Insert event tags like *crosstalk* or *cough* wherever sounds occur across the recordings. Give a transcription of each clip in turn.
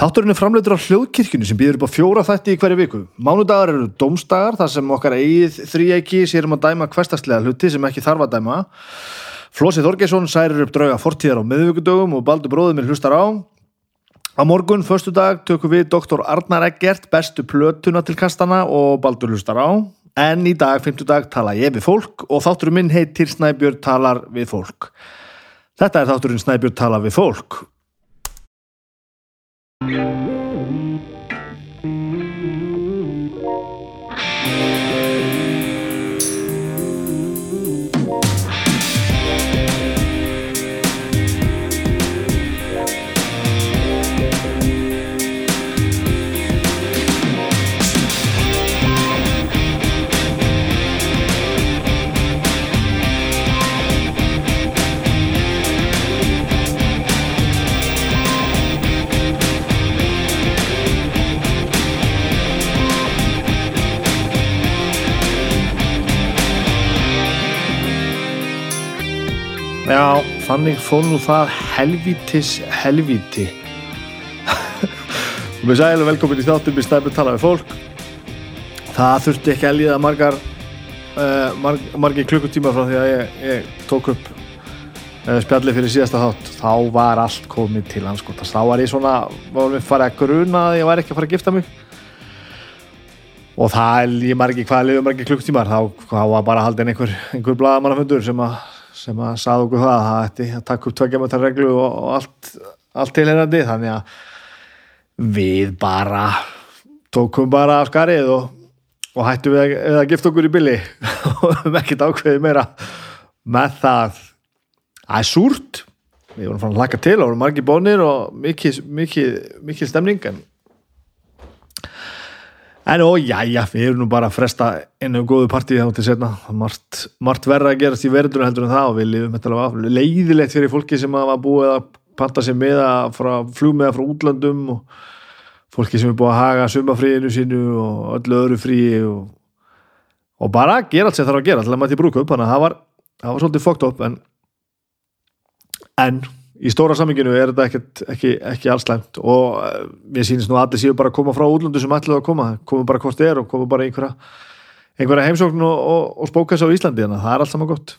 Þátturinn er framleitur á hljóðkirkjunni sem býður upp á fjóra þætti í hverju viku. Mánudagar eru dómstagar þar sem okkar eigið þríeiki sérum að dæma hverstaslega hluti sem ekki þarf að dæma. Flósi Þorgesson særir upp drauga fortíðar á miðvíkudögum og Baldur bróður minn hlustar á. Á morgun, förstu dag, tökum við doktor Arnar Eggert bestu plötuna til kastana og Baldur hlustar á. En í dag, fymtudag, tala ég við fólk og þátturinn minn heitir Snæbjörn talar við fólk. Þetta er þátturinn Snæbjörn talar við fólk. Yeah. Já, þannig fór nú það helvítis helvíti. Og með sæl og velkomin í þáttum í stæfum tala við fólk. Það þurfti ekki að líða margar uh, marg, margir klukkutíma frá því að ég, ég tók upp uh, spjallið fyrir síðasta þátt. Þá var allt komið til anskotast þá var ég svona, var mér farið að gruna að ég var ekki að fara að gifta mig. Og það, ég margir hvað liður margir klukkutímar, þá, þá var bara haldin einhver, einhver bladamannafundur sem að sem að sagði okkur það að það ætti að taka upp tveggjametar reglu og, og allt, allt tilherrandi þannig að við bara tókum bara af skarið og, og hættum við að, að gifta okkur í billi *laughs* og við hefum ekkert ákveðið meira með það. Það er súrt. Við vorum fann að laka til og vorum margir bónir og mikið, mikið, mikið stemning en En ó, já, já, við erum nú bara að fresta einu góðu partíð þá til setna margt, margt verða að gerast í verður heldur en það og við lifum þetta alveg leiðilegt fyrir fólki sem hafa búið að panta sér með að fljú með frá útlandum og fólki sem er búið að haga sumafríinu sínu og öllu öðru fríi og, og bara gera allt sem þarf að gera alltaf maður til brúkup, þannig að það var það var svolítið fókt upp en en í stóra samminginu er þetta ekki, ekki, ekki allslæmt og mér sýnist nú allir séu bara að koma frá útlöndu sem ætlaðu að koma, koma bara hvort þið er og koma bara einhverja, einhverja heimsókn og, og, og spókas á Íslandi þannig að það er allt saman gott.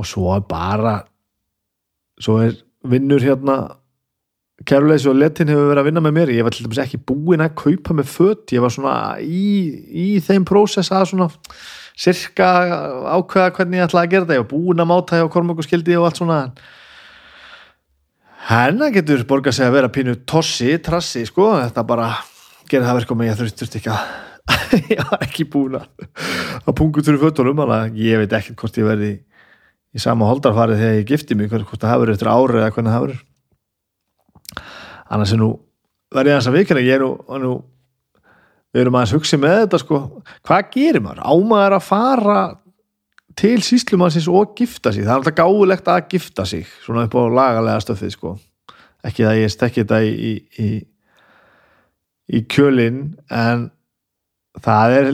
Og svo er bara svo er vinnur hérna kærulegs og letin hefur verið að vinna með mér. Ég var til dæmis ekki búinn að kaupa með fött ég var svona í, í þeim prósess að svona cirka ákveða hvernig ég ætlaði að gera þetta ég var búinn að máta hjá kormokuskildi og allt svona hennar getur borgað sig að vera pínu tossi, trassi sko, þetta bara gerir það verkum að ég þurfti ekki að *laughs* ég var ekki búin að pungu þurru fötunum, að ég veit ekkert hvort ég verði í, sama holdarfarið þegar ég gifti mig, hvort það hefur eftir árið eða hvernig það hefur annars er nú verði þess að vikina, ég er nú, nú við erum aðeins hugsið með þetta sko, hvað gerir maður? Ámaður að fara til síslumannsins og gifta sig. Það er alltaf gáðilegt að gifta sig svona upp á lagalega stöfið sko. Ekki það ég stekki þetta í í, í, í kjölin en það er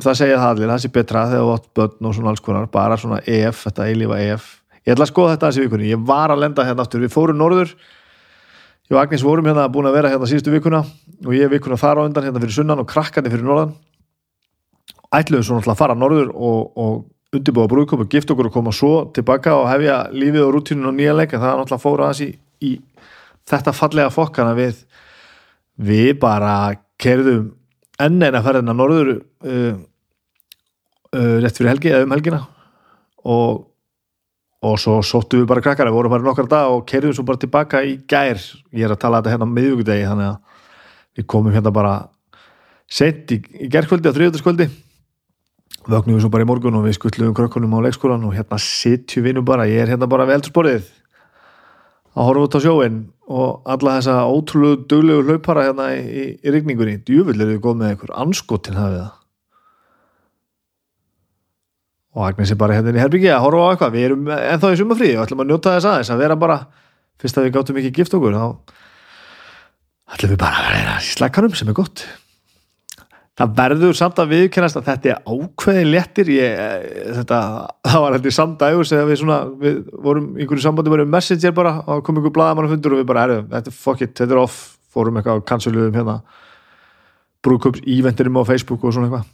það segja það allir, það sé betra þegar þú átt börn og svona alls konar, bara svona EF, þetta eilífa EF, ég ætla að skoða þetta þessi vikunni, ég var að lenda hérna aftur. Við fórum norður, ég og Agnes vorum hérna búin að vera hérna síðustu vikuna og ég vikuna þar á undan hérna fyrir sunnan og krakkandi fyrir norðan. Ætluðum svo náttúrulega að fara norður og, og undirbúa brúðköp og gift okkur og koma svo tilbaka og hefja lífið og rútinu og nýja leika það er náttúrulega fóra aðeins í, í þetta fallega fokkana við við bara kerðum enn eina ferðina norður uh, uh, rétt fyrir helgi eða um helgina. Og og svo sóttu við bara krakkar við vorum bara nokkar dag og kerðum svo bara tilbaka í gær. Ég er að tala þetta hérna miðugdegi þannig að við komum hérna bara sent í, í gerðkvöldi á þriðutaskvöldi vögnum við svo bara í morgun og við skuttluðum krökkunum á leikskólan og hérna sitjum við nú bara. Ég er hérna bara við eldursporið að horfa út á sjóin og alla þessa ótrúlegu duglegu hlaupara hérna í, í, rigningunni, djúvill er við góð með einhver anskotin hafið það? Og Agnes er bara hérna í herbyggi að horfa á eitthvað. Við erum ennþá í sumafríði og ætlum að njóta þess aðeins að vera bara, fyrst að við gáttum ekki gift okkur þá ætlum við bara að vera í slakkanum sem er gott það verður samt að viðkennast að þetta er ákveðin léttir. Ég, eh, þetta, það var heldur samdægur þegar við svona, við vorum í einhverju sambandi varum messenger bara og kom einhver blaðamann og fundur og við bara, herru, þetta er fuck it, þetta er off. Fórum eitthvað á kanseluðum hérna brúkups íventurum á Facebook og svona eitthvað.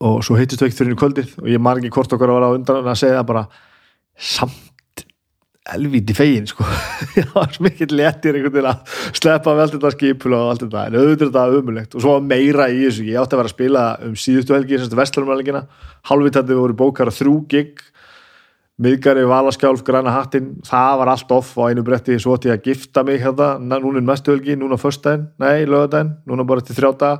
Og svo heitist við ekkert fyrir kvöldið og ég margi hvort okkar að vera á undan að segja bara samt elvíti fegin sko. *laughs* Það var smikill léttir einhvern veginn að sleppa vel þetta skipul og allt þetta en auðvitað þetta umulegt og svo meira í þessu ég átti að vera að spila um síðustu helgi semstu vestlunumælingina, halvvitandi við vorum bókar þrjú gig. Miðgari, valaskjálf, græna hattin það var allt off á einu bretti. Svo ætti ég að gifta mig hérna, núna er mestu helgi núna förstæðin, nei, lögadæn núna bara til þrjáta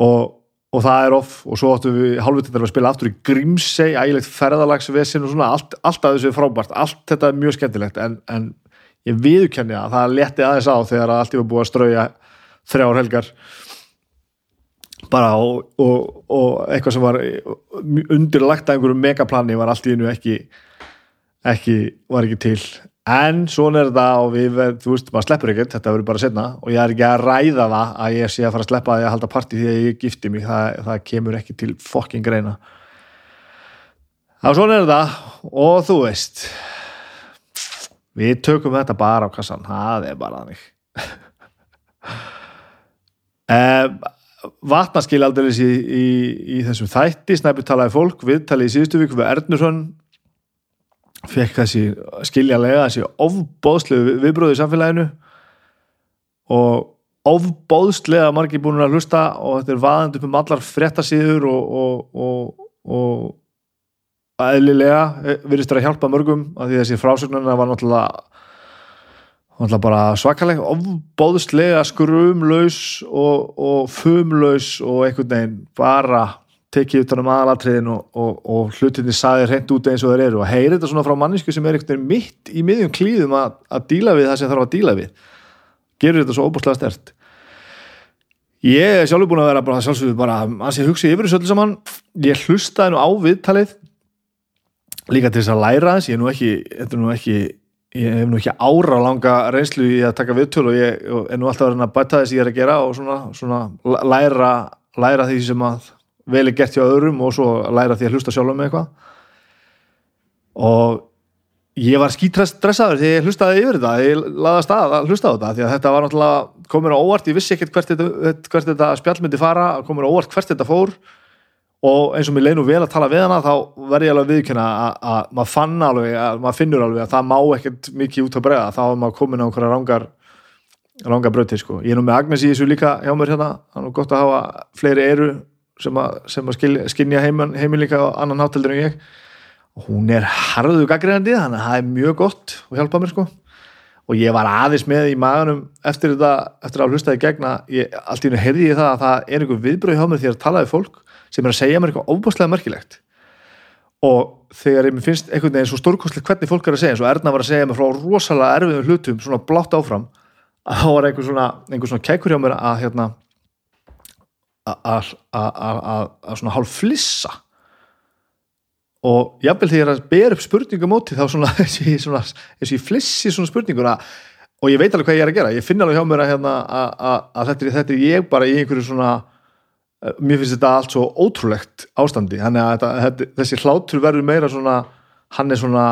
og og það er off og svo áttum við halvvitað að spila aftur í Grímsey ægilegt ferðalagsvesin og svona allt, allt að þessu er frábært, allt þetta er mjög skemmtilegt en, en ég viðkenni að það leti aðeins á þegar allt ég var búið að strauja þrjár helgar. Bara og, og, og eitthvað sem var undirlagt að einhverju megaplani var allt í hennu ekki ekki, var ekki til en svona er þetta og við, þú veist, maður sleppur ekkert þetta verður bara setna og ég er ekki að ræða það að ég sé að fara að sleppa að ég halda parti því að ég gifti mig, það, það kemur ekki til fokking greina. Þá svona er þetta og þú veist við tökum þetta bara á kassan. Það er bara þannig. Um, *laughs* vatnaskil aldrei í, í, í þessum þætti. Snæpur talaði fólk, við talaði í síðustu viku við Ernursson fekk þessi skiljanlega þessi ofbóðslegu viðbröðu í samfélaginu og ofbóðslega margir búin að hlusta og þetta er vaðand upp um allar frettasíður og, og, og, og aðlilega virðist það að hjálpa mörgum af því þessi frásögnuna var náttúrulega, náttúrulega bara svakaleg ofbóðslega skrumlaus og fumlaus og einhvern veginn bara tekið utan um aðalatriðin og, og, og hlutinni saði hreint út eins og þeir eru og heyri þetta svona frá mannisku sem er einhvern veginn mitt í miðjum klíðum að, að díla við það sem þarf að díla við. Gerur þetta svo óbúslega stert ég er sjálfur búin að vera bara sjálfsögur bara að sé hugsi yfir þessu öllu saman. Ég hlustaði nú á viðtalið líka til þess að læra þess ég er nú ekki, nú ekki ég hef nú ekki ára langa reynslu í að taka viðtöl og ég er nú alltaf að bæta þess ég er að gera og svona, svona læra, læra því sem að vel er gert hjá öðrum og svo læra því að hlusta sjálf um eitthvað. Og ég var skítressaður því ég hlustaði yfir þetta ég laði að stað að hlusta á þetta því að þetta var náttúrulega komin á óvart, ég vissi ekkert hvert þetta, hvert þetta spjall myndi fara, komin á óvart hvert þetta fór. Og eins og mér leinu vel að tala við hana þá verði ég alveg að viðkynna að maður fann alveg, að maður finnur alveg að það má ekkert mikið út að bregða, þá er maður komin á einhverja rángar rángar bröti sko. Ég er nú með Agnes í þessu líka hjá mér hérna, það er nú gott að hafa fleiri eru sem að, sem að skilja, skilja heimil, heimil líka á annan háteldur en ég. Og hún er harðu gaggrænandi þannig að það er mjög gott og hjálpa mér sko. Og ég var aðeins með í maðunum eftir þetta, eftir að hlusta í gegna ég, allt í hennu heyrði ég það að það er einhver viðbröð hjá mér því að tala við fólk sem er að segja mér eitthvað óbúslega merkilegt. Og þegar ég finnst einhvern veginn svo stórkostlega hvernig fólk er að segja eins og Erna var að segja mér frá rosalega erfiðum hlutum svona blátt áfram að þá var einhver svona, einhver svona kækur hjá mér að hérna að svona hálf flissa. Og jáfnvel þegar ég er að bera upp spurningum móti þá *laughs* svona eins og ég flissi svona spurninguna og ég veit alveg hvað ég er að gera. Ég finna alveg hjá mér að, hérna, að þetta, er, þetta er ég bara í einhverju svona eh, mér finnst þetta allt svo ótrúlegt ástandi. Þannig að þetta, þessi hlátur verður meira svona hann er svona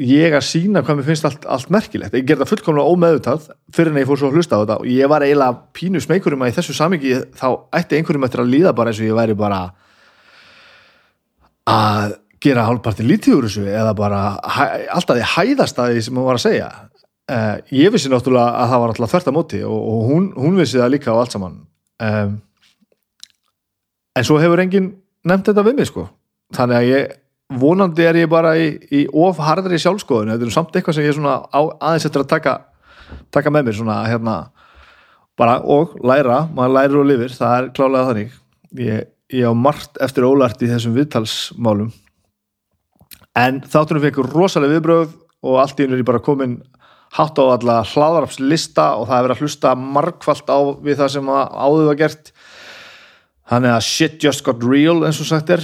ég að sína hvað mér finnst allt, allt merkilegt. Ég ger það fullkomlega ómeðutað fyrir en ég fór svo að hlusta á þetta. Og ég var eiginlega pínu smeykurum að í þessu samingi þá ætti einhverjum eftir að líða bara eins og ég væri bara að gera hálfpartin lítið úr þessu eða bara alltaf því hæðast að því sem hún var að segja. Uh, ég vissi náttúrulega að það var alltaf þvert að móti og, og hún, hún vissi það líka á allt saman. Um, en svo hefur enginn nefnt þetta við mig sko. Þannig að ég vonandi er ég bara í, í ofharðri sjálfskoðun, þetta er samt eitthvað sem ég er á, aðeins eftir að taka, taka með mér svona hérna bara og læra, maður lærir og lifir það er klálega þannig. Ég, ég á margt eftir ólart í þessum viðtalsmálum. En þáttunum fekk rosalega viðbröð og allt í unni er ég bara komin hátt á alla hlaðarapslista og það er verið að hlusta markvallt á við það sem áður var gert. Þannig að shit just got real eins og sagt er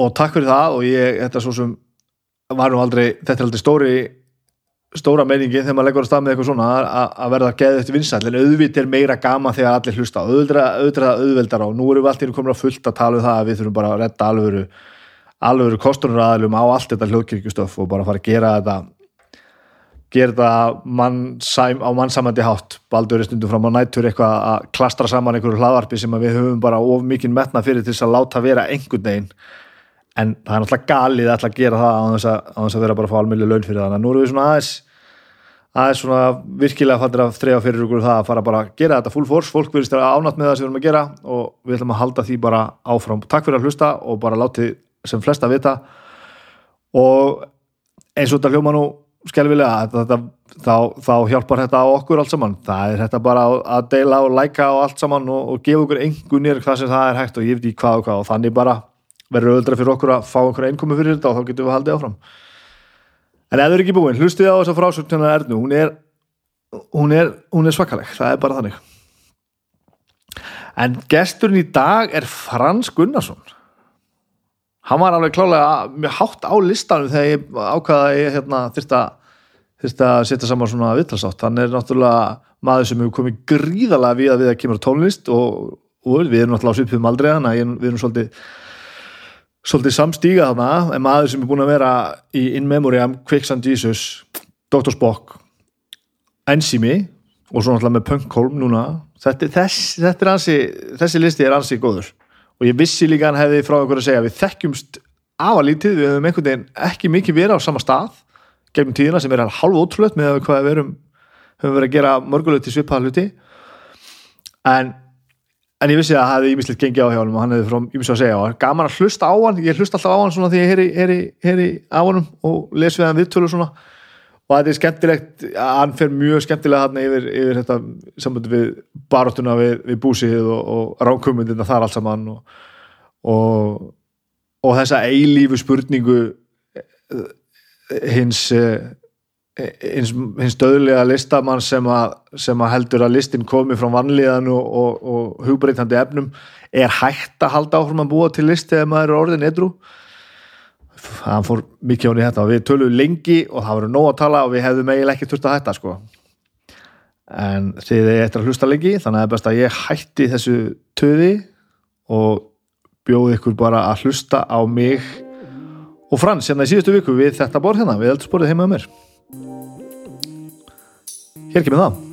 og takk fyrir það og ég, þetta svo sem var nú aldrei, þetta er aldrei stóri stóra meiningi þegar maður leggur að stað með eitthvað svona að- að verða geðið eftir vinsæll. En auðvitað er meira gaman þegar allir hlusta auðvitað auðveldar á, nú erum við einu komin að fullt að tala um það að við þurfum bara að redda alvöru alvöru kostunaræðalum á allt þetta hljóðkirkjustöf og bara fara að gera þetta gera þetta mannsæm, á mannsamandi hátt. Baldur er stundum fram á nættur eitthvað að klastra saman einhverju hlaðvarpi sem að við höfum bara of mikið metna fyrir til að láta vera einhvern veginn en það er náttúrulega galið að að gera það á þess að, á þess að vera bara að fá almennileg laun fyrir það. Að nú erum við svona aðeins aðeins svona virkilega fattir að þreja fyrir okkur það að fara bara að gera þetta full force. Fólk verðist að ánátt með það sem við erum að gera og við ætlum að halda því bara áfram. Takk fyrir að hlusta og bara láti sem flesta vita. Og eins og þetta hljóma nú skelvilega þetta, þá, þá hjálpar þetta á okkur allt saman. Það er þetta bara að deila og læka og allt saman og, og gefa okkur einhvernir hvað sem það er hægt og ég veit í hvað og hvað. Og þannig bara verður öðra fyrir okkur að fá okkur einkomi fyrir þetta og þá getum við haldið áfram. En ef þau eru ekki búin, hlustið á þessa frásögn hennar Ernu, hún er hún er, er svakaleg, það er bara þannig. En gesturinn í dag er Frans Gunnarsson. Hann var alveg klálega mjög hátt á listanum þegar ég ákvaða að ég hérna, þyrst að setja saman svona viðtalsátt hann er náttúrulega maður sem hefur komið gríðalega við að við að kemur tónlist og, og við erum náttúrulega á svipum aldrei þannig að við erum svolítið svolítið samstíga þarna en maður sem er búin að vera í In Memoriam, Quicksand Jesus Dr. Spock Enzimi og svo náttúrulega með Punkholm núna þetta, þess, þetta er ansi, þessi listi er ansi góður og ég vissi líka hann hefði frá okkur að segja við þekkjumst afalítið, við höfum einhvern veginn ekki mikið verið á sama stað gegnum tíðina sem er halv ótrúlegt með hvað við erum, höfum verið að gera mörgulegt til svipaða hluti en en ég vissi að það hefði ímislegt gengið á hjá hann og hann hefði frá ímislegt að segja og gaman að hlusta á hann, ég hlusta alltaf á hann svona því ég heyri, á hann og les við hann viðtölu svona. Og þetta er skemmtilegt, hann fer mjög skemmtilega hann yfir, yfir þetta sambandi við baróttuna við, við búsið og, og rákumundina þar allt saman og, og, og þessa eilífu spurningu eh, hins eh, hins, döðlega listamann sem að, sem að heldur að listin komi frá vanlíðan og, og, og hugbreytandi efnum er hægt að halda áfram að búa til list þegar maður er orðin edru hann fór mikið hún í þetta við töluðum lengi og það voru nóg að tala og við hefðum eiginlega ekki þurft að hætta sko. En þið er eftir að hlusta lengi þannig að það er best að ég hætti þessu töði og bjóði ykkur bara að hlusta á mig og Frans hérna í síðustu viku við þetta borð hérna, við Kirkebenhavn.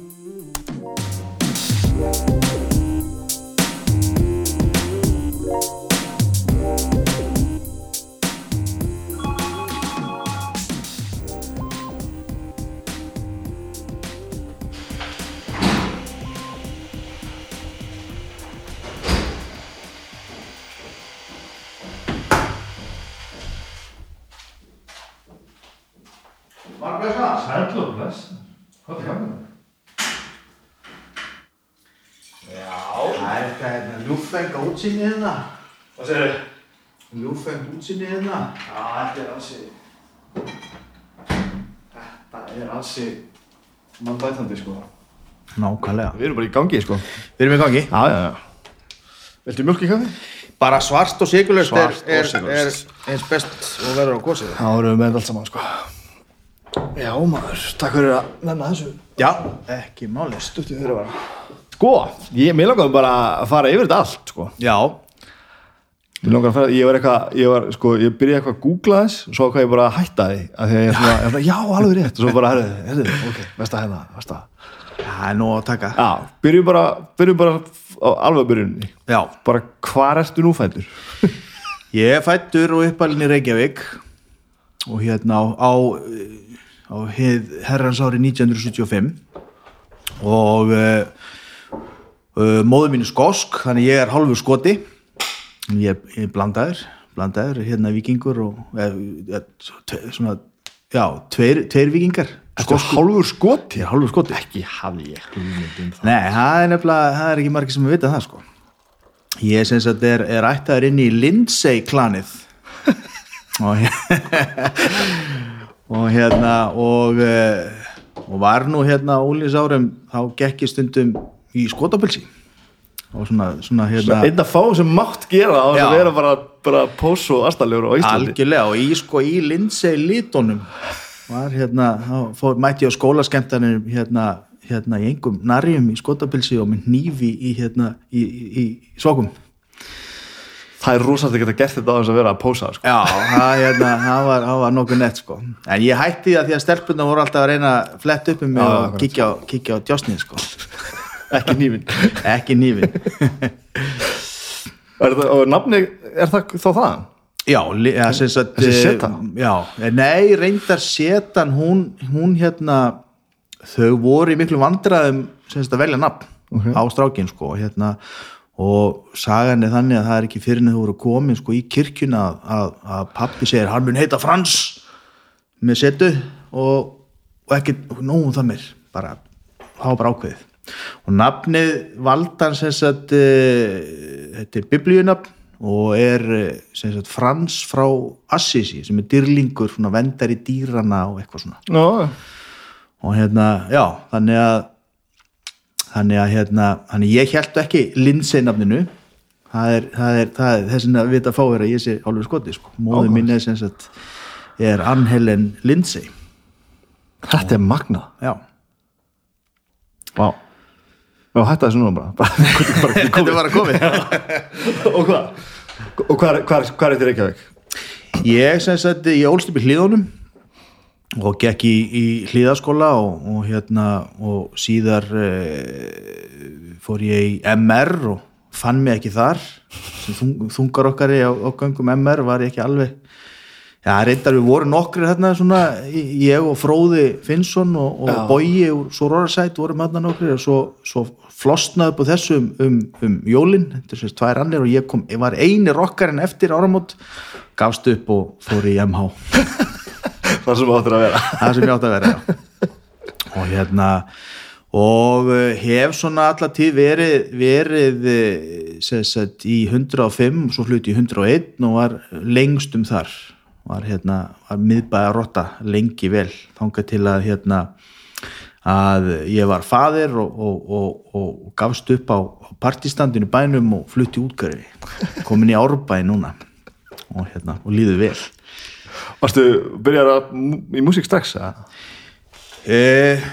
Útsinni hérna. Hvað segir þið? Ljúfeng útsinni hérna. Já, þetta er ansi Þetta er ansi mannbætandi sko Nákvæmlega. Við erum bara í gangi sko Við erum í gangi. Já, já, já Viltu mjölk í kaffi? Bara svart og sigurlöst er, er, er eins best og verður á gósið. Já, erum við með þetta allt saman sko Já, maður, takk fyrir að nefna þessu Já, ekki málið. Stuttu fyrir að Sko, ég, mér langaði bara að fara yfir þetta allt sko. Já, Mér langaði að fara, ég var eitthvað, ég var sko, ég byrjaði eitthvað að googla þess og svo hvað ég bara að hætta því að því að ég er svona, svona, já, alveg rétt. Og svo bara, herðu, ok, veist að hérna, veist að það er nóg að taka. Já, byrjum bara, byrjum bara alveg byrjunni Já, bara, hvar ertu nú fættur? *laughs* ég fættur og uppalinn í Reykjavík og hérna á, á, á hið herrans ári 1975 og uh, uh, móður mín er skosk, þannig ég er hálfur skoti. Ég er, blandaður blandaður, hérna vikingur og eh, eh, tve- svona, já, tveir, tveir vikingar Sko, hálfur skoti? hálfur skoti. Ekki hafði ég um það. Nei, það er nefnilega, það er ekki margir sem vita það sko. Ég sem sagt er, er ættaður inn í Lindsay klanið *laughs* og, *laughs* og hérna og, eh, og var nú hérna ólís árum þá gekk ég stundum í skotapilsi og svona, svona hérna Einn að fá sem mátt gera á þess að vera bara, bara pós og aðstæðlegur á Íslandi algjörlega og í sko í Lindsay litunum var hérna, fór, mætti ég á skólaskemtanir hérna, hérna í engum narjum í skotapilsi og með nýfi í hérna í, í, í svokum það er rosalega að geta gert þetta á þess að vera að pósa sko. Já, það, hérna, það var, var nokkuð nett sko. en ég hætti það því að stelpunna voru alltaf að reyna að fletta upp um mig og kíkja á, á djásnið sko. Ekki nýfin ekki *laughs* það, og nafni, er það þá það? Já, ja, sagt Þessi eh, seta? Já, nei, reyndar setan hún, hún hérna þau voru í miklu vandræðum sem sagt að velja nafn Ok. á strákin sko, hérna og sagan er þannig að það er ekki fyrir en þau voru komin sko í kirkjuna að, að, pappi segir, hann mun heita Frans með setu og, og ekki, nógum það mér bara, það var bara ákveðið og nafnið valdan sem sagt uh, þetta er biblíunafn og er eh, sem sagt Frans frá Assisi sem er dýrlingur, svona vendar í dýrana og eitthvað svona. Nó, og hérna, já, þannig að þannig að hérna þannig ég held ekki Lindsay nafninu það er, það er, það er þess að vita fáir að ég sé álur skoti sko. Áhugavert. mín er sem sagt er Ann-Helen Lindsay þetta er magna já, Vá Já, hætta þessu núna bara, *laughs* bara, bara þetta var að komið Og hvað? Og hvað er, er, er þetta Reykjavík? ég sem sagt, ég ólst upp í hlíðunum og gekk í, í hlíðaskóla og, og hérna og síðar e, fór ég í MR og fann mig ekki þar þung, þungar okkar á, á göngum MR var ég ekki alveg já, reyndar við vorum nokkri hérna svona, ég og Fróði Finnsson og, og Já. Bogi úr Sororsæt vorum hérna nokkri og svo, svo flosnaði upp á þessu um, um, um jólin, þetta er sérst tvær annir og ég, kom, ég var eini rockarinn eftir áramót gafst upp og fór í MH *laughs* Það sem áttur að vera það sem ég átti að vera já. og hérna og eh, hef svona alla tíð verið, verið eh, sagt, í 105 og svo hluti í 101 og var lengstum þar var hérna, var miðbæða rotta lengi vel, þangað til að hérna að ég var faðir og, og, og, og gafst upp á, partistandinu bænum og flutti útgöri komin í árbæði núna. Og hérna, og líður vel. Varstu, byrjar að, í músík strax? Eh,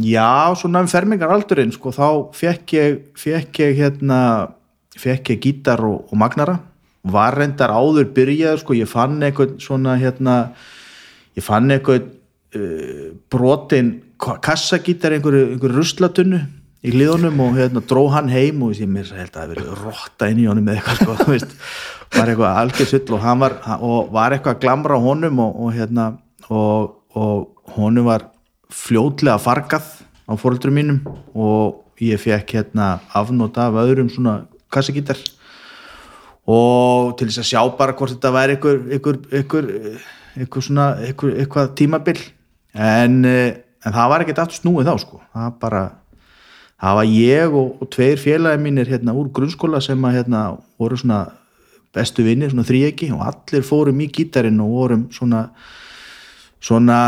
já, svona um fermingaraldurinn sko, þá fekk ég, fekk ég hérna, fekk ég gítar og magnara var reyndar áður byrjað sko, ég fann eitthvað svona hérna, ég fann eitthvað uh, brotin kassagítar einhverju, einhverju ruslatunnu í liðunum og hérna dró hann heim og ég mér held að það hafi verið rotta inn í honum eða eitthvað sko, þú veist, var eitthvað algjörsull og hann var, og var eitthvað að glamra honum og, og hérna og, og honum var fljótlega fargað á fóreldrum mínum og ég fekk hérna afnóta af öðrum svona kassagítar og til þess að sjá bara hvort þetta væri einhver, einhver, einhver, einhver svona, einhver, eitthvað tímabil. En, eh, en það var ekkert aftur snúið þá sko. Það var bara það var ég og, og tveir félagi mínir hérna úr grunnskóla sem að hérna voru svona bestu vinnir, svona þríegi og allir fórum í gítarinn og vorum svona svona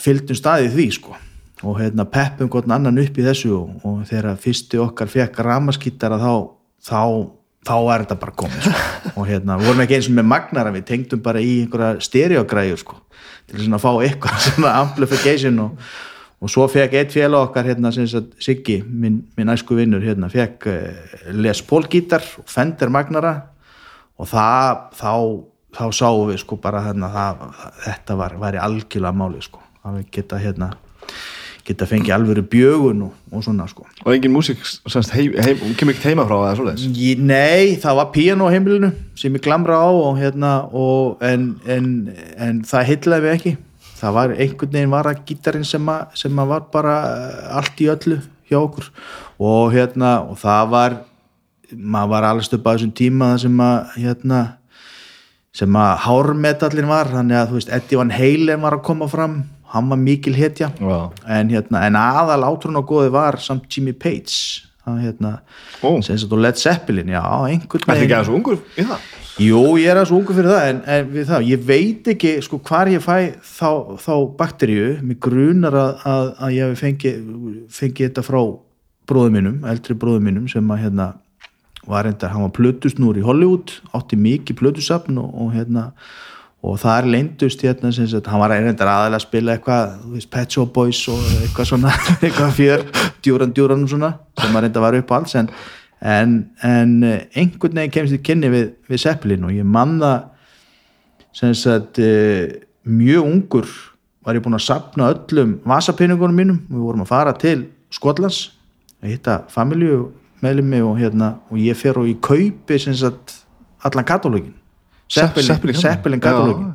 fylgdum staðið því sko. Og hérna peppum gott annan upp í þessu og, og þegar fyrsti okkar fekk ramaskítara þá, þá þá er þetta bara komið sko. *laughs* og hérna, við vorum ekki eins og með magnara við tengdum bara í einhverja stereogræjur sko, til svona að fá eitthvað *laughs* svona amplification og, og svo fekk eitt félag okkar hérna, sem sagt, Siggi, minn, minn æsku vinnur hérna, fekk uh, Les Paul gítar og Fender magnara og það, þá þá sáum við sko bara hérna, það, þetta var, væri algjörlega máli sko, að við geta hérna geta fengið alvöru bjögun og, og svona sko. Og engin músík, kemur ekkert heima frá eða svoleiðis? Nei, það var píano á heimilinu sem ég glamra á og hérna og, en, en, en það heitlaði við ekki. Það var einhvern veginn var að gítarinn sem, að, sem að var bara eh, allt í öllu hjá okkur. Og hérna og það var maður var alveg stöpa á þessum tíma það sem að hérna sem að hármetallin var. Þannig að þú veist Eddie Van Halen var að koma fram hann var mikil hetja. En, hérna, en aðal átrún og góði var samt Jimmy Page. Hann, hérna, Ó. sem sagt og Led Zeppelin já, einhvern Þetta ekki aðeins ungur í það? Jú, ég er aðeins ungu fyrir það en, en við það, ég veit ekki sko hvar ég fæ þá, þá bakteríu. Mér grunar að, að, að ég hef fengið fengi þetta frá bróðum mínum, eldri bróðum mínum sem að hérna var reyndar, hann var plötusnúr í Hollywood átti mikið plötusafn og, og hérna og þar leyndust hérna sem sagt, hann var reyndar aðalega að spila eitthvað, þú veist, Pet Shop Boys og eitthvað svona, *laughs* eitthvað fjör djúran djúran og svona, sem að reynda var upp á alls. En, en, en eh, einhvern veginn kemst þið kynni við, við Zeppelin og ég man það sem sagt eh, mjög ungur var ég búinn að sapna öllum vasapinningunum mínum. Við vorum að fara til Skotlands að hitta familju meðlumi og hérna og ég fer og ég kaupi sem sagt allan katalógin Zeppelin katalógin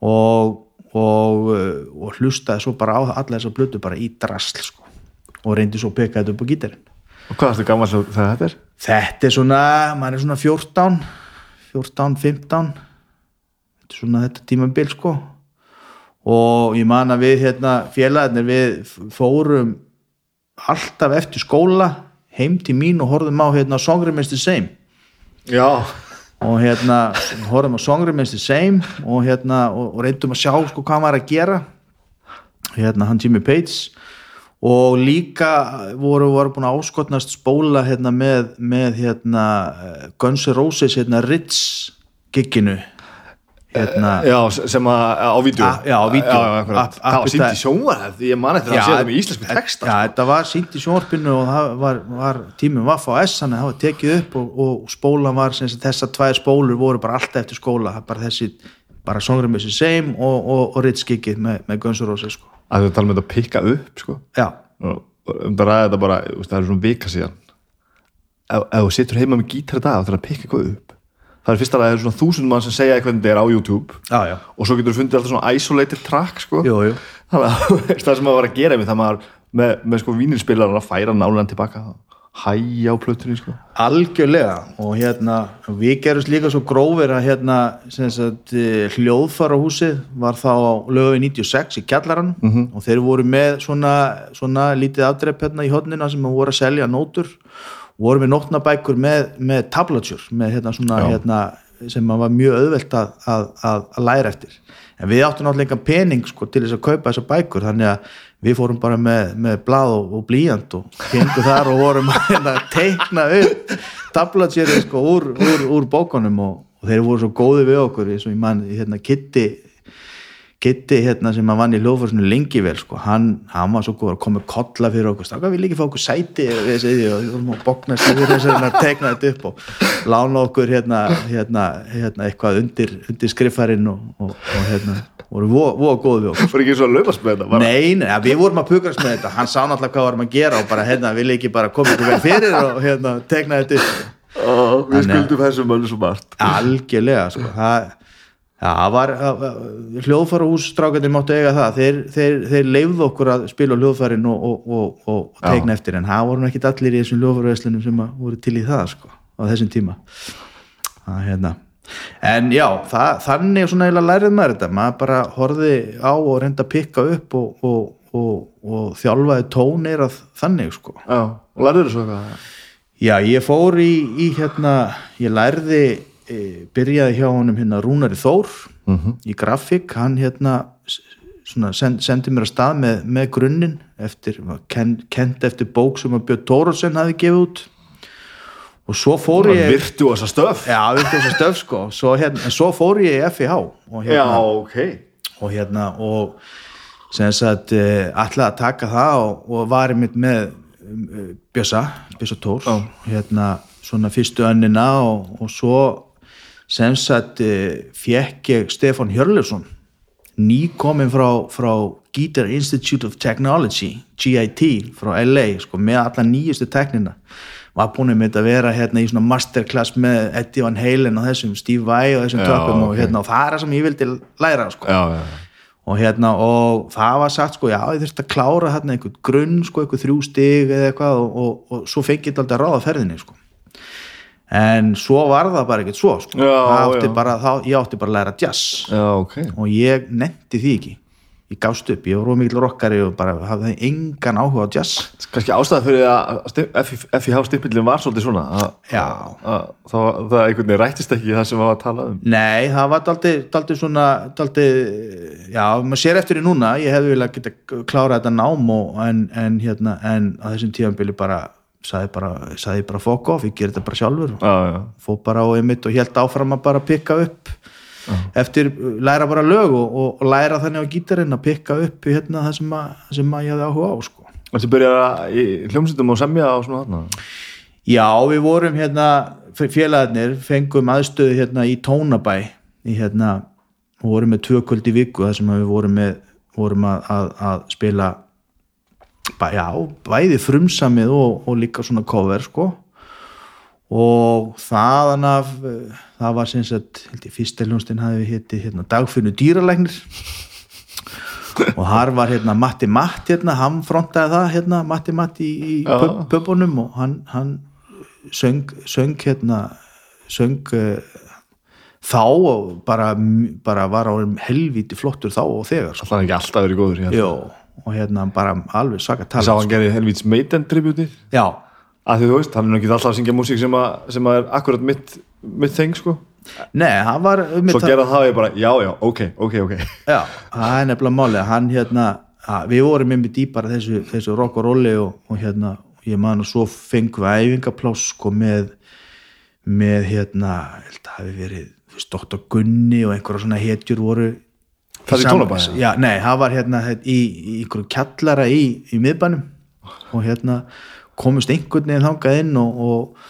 og, og, uh, og hlustaði svo bara á það alla þessar blötu bara í drasl sko. og reyndi svo að peka þetta upp á gítarinn. Og hvað erstu gammal þegar þetta er? þetta er svona, maður er svona 14 14, 15 þetta er svona þetta tímabil sko. Og ég man að við hérna félagarnir við fórum alltaf eftir skóla heim til mín og horfðum á hérna Song Remains the Same. Já, og hérna horfðum á Song Remains the Same og hérna og, og reyndum að sjá sko hvað maður er að gera. Hérna hann Jimmy Page. Og líka voru, voru búin að áskotnast spóla hérna með, með hérna Guns N' Roses hérna Ritz gigginu hérna já, sem að á vídeo. Ah, já, á akkurat. App- það var sínt í sjónvar ég man eftir að sé það með íslensku texta já, þetta var sínt í sjónvarpinu og það var, var tímum Vaff á S þannig að það var tekið upp og, og spólan var þessar tvær spólur voru bara alltaf eftir skóla. Bara þessi, bara songrum þessi same og, og, og Ritz giggið með, með Guns N' Roses sko. að þú tala með þetta að pikka upp sko. já, og og um það ræði þetta bara það er svona vika síðan. Ef, ef þú situr heima með gítar dag og það er að pikka eitthvað upp það er fyrst að það er svona þúsund mann sem segja eitthvað þetta er á YouTube. Já, já, og svo getur þú fundið alltaf svona isolated track sko. jú, jú. Þannig að *laughs* það sem maður var að gera við það maður með, með sko vínilspilar að færa nálan tilbaka. Hæja á plötunni sko. algjörlega. Og hérna við gerumst líka svo grófir að hérna sagt eh, hljóðfarahúsið var þá á lögu 96 í kjallarann -hmm. og þeir voru með svona, svona lítið afdrepp hérna í hodnina sem voru að selja nótur voru með nótnabækur með, með tablature með hérna svona hérna sem var mjög auðvelt að, að, að, að læra eftir. En við áttum náttúrulega pening sko, til þess að kaupa þessar bækur þannig að við fórum bara með, með blað og, og blíjant og hengu þar og vorum að *laughs* hérna, teikna upp tablature sko, úr, úr, úr bókunum og, og þeir voru svo góði við okkur eins og ég man hérna, Kitty Kitty hérna sem að vann í hljóðfórsinu lengi vel sko, hann, hann var svo góð að koma með kolla fyrir okkur, stáka við líka fá okkur sæti við og við vorum að bóknast yfir þess að tekna þetta upp og lána okkur hérna, hérna, hérna eitthvað undir, undir skriffarinn og, og, og hérna voru voða vo góð við okkur. Fór ekki svo að löfast með þetta Nei, nei, við vorum að pukrast með þetta. Hann sá náttúrulega hvað varum að gera og bara hérna vil ekki bara koma ykkur vel fyrir og hérna tekna þetta upp. Ó, við skuldum þessum öllu svo margt. Algjörlega sko. það, það var hljóðfæra hússtrákandi máttu eiga það. Þeir, þeir, þeir leifðu okkur að spila á hljóðfærin og, og, og, og, tegna eftir en það voru nú ekkit allir í þessum hljóðfæraverslunum sem voru til í það sko, á þessum tíma. Það, hérna. en já, það, þannig svona eiginlega lærið maður þetta. Maður bara horfði á og reynda að pikka upp og, og, og þjálfaði tónir að þannig sko. Já, og lærður þessu eitthvað? Já, ég fór í, í hérna, ég lærði, e, byrjaði hjá honum hérna Rúnari Þór í grafík, hann hérna send, sendi mér að stað með, með grunninn eftir, ken, kent eftir bók sem að Björn Tórósen hafi gefið út. Og svo fór ég virtu þessa stöf Já, við þess að stöf sko. Svo, hérna, en svo fór ég í FIH og já, hérna, ok. og hérna og sem sagt uh, ætlaði að taka það og, og var einmitt með um, Bjössa, Bjössa Tór Já. hérna svona fyrstu önnina og, og svo sem sagt uh, fekk ég Stefán Hjörleifsson nýkomin frá, frá Guitar Institute of Technology GIT frá LA sko, með alla nýjustu teknina var búin með þetta að vera hérna í svona masterclass með Eddie Van Halen og þessum Steve Vai og þessum tökum og, ok. hérna, og það er það sem ég vildi læra sko. Já, já, og hérna og það var sagt sko já ég þurfti að klára einhvern grunn sko einhver þrjú stig eða eitthvað og, og, og svo fengið þetta að ráða ferðinni sko en svo var það bara ekkert svo sko. Já, Það átti já. bara, þá, ég átti bara að læra jazz. Já, ok. Og ég nefndi því ekki. Ég gást upp, ég var rómikil rockari og bara hafði engan áhuga á jazz. Kannski ástæða fyrir að FIH stimpillin var svolítið svona að, Já. að, það, það einhvern veginn rættist ekki það sem var að tala um. Nei, það var daldi svona daldi, já, maður sér eftir því núna ég hefði viljað geta klárað þetta nám og, en, en hérna, en á þessum tíðanbili bara sagði bara, sagði bara fuck off, ég ger þetta bara sjálfur. Já, já, fór bara á einmitt og held áfram að bara pikka upp eftir uh, læra bara lög og, og, læra þannig á gítarinn að pikka upp hérna, það sem, að, sem að ég hafði áhuga á sko. Þetta byrjar í hljómsveitum og semja og svona þarna? Já, við vorum hérna félagarnir, fengum aðstöðu hérna í Tónabæ í hérna, og vorum með tvö kvöld í viku þar sem að við vorum með vorum að, að, að spila bæ, já, bæði frumsamið og, og líka svona cover sko og þaðan af það var sem sagt, held ég fyrsta hljónstinn hafi hitti hérna dagfinnu dýralæknir og þar var hérna Matti Matt hérna, hann frontaði það hérna Matti Matt í, í pub, pubunum og hann, hann söng, söng hérna söng uh, þá og bara, bara var á helvíti flottur þá og þegar sko. Alltaf ekki alltaf verið góður held. Jó, og hérna bara alveg svaka Ég sá tala hann gerði helvíts Maiden tributið já, að því þú veist, hann er ekki alltaf að syngja músík sem, að, sem að er akkurat mitt, mitt þeng sko. Nei, hann var svo gerða það ég bara, já, já, ok, ok, ok. Já, það er nefnilega málið. Hann hérna, að, við vorum í bara þessu, þessu rock og rolli og, og hérna, ég man og svo fengum við æfingapláss sko með með hérna, held að hafi verið þú veist, Dr. Gunni og einhverja svona hetjur voru Það er Tónabæ, Já, nei, það var hérna í, í einhverju kjallara í, í miðbænum og hérna komust einhvern veginn þangað inn og, og,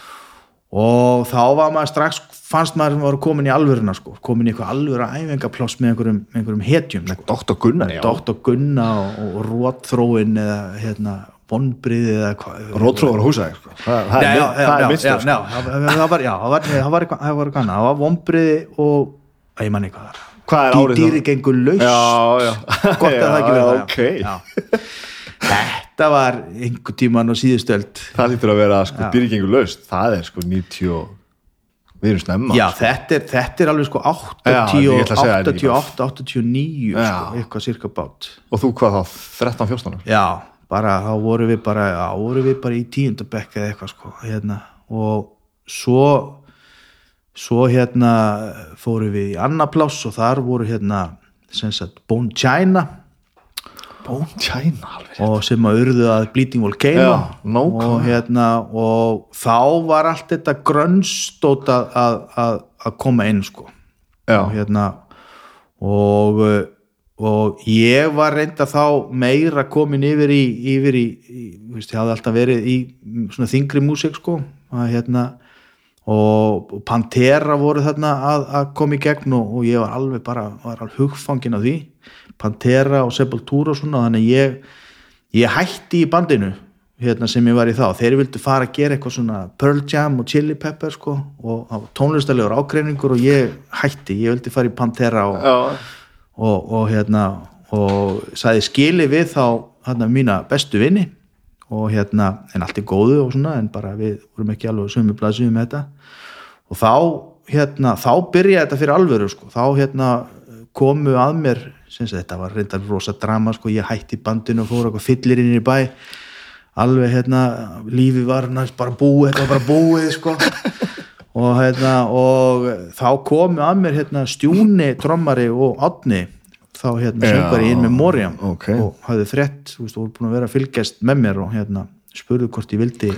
og þá var maður strax fannst maður að vera komin í alvöruna sko, komin í eitthvað alvöru æfingapláss með einhverjum, einhverjum hetjum sko. Dr. Gunnar, já Dr. Gunna og, og Rótþróin eða hérna vonbriði eða hvað Rótróður húsæk, sko það, það það já, er mistur, já, já, það það var, það var, það var, eitthvað- það var, eitthvað annað. það var vonbriði og ég manni hvað það var Hvað er árið þá? dýri gengur laust Já, já *laughs* gott að það ekki verið það ok já. þetta var einhver tíman á síðustöld Það lítur að vera, sko, Já. dýrgengur laust Það er, sko, 90 og- Við erum snemma já, sko. þetta er, þetta er alveg sko Já, 80, ég ætla að segja þetta ekki 88, 89 Já. sko, eitthvað cirka bát Og þú hvað þá, 13, 14 já, bara þá vorum við bara já, vorum við bara í tíundabekk eða eitthvað sko, hérna, og svo svo hérna fórum við í annar pláss og þar voru hérna sem sagt Bone China. Bone China, alveg og sem að urðu að Bleeding Volcano. Já, nákvæmlega. og hérna og þá var allt þetta grönnstótt að, að, að, að koma inn sko. Já. og hérna og, og ég var reynda þá meira komin yfir í, yfir í, í veist, ég hafði alltaf verið í svona þingri músík sko. Að hérna og og Pantera voru þarna að, að koma í gegn og, og ég var alveg bara var alveg hugfangin af því. Pantera og Sepultura og svona þannig ég, ég hætti í bandinu hérna sem ég var í þá, þeir vildu fara að gera eitthvað svona Pearl Jam og Chili Pepper sko og var tónlistalegur ágreiningur og ég hætti, ég vildi fara í Pantera og, og, og hérna og sagði skili við þá hérna mína bestu vini og hérna, en allt er góðu og svona en bara við vorum ekki alveg sömu blaðsum með þetta. Og þá hérna, þá byrjaði þetta fyrir alvöru sko, þá hérna komu að mér, sem sagt þetta var reyndar rosa drama sko, ég hætti bandinu og fór eitthvað fyllir inn í bæ. Alveg hérna, lífi var næst bara búið, þetta var bara búið sko. Og hérna og þá komu að mér hérna stjúni, trommari og átni þá hérna Já, söngvari inn með Moriam ok. og hafði frétt, þú veist, voru búin að vera að fylgjast með mér og hérna spurðu hvort ég vildi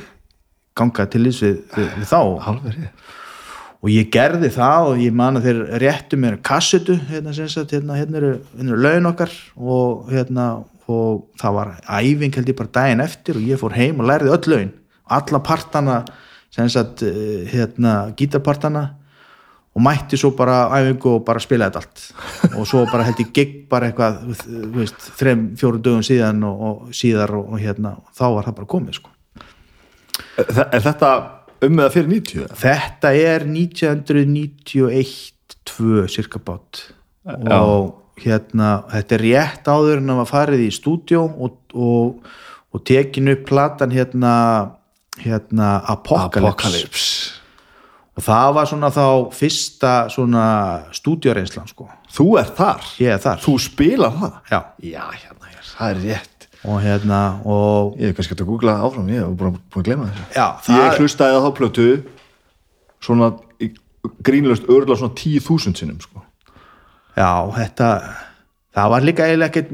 ganga til þess við, við, við þá. Rétt. Og ég gerði það og ég man að þeir réttu mér kassetu hérna sagt, hérna, hérna eru, hérna eru laun okkar og hérna og það var æfing held ég bara daginn eftir og ég fór heim og lærði öll laun. Alla partana sagt, eh, hérna, gítarpartana og mætti svo bara æfingu og bara spila þetta allt. *laughs* Og svo bara held ég gig bara eitthvað þrem, fjórum dögum síðan og, og síðar og, og hérna og þá var það bara komið sko. Er er þetta um eða fyrir 90? Þetta er 1991-2 cirka bát. Og hérna, þetta er rétt áður en að var farið í stúdjó og, og, og tekin upp platan hérna, hérna Apocalypse. Apocalypse og það var svona þá fyrsta svona stúdjóreynslan sko, Þú er þar, ég er þar. Þú spilar það? Já. Já, hérna, hér, það er rétt. Og hérna og Ég hef kannski hægt að googla áfram, ég hef búin, að glema þessu. Já, Ég hlustaði á þá plötu svona grínlaust örla svona 10.000 sinnum sko. já, þetta það var líka eiginlega ekkert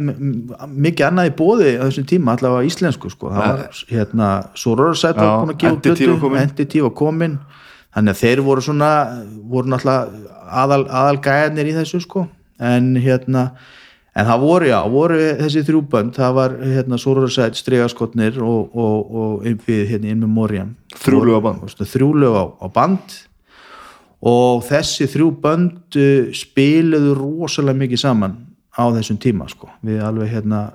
mikið annað í bóði á þessum tíma allavega íslensku sko, það var hérna Sororosætt var Já, búin að gefa plötu. Entity var komin þannig að þeir voru svona voru náttúrulega aðal, aðal gæðnir í þessu sko en hérna en það voru já, voru þessi þrjú bönd það var hérna Sororsætt, Stregaskotnir og, og, og við hérna In Memoriam Þrjú lög á band. Voru- þrjú lög á, á band og þessi þrjú bönd uh, spiluðu rosalega mikið saman á þessum tíma sko. við alveg hérna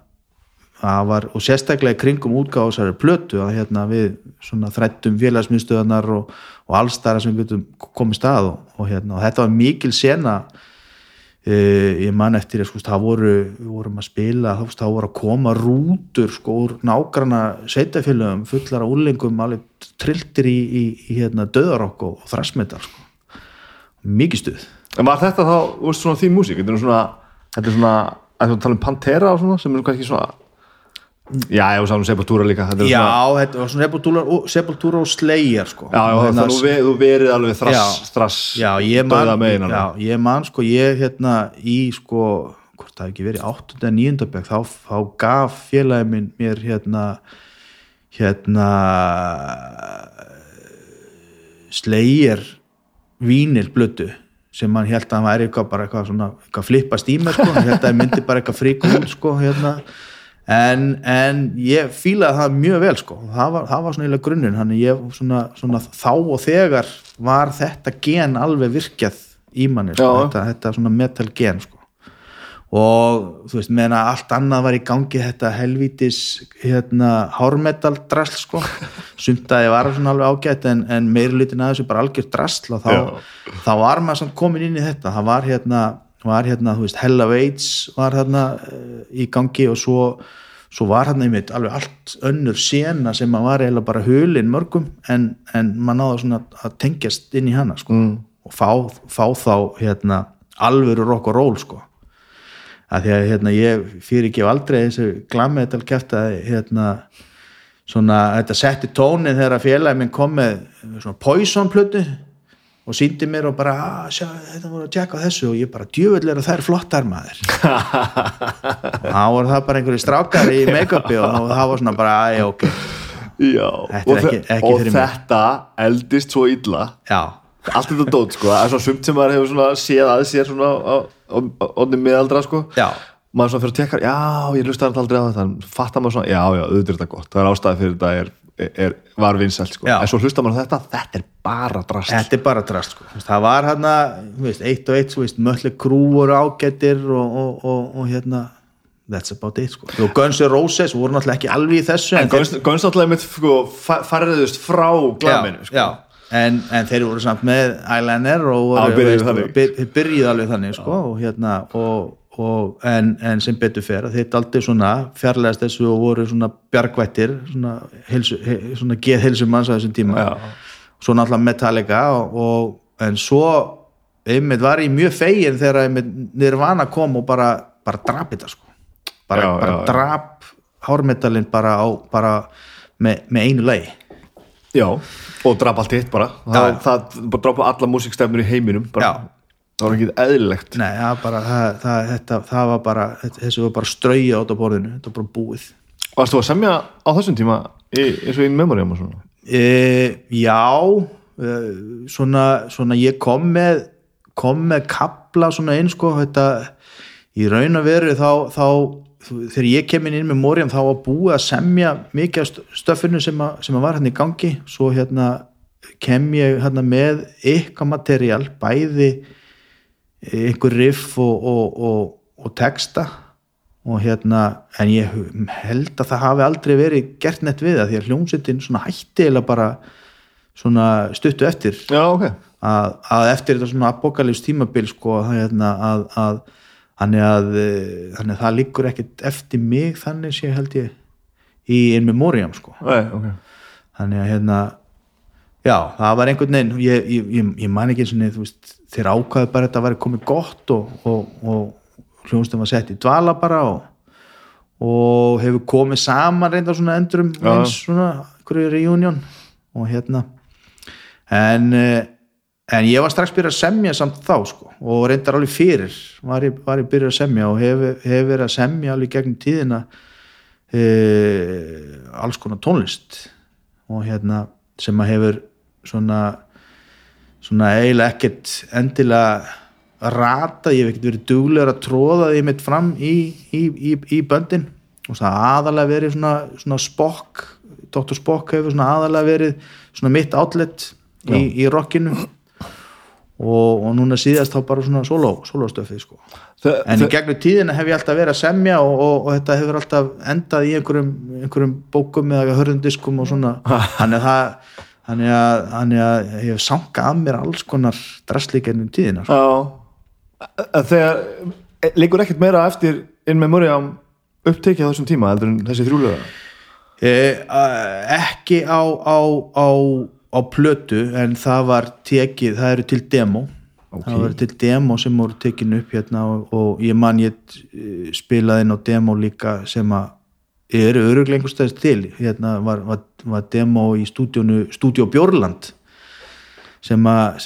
það var, og sérstaklega kringum útgáð þessari plötu að hérna við svona þrættum félagsmyndstöðanar og, og allstara sem við getum komið stað og, og hérna, og þetta var mikil sena uh, ég man eftir sko, það voru, við vorum að spila þá það voru að koma rútur sko, úr nágrana sveitafélögum fullar af úlingum alveg trilltir í, í, í hérna, döðarokk og, og þrassmetar sko. mikið stuð En var þetta þá, þú veist, svona þín músík? Þetta er svona, þetta er svona, að þú tala um Pantera og svona, sem er kannski svona, já, ég var saman Sepultura líka, já, svona, þetta var svona sepultúra og, sepultúra og slegjar sko. já, já, Hérna, nú ve, þú verið alveg þrass, Já. þrass, já, ég man, já, ég man sko, ég hérna í sko, hvort það hafi ekki verið 8. eða 9. bekk, þá, þá gaf félagi minn mér hérna hérna slegir vínil blötu sem hann held að hann væri eitthvað bara eitthvað svona, eitthvað flippast í mér sko, hann held að ég myndi bara eitthvað frík út sko, hérna en, en ég fílaði það mjög vel sko, það var, það var svona eiginlega grunninn, hann ég svona, svona þá og þegar var þetta gen alveg virkjað í manni sko, þetta, þetta svona metal gen sko. Og þú veist, meðan að allt annað var í gangi þetta helvítis hérna, hármetal drasl sko. *laughs* Sumt að ég var svona alveg ágætt en, en meiri lutin að þessu bara algjört drasl og þá, þá var maður samt komin inn í þetta. Það var hérna, var hérna þú veist, Hell of AIDS var hérna uh, í gangi og svo, svo var hérna einmitt alveg allt önnur sena sem maður var eiginlega bara hulin mörgum en, en maður náða svona að tengjast inn í hana sko. Mm. og fá, fá þá hérna alvöru rock og roll sko. Að því að hérna, ég fyrir ekki aldrei þessu glammetal kæft að hérna, svona, þetta setti tónin þegar félagi minn kom með svona poison plötu og síndi mér og bara, að sjá, þetta voru að tjekka þessu. Og ég bara, djöfull eru þær flottar maður. *laughs* Og þá voru það bara einhverju strákar í make-upi og þá- það var svona bara, æ, ok. Já, Þetta og, ekki- ekki og þetta eldist svo illa, já, allt þetta dót, sko, það er svona sumt sem maður hefur svona séð að sér svona á miðaldra, sko. já, maður svona fyrir að tekka, já, ég lusta aldrei á þetta. En fattar maður svona, já, já, auðvitað er þetta gott. Það er ástæði fyrir þetta er, er, var vinsælt sko. En svo hlustar maður þetta, þetta er bara drast þetta er bara drast sko. Það var hérna, eitt og eitt mölli krúur ágættir og, og, og, og hérna that's about it sko. og Guns N' Roses voru náttúrulega ekki alveg í þessu en Guns náttúrulega mitt sko, fa- fariðust frá glaminu sko. já. En, en þeir voru samt með eyeliner og Já, voru, byrjuðu veist, þannig. byr, þeir byrjuðu alveg þannig sko, og hérna og, og, en, en sem betur fer að þeir daldi svona fjarlægast þessu og voru svona bjargvættir svona, heilsu, he, svona geð heilsumanns á þessum tíma Já. svo náttúrulega Metallica og, og, en svo einmitt var ég mjög fegin þegar einmitt Nirvana kom og bara, bara drap þetta sko bara, Já, bara já, drap hármetallin bara, á, bara með, með einu lagi já, og draf allt hitt bara það, það, það dropa alla músikstefnur í heiminum bara. Já. Það var ekki eðlilegt. Nei, það, bara, það, það, þetta, það var bara þessu var bara strauja át á borðinu þetta var bara búið. Varstu að semja á þessum tíma eins og í memoriam og svona? E, Já e, svona, svona ég kom með kom með kapla svona eins sko þetta, í raun og veru þá, þá þú- þegar ég kem inn með Moriam þá var búið að semja mikið af stö- stöffinu sem, að, sem var hann í gangi. Svo hérna kem ég hérna með ykkar material bæði einhver riff og, og, og, og texta. Og hérna en ég held að það hafi aldrei verið gert neitt við það því að hljómsveitin svona hætti eða bara svona stuttu eftir. Já, ok, að, að eftir þetta svona apokalífs tímabil sko hérna að, að þannig að, eh, þannig að það liggur ekkit eftir mig þannig sé held ég í in memoriam sko. Nei, ok. Þannig að hérna já, það var einhvern veginn ég, ég, ég, ég man ekki eins og neð þeir ákvaði bara að þetta væri komið gott og, og, og hljónstum var sett í dvala bara og, og hefur komið saman reynda svona endurum Já. eins svona hverju reunion og hérna en eh, en ég var strax byrjað að semja samt þá sko og reyndar alveg fyrir var ég, ég byrjað að semja og hefur hef verið að semja alveg gegnum tíðina e, alls konar tónlist og hérna sem að hefur svona svona eiginlega ekkert endilega rata, ég hef ekkert verið duglegur að tróða því mitt fram í, í, í, í böndin. Og það aðalega verið svona, svona spokk Dr. Spock hefur svona aðalega verið svona mitt outlet í, í rockinu. Og, og núna síðast þá bara svona solo, solostöfið sko. Þe- en í gegnum tíðina hef ég alltaf verið að semja og, og, og þetta hefur alltaf endað í einhverjum, einhverjum bókum eða hörðundiskum og svona. *laughs* Þannig að það þannig að, þannig að ég hef sangað að mér alls konar drasli gennum tíðina sko. Já, þegar leikur ekkert meira eftir in memoriam upptekið á þessum tíma heldur en þessi þrjúlega eh, ekki á, á, á, á plötu en það var tekið, það eru til demo Ok. það var til demo sem voru tekinu upp hérna og, og ég man ég eh, spilaði inn á demo líka sem að eru öruglega einhvers staðist til. Hérna var, var, var demo í stúdíónu Stúdíó Bjórland sem að,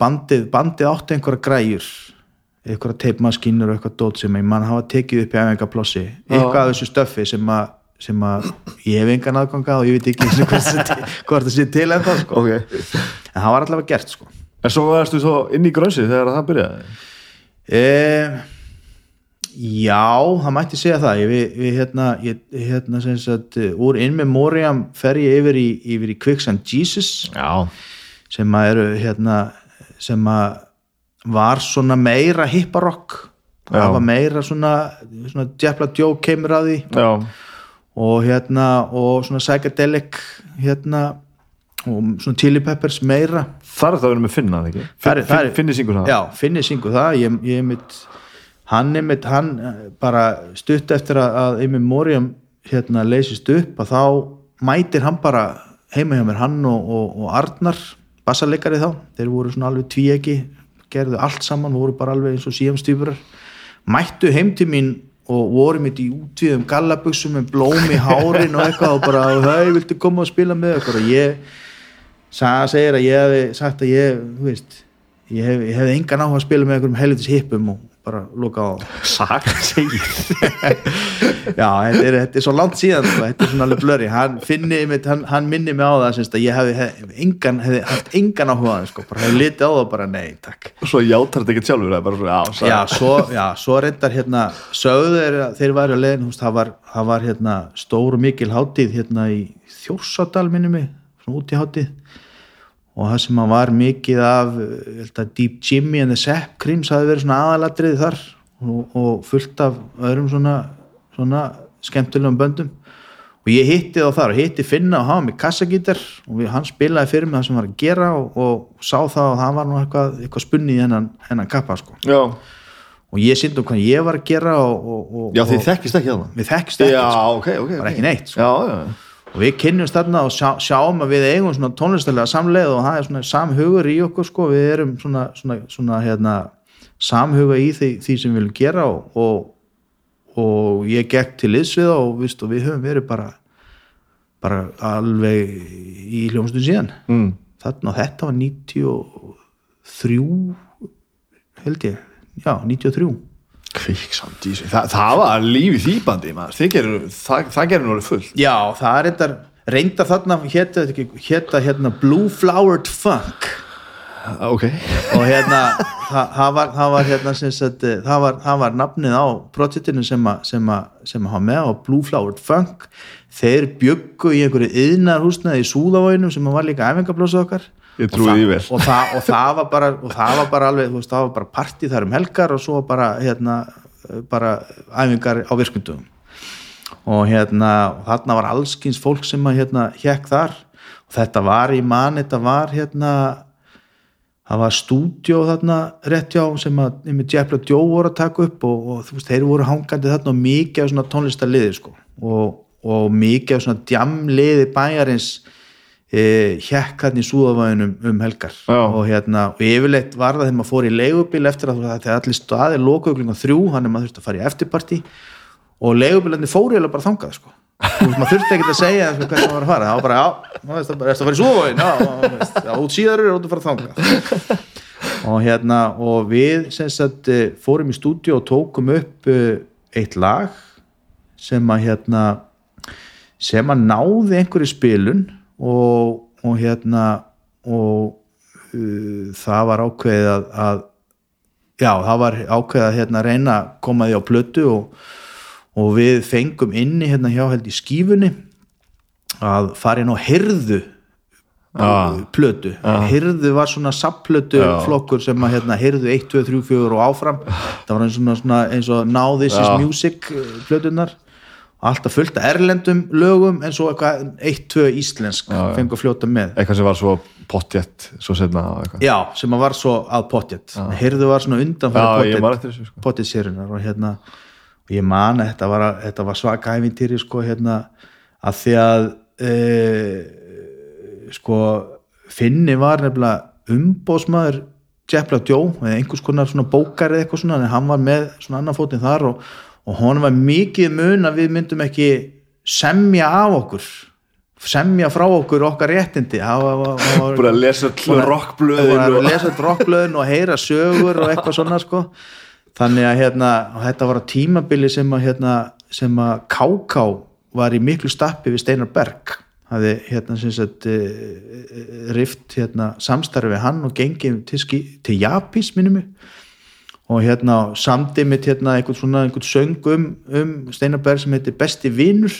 bandið, bandið átti einhverja græjur einhverja teipmaskínur og eitthvað dót sem mann hafa tekið upp í æfingaplossi eitthvað af þessu stöffi sem að, sem að ég hef engan aðganga og ég veit ekki hvort það sé til- *laughs* en það sko. Ok. En það var allavega gert sko. En svo varstu svo inn í grönsi þegar það byrjaði? E, Já, það mætti segja það. Ég, við, hérna, ég, hérna sagt, eh, úr In Memoriam fer ég yfir í, yfir í Quicksand Jesus Já. sem að eru hérna sem að var svona meira hipparokk. Það var meira svona, svona Jepla Joe kemur að því. Já, og hérna og svona psychedelic hérna og svona chili peppers meira. Þar er það verið með finna, ekki? Það er- er- Finni syngur það já, finni syngu það ég, ég mitt, hann er mitt hann eh, bara stutt eftir að, Amy Moriam hérna leysist upp að þá mætir hann bara heima hjá mér hann og, og, og Arnar bassarleikari þá, þeir voru svona alveg tvíegi gerðu allt saman, voru bara alveg eins og síamstýpurar mættu heim til mín og voru mitt í útvíðum gallabuxum með blóm í hárin og eitthvað og bara, hei, viltu koma og spila með okkur? Og ég Saga segir að ég hefði sagt að ég, þú veist, ég hef, hefði engan áhuga að spila með einhverjum helvitis hippum og bara loka á. Saga segir *laughs* Já, þetta er, þetta er svo langt síðan sko, þetta er svona alveg blöri, hann hann, hann minni mig á það, semst að ég hefði, hef, engan, hefði haft engan áhuga á það, sko, bara hefði litið á það bara, nei, takk. Svo játar þetta ekki sjálfur það bara svo, já. Já, svo, já, svo reyndar hérna sögðu þeir þeir væri að leiðin það var, það var hérna stór og mikil hátíð hérna í Þjórsadal minni mig, svona út í hátíð og það sem að var mikið af að Deep Jimmy and the Sepp Creams hafi verið svona aðalatriði þar. Og, og fullt af öðrum svona, svona skemmtilegum böndum. Og ég hitti þá þar og hitti Finna og hafa með kassagítar. Og við, hann spilaði fyrir mig það sem var að gera og, og sá það og það var nú eitthvað, eitthvað spunni í hennan, hennan kappa sko. Já, og ég syndi um hvað ég var að gera og, og, og, já þið þekkist ekki að það við þekkist ekki Já, sko. ok, ok, Bara ok. ekki neitt, sko. Já, já, og við kynnumst þarna og sjá, sjáum að við eigum svona tónlistalega samleið og það er svona samhugur í okkur sko, við erum svona, svona, svona hérna, samhuga í því, því sem við viljum gera og, og, og ég gekk til liðsvið og, víst, og við höfum verið bara bara alveg í hljómsdun síðan. Mm. þarna og þetta var 93 held ég. Já, 93 Kviksamt í sig, Þa, það var líf í því bandi maður. Það, það gerir nú fullt. Já, það er reyndar reyndar þarna hétta, hétta hérna Blue Flowered Funk. Ok, og hérna það, það, var, það var hérna sagt, eh, það var, það var nafnið á projektinu sem að sem að, hafa með á Blue Flowered Funk. Þeir bjöggu í einhverju yðnarhúsnaði í Súðavóinum sem var líka æfingablósu okkar Ég trúi því vel. og það, og það var bara og það var bara alveg, veist, það var bara partí þar um helgar og svo bara hérna bara æfingar á virkundum. Og hérna og þarna var allskins fólk sem að hérna hjekk þar. Og þetta var í mann, þetta var hérna það var stúdjó þarna rétt hjá sem að með Jeffla Joe voru að taka upp og, og þú veist, þeir voru hangandi þarna og mikið af svona tónlistarliði sko. Og, og mikið af svona djamliði bæjarins hjekk hann í súðavæðinum um helgar. Já. og hérna, og yfirleitt var það þegar maður fór í leigubíl eftir að það þegar allir staðir lokuðu klingan þrjú, hann er maður þurfti að fara í eftirparti og leigubílarnir fóru eða bara þangað sko. Veist, maður þurfti ekki að segja hvert maður var að fara, það var bara, já, bara, ertu að fara í súðavæðin, já, já, út síðar eru út að fara þangað. Og hérna, og við sem sagt eh, fórum í stúdíu og tókum upp eh, eitt lag sem að hérna sem að náði einhverju spilun og, og hérna og uh, það var ákveðið að, að já, það var ákveðið að hérna, reyna að koma því á plötu og, og við fengum inni hérna hjá held í skífunni að fara inn á hirðu Ah. plötu hirðu var svona sapplötu Já. flokkur sem að hérna hirðu 1, 2, 3, 4 og áfram það var eins og, svona, eins og Now This is Já. Music uh, plötunar alltaf fullt af erlendum lögum en svo eitthvað 1, 2 íslensk fengu að fljóta með. Eitthvað sem var svo pottjett svo já, sem var svo að potjet hirðu var svona undan fyrir ég man potjet eftir þessu potið sérunar og hérna og ég man að þetta var, þetta var svaka ævintýri sko hérna að því að e, sko Finni var nefnilega umbóðsmaður Jeppla Djó eða einhvers konar svona bókar eða eitthvað svona en hann var með svona annan fótinn þar og, og honum var mikið mun að við myndum ekki semja af okkur semja frá okkur okkar réttindi. Það bara að lesa að- rockblöðin búin að lesa rockblöðin og heyra sögur og eitthvað svona sko. Þannig að hérna, þetta var tímabili sem að hérna, sem að Káká var í miklu stappi við Steinar Berg. Hafði hérna sem sagt uh, rift hérna samstarfi við hann og gengið til, til Japís minnum mig og hérna samdimit hérna einhvern svona einhvern söng um, um Steinar Berg sem heitir Besti Vinur.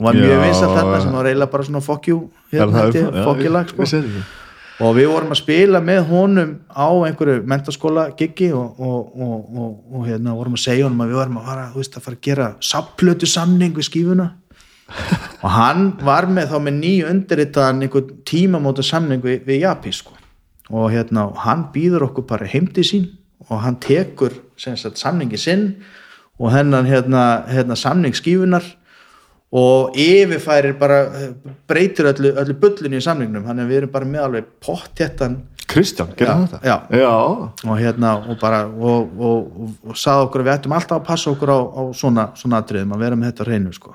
Og var mjög Já, vinsað þarna já. sem var eiginlega bara svona fuck you Er hérna, það held ég, upp- já, fuck you lag ég- sko þetta. og við vorum að spila með honum á einhverju mentaskóla giggi og, og, og, og, og hérna vorum að segja honum að við varum að fara, veist, að fara að gera sapplötu samning við skífuna. *laughs* Og hann var með þá með nýju undirritaðan einhvern tímamóta samning við, við Japi sko. Og hérna hann býður okkur bara heimdi sín og hann tekur sagt, samningi sinn og hennan hérna, hérna samning skífunar og yfirfærir bara eh, breytir öllu, öllu bullinu í samningnum þannig að við erum bara með alveg pottjættan Kristján, gerði Já, hann þetta? já. já. og hérna og bara og, og, og, og sagði okkur að við ættum alltaf að passa okkur á, á svona, svona atriðum að vera með þetta hreinu sko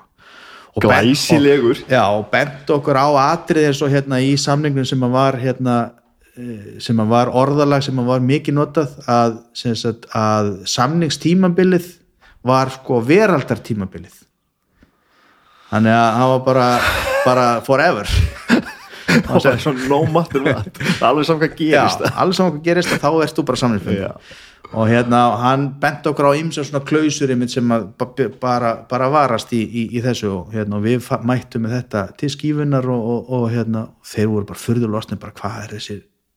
Glæsilegur. já og bent okkur á atrið eins og hérna í samningnum sem að var hérna sem að var orðalag sem að var mikið notað að, sagt, að samningstímabilið var sko veraldartímabilið. Þannig að það var bara, bara forever. *laughs* Það er svona no matter what alveg saman hvað Já, gerist alls saman hvað gerist þá erst þú bara Já. og hérna hann bent okkur á ymsum svona klausur sem bara, bara varast í, í, í þessu og hérna, við mættum með þetta til skífunar og, og, og hérna, þeir voru bara furður losnir bara hvað er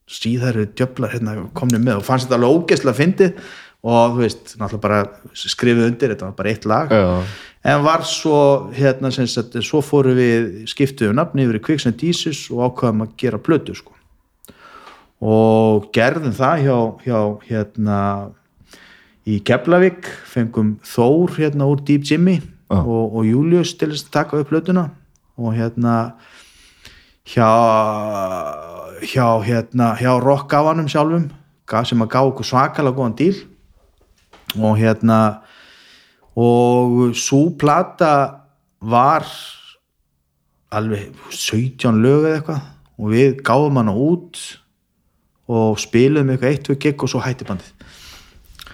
þessi síðari djöflar hérna komnið með og fannst þetta alveg ógeðslega fyndið og þú veist, náttúrulega bara skrifið undir, þetta var bara eitt lag Já. en var svo hérna sem sagt, svo fóru við skiptuðu nafni yfir í Quicksand Jesus og ákvaðum að gera plötu sko og gerðum það hjá, hjá hérna í Keflavík fengum Þór hérna úr Deep Jimmy Já. og, og Július til þess að taka upp plötuna og hérna hjá hjá hérna hjá rockgafanum sjálfum sem að gá okkur svakalega góðan díl. Og hérna og svo plata var alveg 17 lög eða eitthvað. Og við gáðum hana út og spiluðum eitthvað eitt, tvö gig og svo hætti bandið.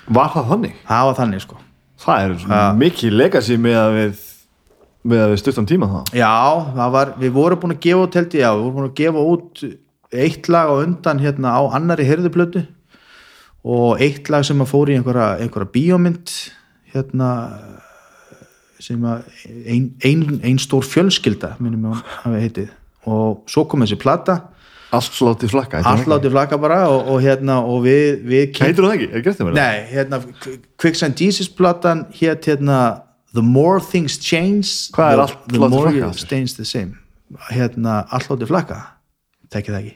Var það þannig? það var þannig sko. Það er svona mikið legacy með að við með að við stuttan tíma það já, það var, við vorum búin að gefa út held ég, já, við vorum búin að gefa út eitt lag á undan hérna á annari herðuplötu og eitt lag sem að fór í einhverja, einhverja bíómynd hérna sem að ein, ein, ein stór fjölskylda minnum að hafa heitið og svo kom þessi plata allt látið flakka allt það látið flaka bara og, og hérna og við, við ekki? heitir það ekki? er gert það mér Nei, hérna Quicksand Jesus platan hétt hérna The More Things Change Hvað er the, allt The látið More flakka You aftur? Stains the Same hérna allt látið flaka tekið það ekki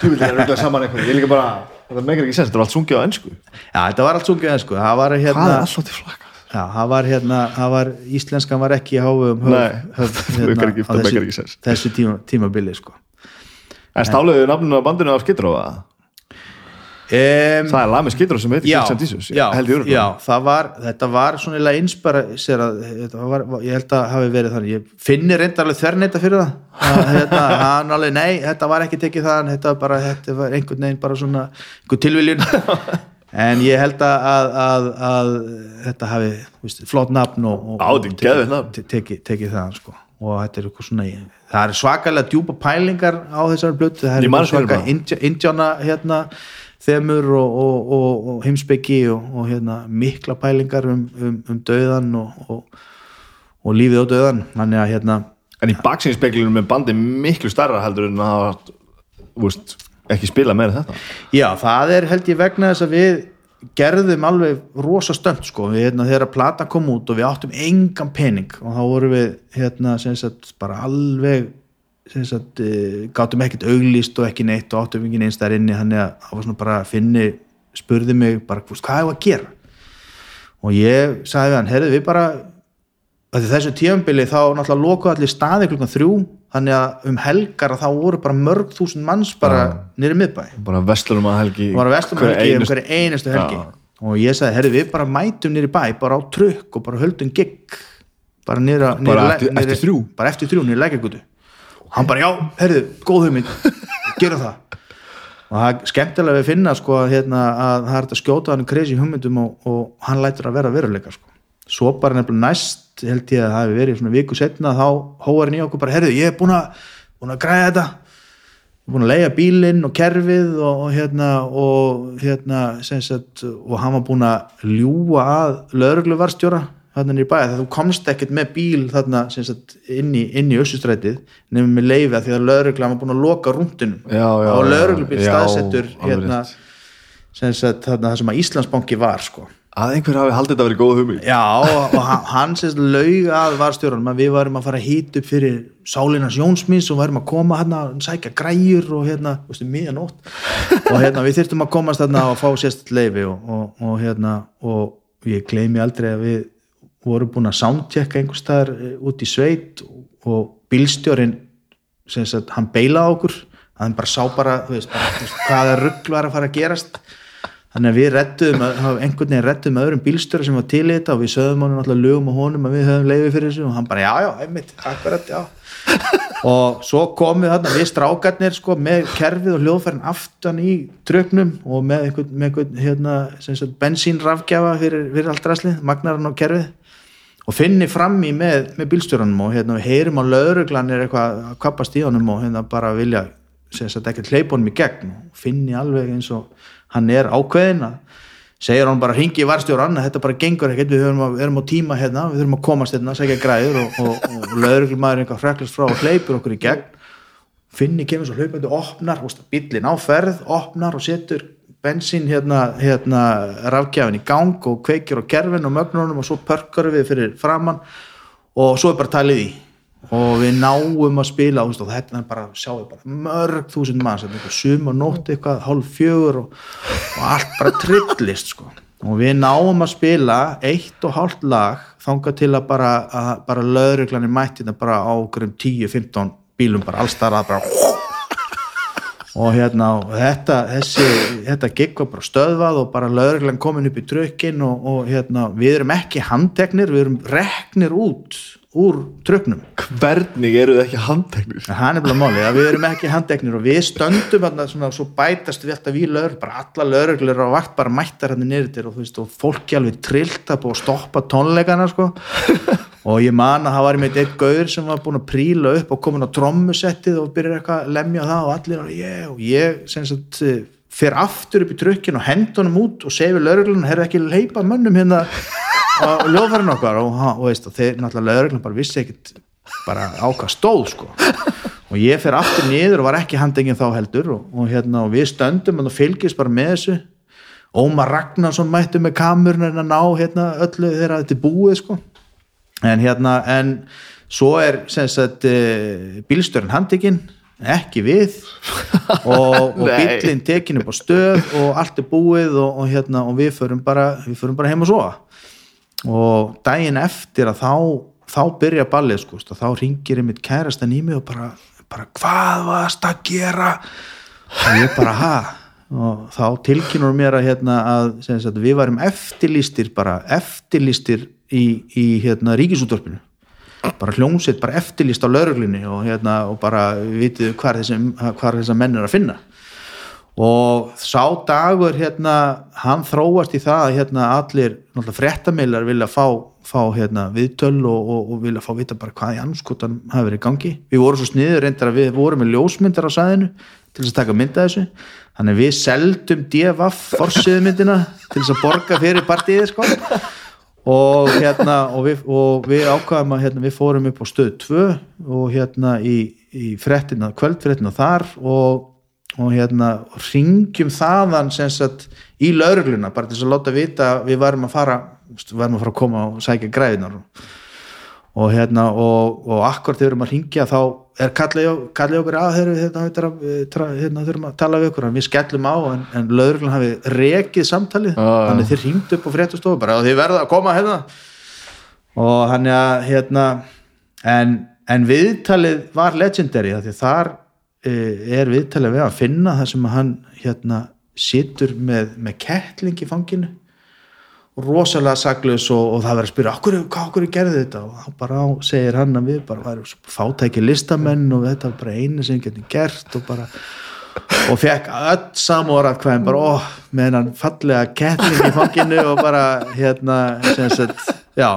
þú vil það röglega saman eitthvað ég er líka bara það meikar ekki sens þetta er allt sungið á ennsku Já, þetta var allt sungið sko. það var hvað hérna er allt látið flakka? Já, það var hérna, það var íslenskan var ekki í háum höf, Nei, *laughs* það meikar ekki- á þessu, þessu tíma, tímabili sko. en stáluðu nafninu á bandinu af Skidró um, það er lag með Skidró sem heitir já, Quicksand Jesus já, já, það var þetta var svona einspara þetta ég held að hafi verið þannig. Ég finnir reyndar alveg þverneita fyrir það. Að, *laughs* hérna, hann alveg, nei, þetta var ekki tekið það þetta var bara, þetta var einhvern veginn bara svona einhvern tilviljun. *laughs* En ég held að, að, að, að þetta hafi, veist, flott nafn og, og, þetta tekið, tekið það sko. og þetta er eitthvað svona það er svakalega djúpa pælingar á þessari blötu, það er Ég man eitthvað eftir svaka bara. Indja- indjána hérna þemur og, og, og, og heimsbyggi og, og hérna mikla pælingar um, um, um döðan og, og, og lífið á döðan þannig að hérna En í baksinspeglunum er bandi miklu starra heldur en að úst, ekki spila meira þetta. Já, það er held ég vegna þess að við gerðum alveg rosa stönd sko, við hérna þegar að plata kom út og við áttum engan pening og þá vorum við hérna sem sagt bara alveg sagt uh, gátum ekkert auglýst og ekki neitt og áttum ekki neins þær inni þannig að það var svona bara að finni spurði mig bara "Þú veist, hvað er að gera? Og ég sagði hann, herðu við bara að þessu tíðanbili þá náttúrulega lokuðu allir staði klukkan þrjú þannig að um helgar að þá voru bara mörg þúsund manns bara nýri miðbæ. Bara vestlunum að helgi og var að vestum hverja helgi um hverju einustu helgi. Já. og ég sagði, herri við bara mætum nýri bæ bara á trukk og bara höldum gigg bara nýra Bara eftir- eftir þrjú? bara eftir þrjú nýri lækjagutu hann bara, já, herri, góð hugmynd. Gera það. Og það er skemmtilega við finna sko hérna, að það er að skjóta hann crazy hugmyndum og, og hann lætur að vera veruleika sko. svo bara nefnilega næst held ég að það hefði verið svona viku setna þá hóar hann í okkur bara, herri, ég er búin að búin að græða þetta. Búin að leiða bílinn og kerfið og, og hérna og hérna sagt, og hann var búin að ljúga að lögregluvarstjóra þarna niður í bæða þegar þú komst ekkert með bíl þarna sagt, inn í, össustrætið nefnum með leiði að því að lögregla var búin að loka rúndunum Já, já, og já, staðsettur hérna, sagt, þarna það sem að Íslandsbanki var sko. Að einhver hafi haldið þetta að vera góð hugmynd. Já, og og hann, sérst laug að varstjóranum að við varum að fara að hýta upp fyrir sálinans Jónsmís og varum að koma hérna að sækja græjur og hérna, þú veist, miðja nótt og hérna við þyrftum að komast hérna og fá sérst leifi og, og, og hérna og ég gleymi aldrei að við vorum búin að soundchecka einhvers staðar eh, út í sveit og, og bílstjórin sem sagt, hann beilaði okkur hann bara sá bara, veist, bara, hvaða rugl var að fara að gerast. Þannig að við að- hafa einhvern veginn rettuðum með öðrum bílstöru sem var til í þetta og við sögðum honum alltaf lögum á honum að við höfum leiði fyrir þessu og hann bara já, já, einmitt, akkurat, já. Og svo komum við þarna við strákarnir sko með kerfið og hljóðfærin aftan í trögnum og með einhvern, með einhvern hérna, sagt, bensínrafgjafa fyrir, fyrir allt ræslið, magnaran og kerfið og finni fram í með, með bílstjórunum og hérna heyrum á lauruglan er eitthvað að kappast í honum og hérna bara vilja ekki hleypa honum í gegn og finni alveg eins og hann er ákveðin að segir hann bara ringi í varstjóran þetta bara gengur ekkert, við erum, að, erum á tíma hérna við þurfum að komast hérna, segja græður og, og, og lauruglumæður eitthvað freklist frá og hleypur okkur í gegn. Finni kemur svo hlaupandi, opnar bílinn á ferð, opnar og setur bensín hérna, hérna rafgjafin í gang og kveikir á kerfin og mögnunum og svo pörkar við fyrir framann og svo er bara talið í. Og við náum að spila og þetta er bara, sjáum við bara mörg þúsund manns, þetta er eitthvað sum og nótt eitthvað hálf fjögur og, og allt bara trillist sko. Og við náum að spila eitt og hálft lag þangað til að bara, bara löðruglan er mætt hérna bara á okkur um 10-15 bílum bara alls þar að bara og hérna og þetta, þessi, þetta gig var bara stöðvað og bara lögreglan komin upp í trökkin og, og hérna við erum ekki handteknir, við erum reknir út úr trökknum hvernig eru þið ekki handteknir? Það er nefnilega máli, að við erum ekki handteknir og við stöndum hérna svona svo bætast við alltaf við lögur, bara alla lögreglur á vakt bara mættar hérna niður til og þú veist og fólki alveg trillt að búið að stoppa tónleikana sko og ég man að það var með eitt gaur sem var búin að príla upp og komin á trommusettið og byrjar eitthvað að lemja það og allir og ég, og ég sagt eh, fer aftur upp í trukkin og hendunum út og segir við lögreglun, herru ekki leipa mönnum hérna á ljóðfærin okkar? Og, og, veist, og þeir náttúrulega lögreglun bara vissi ekkit bara á hvað stóð sko. Og ég fer aftur niður og var ekki handengin þá heldur og, og, hérna, og við stöndum og fylgist bara með þessu. Ómar Ragnarsson mættu með kamerun en að ná hérna, öllu þegar þetta er búið sko en hérna en svo er sagt uh, bílstörn handtekinn ekki við *laughs* og, og bílinn tekinn upp á stöð og allt er búið og, og hérna og við förum bara, við förum bara heim og sofa. Og daginn eftir að þá þá byrja ballið sko þá ringir einmitt kærastan í mig og bara, bara hvað varst að gera? Og ég bara ha og þá tilkynur mér að, hérna, að sagt, við varum eftirlýstir bara eftirlýstir í, í hérna, ríkisútvarpinu. Bara hljómsveit, bara eftirlýst á lauruglinni og, hérna, og bara vitið hvar þessi, hvar þessa menn er að finna. Og sá dagur hérna, hann þróast í það að hérna, allir fréttameilar vilja fá, fá hérna, viðtöl og, og, og vilja fá vita bara hvað í anskotan hafi verið gangi. Við vorum svo sniður reyndar að við vorum með ljósmyndar á sæðinu til þess að taka mynda þessu. Þannig við seldum DFF forsiðmyndina til þess að borga fyrir partíði sko. Og hérna og við, og við ákvaðum að hérna, við fórum upp á stöð 2 og hérna í, í frettina, kvöldfrettina þar og, og hérna ringjum þaðan sagt í laurugluna bara til þess að láta vita við varum að fara varum að fara að koma og sækja græðinar og hérna og, og akkur þegar við erum að ringja þá er kallið, okkur að þeir, hérna, hérna, hérna þurfum að tala við okkur en við skellum á en, en lauruglan hafi rekið samtalið. Ah. þannig þeir ringdu upp á fréttastofu bara og þið verða að koma hérna. Og hann að hérna en, en viðtalið var legendary því þar e, er viðtalið við að finna það sem að hann hérna situr með, með kettling í fanginu. og rosalega saklaus og, og það verður að spyrja okkur, okkur gerði þetta? Og þá bara á, segir hann að við bara værum fátæki listamenn og þetta var bara einu sem getum gert og bara og fekk öll samórat hvaðin bara, ó, með hennan fallega kettling í fanginu og bara hérna, sagt, já.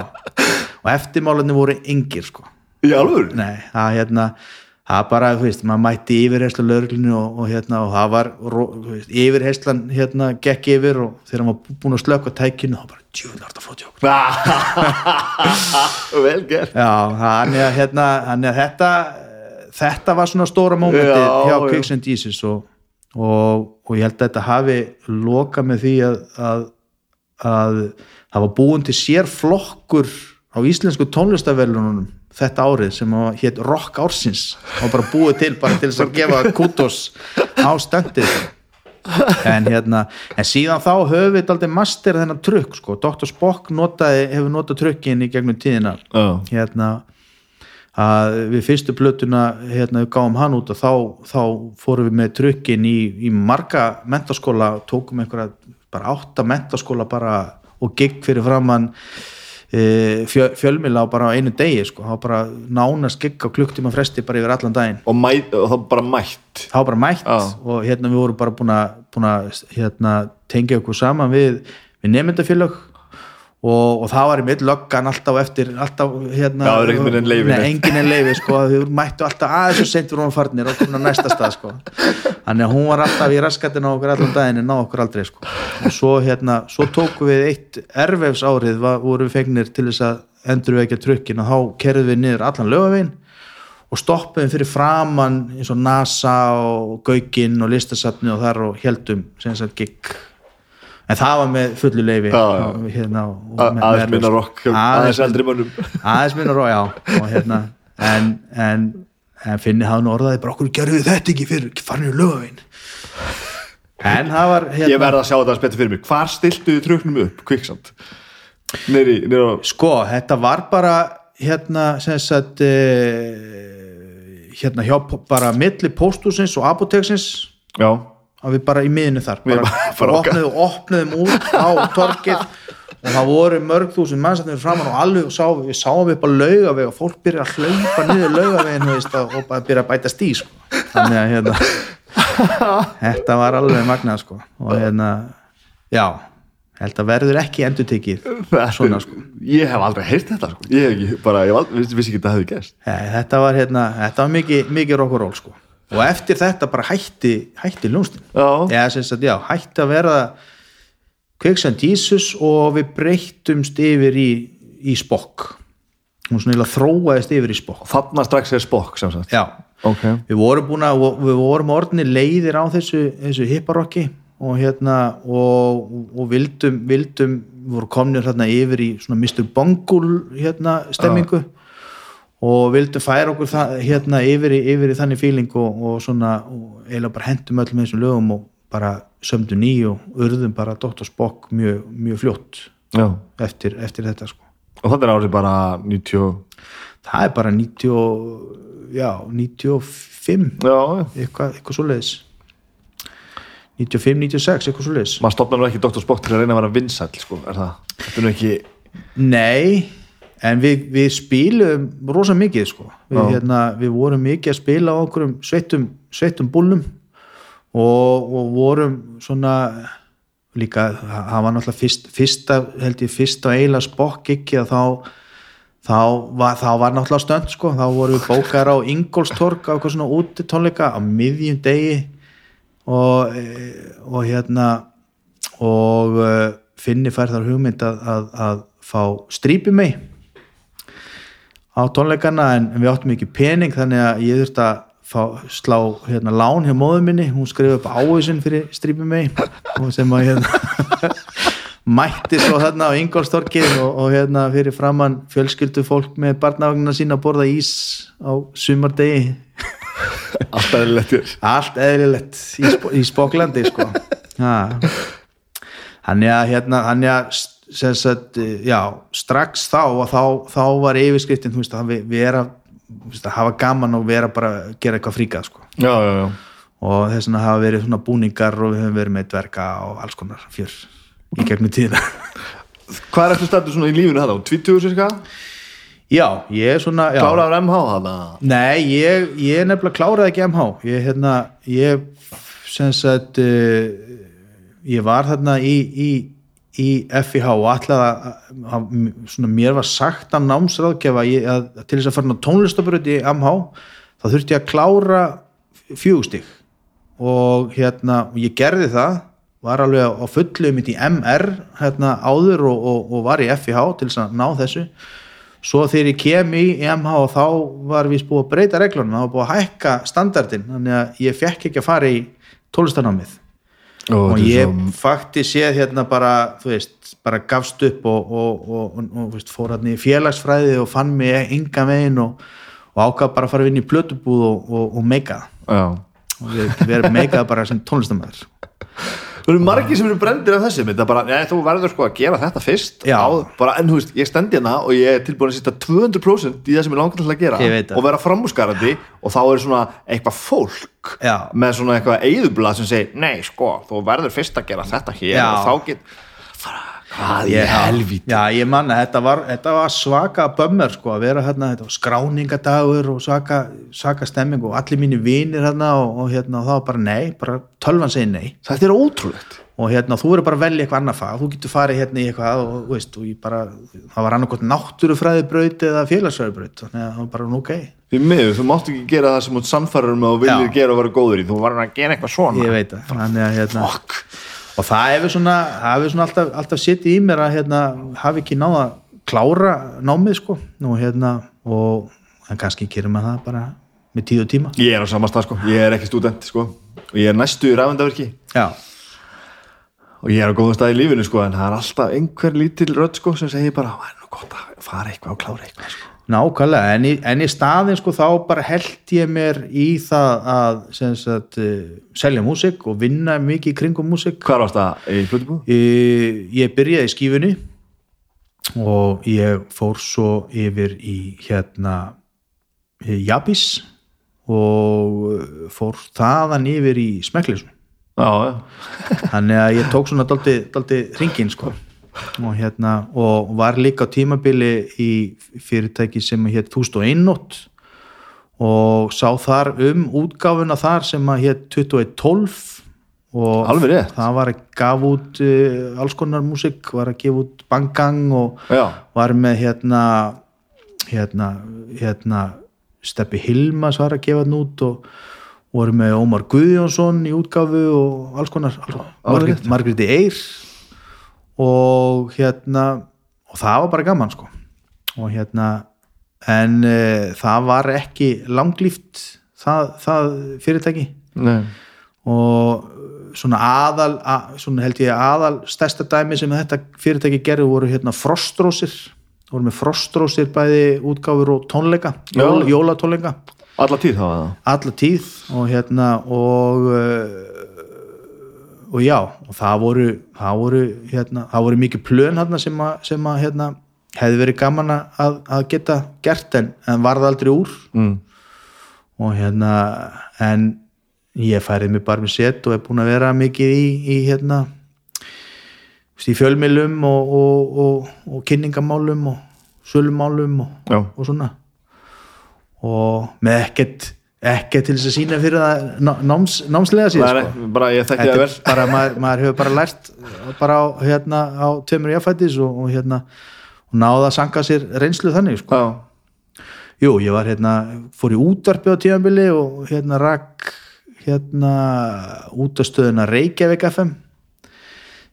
Og eftirmálarnir voru yngir sko. Í alveg Nei, það hérna það bara, þú veist, maður mætti yfirherslu lögreglinu og, og hérna, og það var veist, yfirherslan, hérna, gekk yfir og þegar var búin að slöka tækinu þá bara, djúðlega er þetta flott hjá okkur vel gert. Já, þannig að hérna, að þetta þetta var svona stóra mómentið Já, hjá já. Kicks and Jesus og, og, og ég held að þetta hafi lokað með því að, að, að það var búin til sér flokkur á íslensku tónlistavelunum þetta árið sem hétt Rock Ársins og bara búið til bara til þess að gefa kutos á stöndið en hérna en síðan þá höfum við aldrei master þennan trukk sko, Dr. Spock notaði, hefur notað trukkin í gegnum tíðina Já. hérna að við fyrstu plötuna hérna við gáum hann út og þá, þá fórum við með trukkin í, í marga mentaskóla, tókum einhverja bara átta mentaskóla bara og gigg fyrir framann fjö, fjölmila á bara einu degi sko, þá bara nánast gigg á klukktíma fresti bara yfir allan daginn. Og, mæ, og það bara mætt. Þá bara mætt Já. og hérna við vorum bara búin að, hérna, tengja okkur saman við, við nefndafélag og, og það var í mitt löggan alltaf eftir alltaf hérna Já, enginn en leifi sko, þau mættu alltaf aðeins og sentur hún farnir og komin á næsta stað sko. *laughs* þannig að hún var alltaf í raskatinn á okkur allan daginn en ná okkur aldrei sko. og svo hérna, svo tókum við eitt erfefs árið, voru við fegnir til þess að endur við ekki að trukkin og þá kerðum við niður allan lögavegin og stoppuðum fyrir framann eins og NASA og Gaukinn og listasafni og þar og heldum sem sagt gigg. En það var með fullu leifi hérna, aðeins minna rock aðeins eldri mönnum. Aðeins minna ró, já. Og hérna, en, en, en finni hann orðaði bara okkur gerðu þetta ekki fyrir farin í lögavinn en það var ég hérna, verð að sjá þetta spettur fyrir mig. Hvar stiltu þið truknum upp, kviksamt nýri, nýri á sko, þetta var bara hérna, sem sagt eh, hérna hjá bara milli pósthúsins og apoteksins já, að við bara í miðinu þar. Bara, bara- bara okkar. opnuðum, opnuðum út á torkið og það voru mörg þúsund mannsættir framann og alveg sá, við sáum upp á laugaveg og fólk byrja að hlaupa niður laugavegin og bara byrja að bæta stí sko. þannig að hérna *laughs* þetta var alveg magnað sko. og hérna já, held að verður ekki endur tekið svona sko ég hef aldrei heyrt þetta sko. ég ekki, bara, ég aldrei, vissi, vissi ekki að það hefði gæst þetta var, hérna, þetta var mikið, mikið rock og roll sko. og eftir þetta bara hætti hætti ljónstin já, eða sem sagt, já, hætti að vera Quicksand Jesus og við breyttumst yfir í, í spokk. Hún svona eiginlega þróaðist yfir í spokk. Þarna strax er spokk sem sagt. Já, ok, við vorum búin að við vorum orðni leiðir á þessu, þessu hipparocki og hérna og, og vildum, vildum við vorum komnir hérna yfir í svona Mr. Bungle hérna stemmingu og vildum færa okkur það, hérna yfir í, yfir í þannig fíling og, og svona og eiginlega bara hendum öllum þessum lögum og bara sömdu ný og urðum bara Dr. Spock mjög, mjög fljótt eftir, eftir þetta sko. Og þetta er árið bara 90 það er bara 90 og- já, 95 já, eitthvað, eitthvað svoleiðis. 95, 96, eitthvað svoleiðis. Maður stopnar nú ekki Dr. Spock til að reyna að vera vinsæll sko, er það, þetta er nú ekki Nei, en við, við spilum rosa mikið sko. Við, hérna, við vorum mikið að spila á okkurum sveittum, sveittum búlum og, og vorum svona líka, það var náttúrulega fyrst, fyrsta, held ég, fyrsta eiginlega spokk ekki að þá þá var, þá var náttúrulega stönd sko, þá vorum við bókar á Ingolstorg á eitthvað svona úti tónleika á miðjum degi. Og, eh, og hérna og uh, finni fær þar hugmynd að, að, að fá strípi mig á tónleikana en, við áttum ekki pening þannig að ég þurfti að fá, slá hérna lán hjá móðu minni. Hún skrifa upp áhersin fyrir strípi mig og sem að hérna *laughs* mætti svo þarna á Ingolstorkið og, og hérna fyrir framann fjölskyldu fólk með barnavagnina sína að borða ís á sumardegi. Alltaf eðlilegt allt eðlilegt í, í Spoklandi sko. Þannig að hérna þannig að sagt, já, strax þá og þá, þá var yfirskriftin þú veist, að við, við erum hafa gaman og vera bara að gera eitthvað fríkað sko. Já, já, já og þess vegna hafa verið svona búningar og við höfum verið með dverga og alls konar fjör í gegnum tíðina *laughs* Hvað er eftir stættu svona í lífinu þetta? 20 cirka? já, ég er svona. Kláraður MH þarna? Nei, ég, ég nefnilega kláraði ekki MH ég, hérna, ég sem sagt uh, ég var þarna í, í, í FIH og alltaf að, svona, mér var sagt af námsráðgefa að, til þess að fara tónlistabröð í MH þá þurfti ég að klára fjögustig og hérna, ég gerði það var alveg á fullu mitt í MR hérna áður og, og, og var í FIH til þess að ná þessu. Svo þegar ég kem í MH og þá var við búið að breyta reglunum, það var búið að hækka standardin, þannig að ég fekk ekki að fara í tólistanámið Ó, og ég svo- fakti séð hérna bara, þú veist, bara gafst upp og, og, og, og, fór hérna í félagsfræði og fann mig enga megin og, og ákvað bara að fara vinna í plötubúð og, og, og meika og verðum meikað bara sem tónlistamæður *laughs* Það eru margir sem eru brendir af þessu þetta bara, nei, þú verður sko að gera þetta fyrst á, bara, en þú veist, ég stendi hérna og ég er tilbúin að sýta 200% í það sem ég langar til að gera það. og vera framúskarandi og þá er svona eitthvað fólk Já. með svona eitthvað eigðublað sem segir, nei, sko, þú verður fyrst að gera þetta hér Já. og þá get fara, hvað Ég- helvíti? Já, ég manna, þetta var, þetta var svaka bömmur sko, að vera hérna, þetta var skráningadagur og svaka, svaka stemming og allir mínir vinir hérna og, og hérna og það var bara nei, bara tölvan segir nei. Þetta er ótrúlegt. Og hérna þú verður bara að velja eitthvað annað fag. Þú getur farið hérna í eitthvað og, veist, og ég bara, það var annarkot náttúrufræðibraut eða félagsfræðibraut þannig að það var bara ok. Því miður, þú mátt ekki gera það sem út um þú viljir Já. gera og vera góður í. Þú verður að gera eitthvað svona að og það hefur svona, svona alltaf, alltaf sittið í mér að hérna, hafi ekki náða að klára námið sko. Og hérna og en kannski gerir maður það bara með tíð og tíma. Ég er á sama stað sko, ég er ekki student sko. Og ég er næstu í ræfandavirki já, og ég er á góðum stað í lífinu sko en það er alltaf einhver lítil rödd sko sem segir bara, það er nú gott að fara eitthvað og klára eitthvað sko nákvæmlega en í, en í staðin sko þá bara held ég mér í það að sagt, uh, selja músík og vinna mikið kringum músík. Hvar varst það í Plutubú? ég, byrjaði í skífunni og ég fór svo yfir í hérna Jabis og fór þaðan yfir í Smeklisum Já, já, þannig að ég tók svona daldi, daldi ringin sko og hérna og var líka á tímabili í fyrirtæki sem hétt 1001 nótt og sá þar um útgáfuna þar sem að hétt 2112 og það var að gaf út uh, alls konar músík, var að gefa út bangang og já, var með hérna hérna, hérna Steppi Hilmas var að gefa hann út og voru með Ómar Guðjónsson í útgáfu og alls konar. Margréti Eyr og hérna og það var bara gaman sko. Og hérna en e, það var ekki langlíft það, það fyrirtæki. Nei. Og svona aðal að, svona held ég aðal stærsta dæmi sem þetta fyrirtæki gerði voru hérna frostrósir. Voru með frostrósir bæði útgáfur og tónleika, jólatónleika. Alla tíð þá var það alla tíð. Og hérna og uh, og já og það voru, það voru hérna, það voru mikið plön hérna sem að, sem að hérna, hefði verið gaman að, að geta gert en, en varð aldrei úr. Mm. og hérna en ég færið mig bara með set og er búin að vera mikið í, í hérna í fjölmilum og, og, og, og kynningamálum og sölumálum og svona. Og með ekkert ekki til þess að sína fyrir það ná- náms, námslega síðan sko. bara ég þekki það vel bara, *laughs* maður, maður hefur bara lært bara á, hérna, á tveimur jáfættis og, og hérna og náða að sanga sér reynslu þannig sko. Jú, ég var hérna, fór í útvarpi á tíðanbili og hérna rak hérna útastöðuna Reykjavík FM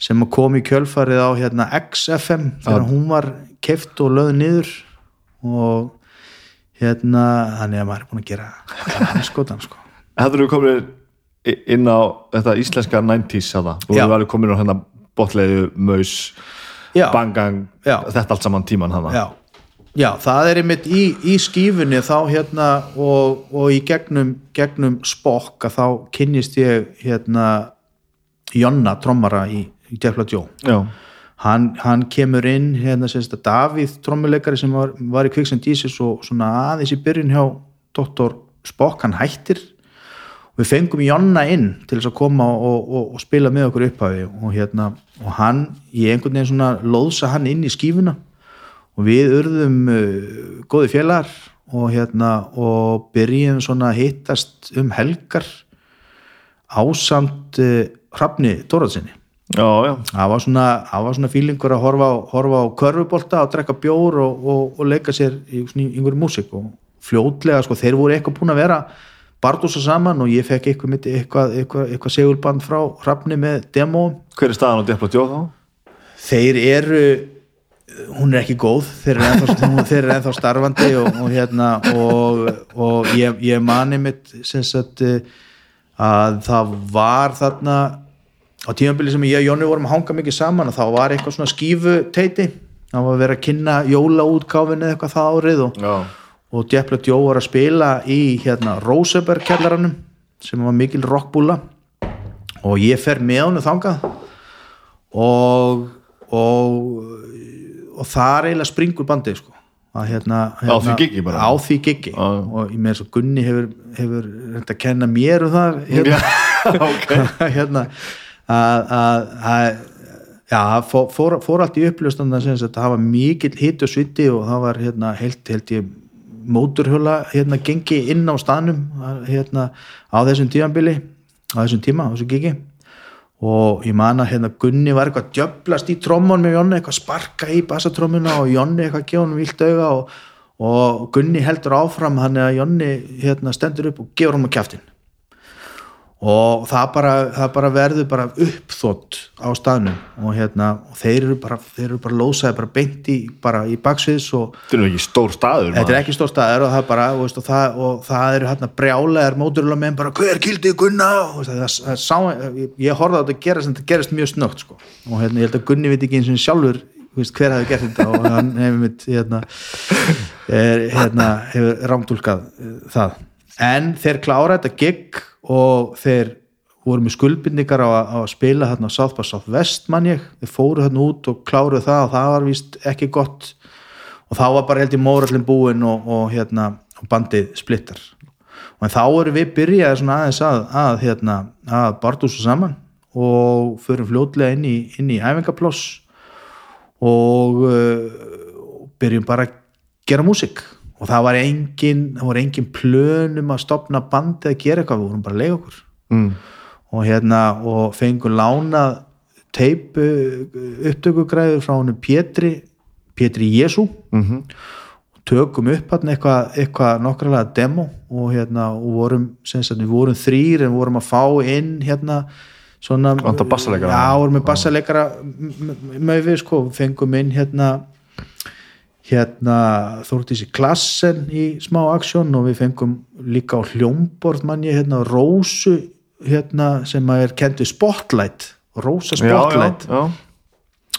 sem kom í kjölfarið á hérna XFM þegar hún var keft og löð niður og hérna þannig að maður er búin að gera hann skotan sko. Hefur þú komin inn á þetta íslenska 90s að það, þú alveg komin á hérna botleiðu, maus, bangang Já. þetta allt saman tíman hana Já, já það er einmitt í, í skífunni þá hérna og, og í gegnum, gegnum spokk að þá kynnist ég hérna Jonna trommara í, í Defla Joe Já. Hann, hann kemur inn hérna sérst að Davíð trommuleikari sem var, var í Kviksand Jesus og svona aðeins í byrjun hjá Dr. Spock, hann hættir og við fengum Jonna inn til þess að koma og, og, og spila með okkur upphafi og hérna, og hann í einhvern veginn svona loðsa hann inn í skífuna og við urðum uh, góði félagar og hérna og byrjum svona að hittast um helgar ásamt uh, Hrafni Tóraðsinni það var svona, það var svona fílingur að horfa á, horfa á körfubolta og drekka bjór og, og, og leika sér í einhverju músík. Og fljótlega sko, þeir voru eitthvað búin að vera bardúsa saman og ég fekk eitthvað, eitthvað, eitthvað, eitthvað segulband frá hrafni með demo. Hver er staðan á Depla Djó þá? þeir eru hún er ekki góð þeir eru ennþá, *laughs* þeir eru ennþá starfandi og, og hérna og, og ég, ég mani mitt sagt eh, að það var þarna á tímabili sem ég og Jóni vorum að hanga mikið saman og þá var eitthvað svona skífu teiti það var að vera að kynna jólaútkáfinu eða eitthvað það árið og, og Djepla Djó var að spila í hérna Roseberg kellaranum sem var mikil rockbúla og ég fer með honum þangað. Og og, og það eiginlega springur bandið sko. Að hérna, hérna því giggi bara? á því giggi. Já. og ég með þess að Gunni hefur, hefur reynt að kenna mér um það hérna, *laughs* ok. *laughs* Hérna að, að, að já, fór, fór, fór allt í uppljóðstanda sem sagt, það var mikill hitt og sviti og það var hérna heilt, held ég móturhjóla hérna gengi inn á staðnum hérna á þessum tímabili á þessum tíma, á þessum gigi. Og ég man að hérna Gunni var eitthvað djöblast í trommon með Jonni eitthvað sparka í bassatrommuna og Jonni eitthvað hann vilt auga og, og Gunni heldur áfram hann að Jonni hérna stendur upp og gefur hann á kjaftin og það bara, það bara verður bara uppþótt á staðnum. Og hérna og þeir eru bara, þeir eru bara lósaði bara beint í, í baksviðs Þetta er ekki stór staður þetta er ekki stór staðar og það bara og, veist, og, það, og það eru hérna brjálegar móturlega menn bara hver kildi Gunna? Sá, ég, ég horfði á þetta gerast en þetta gerist mjög snögt sko. og hérna ég held að Gunni veit ekki eins og sjálfur veist, hver hafi gert þetta. Og hann hefur mitt hérna, er, hérna hefur rámtúlkað eh, það. En þeir klára þetta gig og þeir voru með skuldbindningar á, á að spila hérna á South by Southwest mann ég, þeir fóru hérna út og kláruðu það og það var víst ekki gott. Og þá var bara held í mórallin búinn og, og hérna bandið splittar. Og þá erum við byrjaði svona aðeins að, að hérna að bardúsa saman og förum fljótlega inn í, í æfingaploss og uh, byrjum bara að gera músík og það var engin, það var engin plön um að stopna bandi að gera eitthvað, við vorum bara að lega okkur. Mm. og hérna og fengum lánað teipu upptökugræður frá honum Pétri Pétri Jésu Mm tökum upp hann eitthvað eitthva nokkralega demo og hérna og vorum, sem sagt, við vorum þrýr en vorum að fá inn hérna svona já, vorum með bassaleikara með við sko, fengum inn hérna hérna Þórtísi Klassen í smá aksjón og við fengum líka á hljómborð manni hérna Rósu hérna sem er kentu Spotlight Rósa Já, já, Spotlight. já.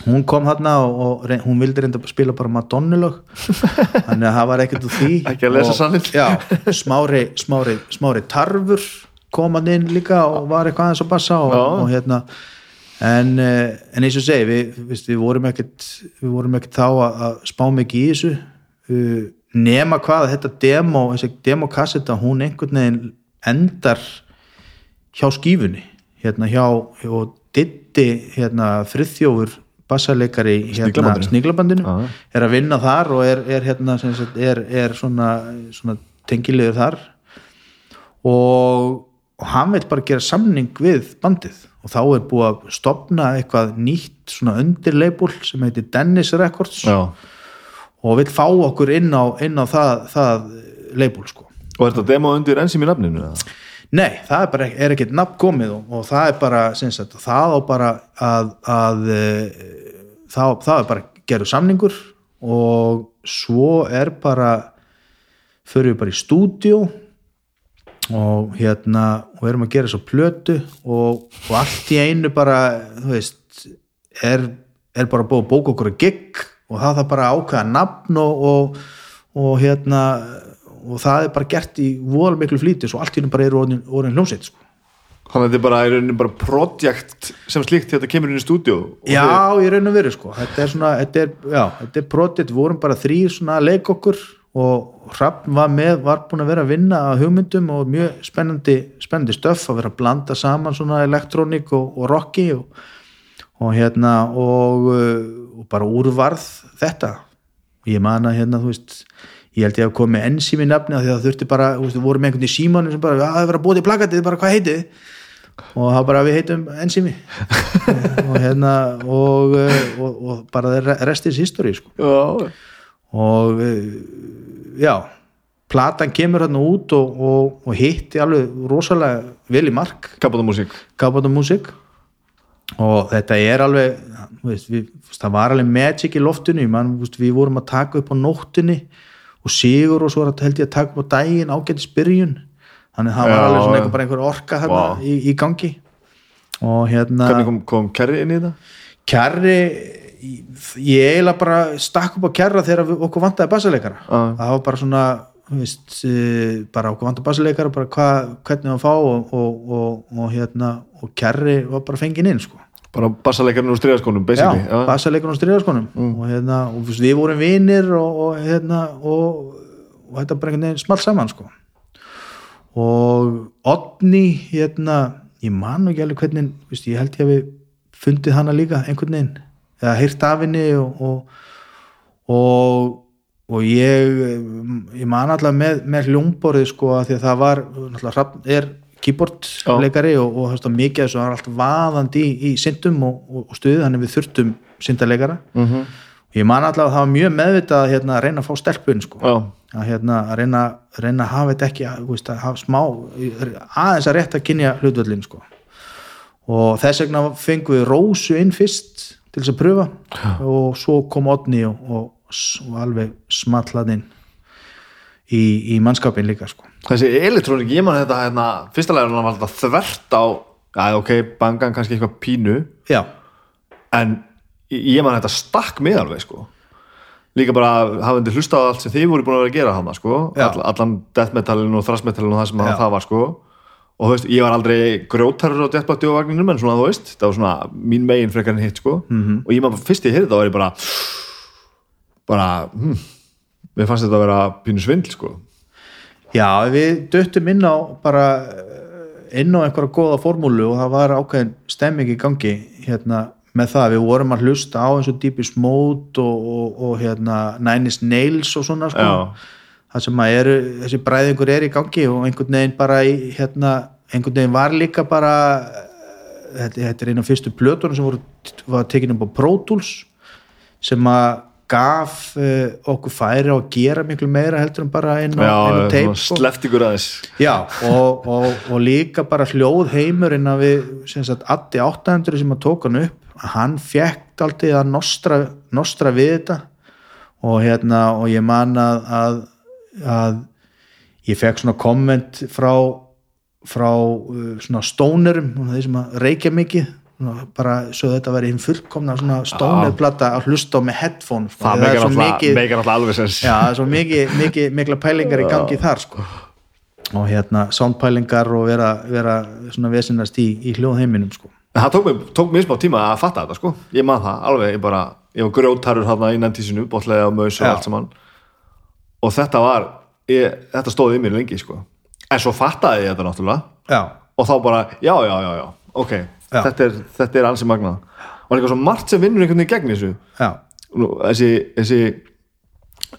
Hún kom hérna og, og hún vildi reynda að spila bara Madonnulög *laughs* þannig að það var ekkert úr því. Ekki að lesa já, smári, smári, smári tarfur kom hann inn líka og var eitthvað aðeins að bassa og, Já. og hérna en, eh, en eins og segi við, við, vorum ekkert við vorum ekkert þá að, að spá mikið í þessu uh, nema hvað að þetta demo, þessi demokasseta hún einhvern veginn endar hjá skífunni hérna hjá, og Ditti hérna friðþjófur bassaleikari hérna Sniglabandinu. Já. er að vinna þar og er, er hérna sagt, er, er svona, svona tengilegur þar og, og hann vil bara gera samning við bandið og þá er búið að stopna eitthvað nýtt svona undirleipul sem heitir Dennis Records já. og vil fá okkur inn á, inn á það, það leipul sko og er þetta demo undir ensím í nafninu eða? Nei, það er bara er ekkert nafn komið og, og það er bara sagt, það á bara að, að e, það, það er bara gerðu samningur og svo er bara fyrir við bara í stúdíu og hérna og erum að gera svo plötu og, og allt í einu bara þú veist er, er bara búið að bóka okkur að gig og það þarf bara ákvæða nafn og, og, og hérna og það er bara gert í vol miklu flýti svo allt í einu bara eru orðin, orðin hljómsveit sko. Þannig að þetta er bara, í rauninni bara projekt sem slíkt þetta kemur inn í stúdíu og Já, ég raun og veru sko þetta er svona, þetta er, já, þetta er projekt við vorum bara þrýr svona að leika okkur og Hrafn var með, var búin að vera að vinna að hugmyndum og mjög spennandi spennandi stöff að vera að blanda saman svona elektrónik og, og rocki og, og hérna og, uh, og bara úrvarð þetta. Og ég man að hérna, þú veist ég held ég að koma með ensím í nafni af því að þurfti bara, þú veist, við vorum einhvern í símanu sem bara, að það er verið að í plakatið, bara hvað heitið? Og það bara við heitum ensími *laughs* og hérna og, uh, og, og bara restins history sko. Og eh, já platan kemur hérna út og, og, og hitti alveg rosalega vel í mark. Gabata Music og þetta er alveg veist, við, það var alveg magic í loftinu Man, veist, við vorum að taka upp á nóttinni og sigur og svo held ég að taka upp á daginn ágætis byrjun. Þannig að það var alveg svona einhver, einhver orka hérna Vá. í, í gangi. Og hérna Hvernig kom, kom Kerry inn í þetta? kjarri ég eiginlega bara stakk upp á kjarra þegar okkur vantaði bassaleikara Já. það var bara svona veist, eh, bara okkur vantaði bassaleikara bara hva, hvernig að fá og, og, og, og hérna og kjarri var bara fenginn inn sko. Bara bassalekarinn úr stríðaskónum, já, basically já. bassaleikara og stríðarskonum og, hérna, og þú veist, við vorum vinir og, og, hérna, og, og þetta bara einhvern veginn smalt saman sko. og Odni hérna, ég man ekki alveg hvernig veist, ég held ég að við fundið hana líka einhvern veginn eða heyrt af henni og, og, og, og ég ég man alltaf með, með hljómborið sko að því að það var Hrafn er keyboardleikari og, og það er mikið þess að það var allt vaðandi í, í syndum og, stuðið þannig við þurftum syndarleikara Mhm. og ég man alltaf að það var mjög meðvitað að hérna, reyna að fá stelpun sko Já. að hérna, að reyna, reyna að hafa þetta ekki að, að hafa smá aðeins að rétt að kynja hlutvöllin sko. og þess vegna fengum við Rósu inn fyrst til þess að pröfa. Og svo kom Odni og, og, og alveg smallaðinn í, í mannskapin líka sko. Þessi elektrónik, ég man þetta hérna, fyrsta lega var þetta þvert á já, ok, bangan kannski eitthvað pínu. Já, en ég man þetta stakk með alveg sko. Líka bara hafandi hlusta á allt sem þið voru búin að vera að gera hana sko. All, allan death metalin og thrash metalin og það sem það var sko og þú veist, ég var aldrei grjótarur á death metal vagninum en svona þú veist, það var svona mín megin frekar en hitt sko Mhm. -hmm. og ég man fyrst ég heyrði það var ég bara bara, hm mér fannst þetta að vera pínu svindl sko já, við döttum inn á bara eh, inn á einhverja góða formúlu og það var ákveðin stemming í gangi hérna með það, við vorum að hlusta á eins og Deepest Mode og, og, og hérna Nine Inch Nails og svona sko Já. Það sem að eru, þessi bræðingur er í gangi og einhvern veginn bara í, hérna, einhvern veginn var líka bara eh, þetta, þetta er einu af fyrstu plötunum sem voru, var tekin upp á Pro Tools sem að gaf uh, okkur færi á að gera miklu meira heldur en bara einn og, inn og teip sleft ykkur aðeins. Já, og, og, og líka bara hljóð heimurinn að við, sem sagt, Addi 800 sem að tók hann upp, hann fekk aldrei að nostra, nostra við þetta og hérna, og ég man að, að, að ég fekk svona komment frá frá uh, svona stónerum, þeir sem að reykja mikið bara svo þetta verið hinn fullkomna svona stónerplata að hlusta á með headphone sko. það meikar svo alltaf, alveg sens Já, það er svo mikið, *laughs* mikið, mikla pælingar í gangi þar sko. og hérna soundpælingar og vera, vera svona vesinast í, í hljóðheiminum sko. Það tók mér, tók mér smá tíma að fatta þetta sko ég man það, alveg, ég bara ég var grjótarur hérna innan tísinu, botlega og maus og allt saman og þetta var, ég, þetta stóði í mér lengi sko, en svo fattaði ég þetta náttúrulega. Já, og þá bara, já, já, já, já ok, Já. þetta er, þetta er ansi magnað. Og eitthvað svo margt sem vinnur einhvern veginn gegn þessu. Nú, þessi, þessi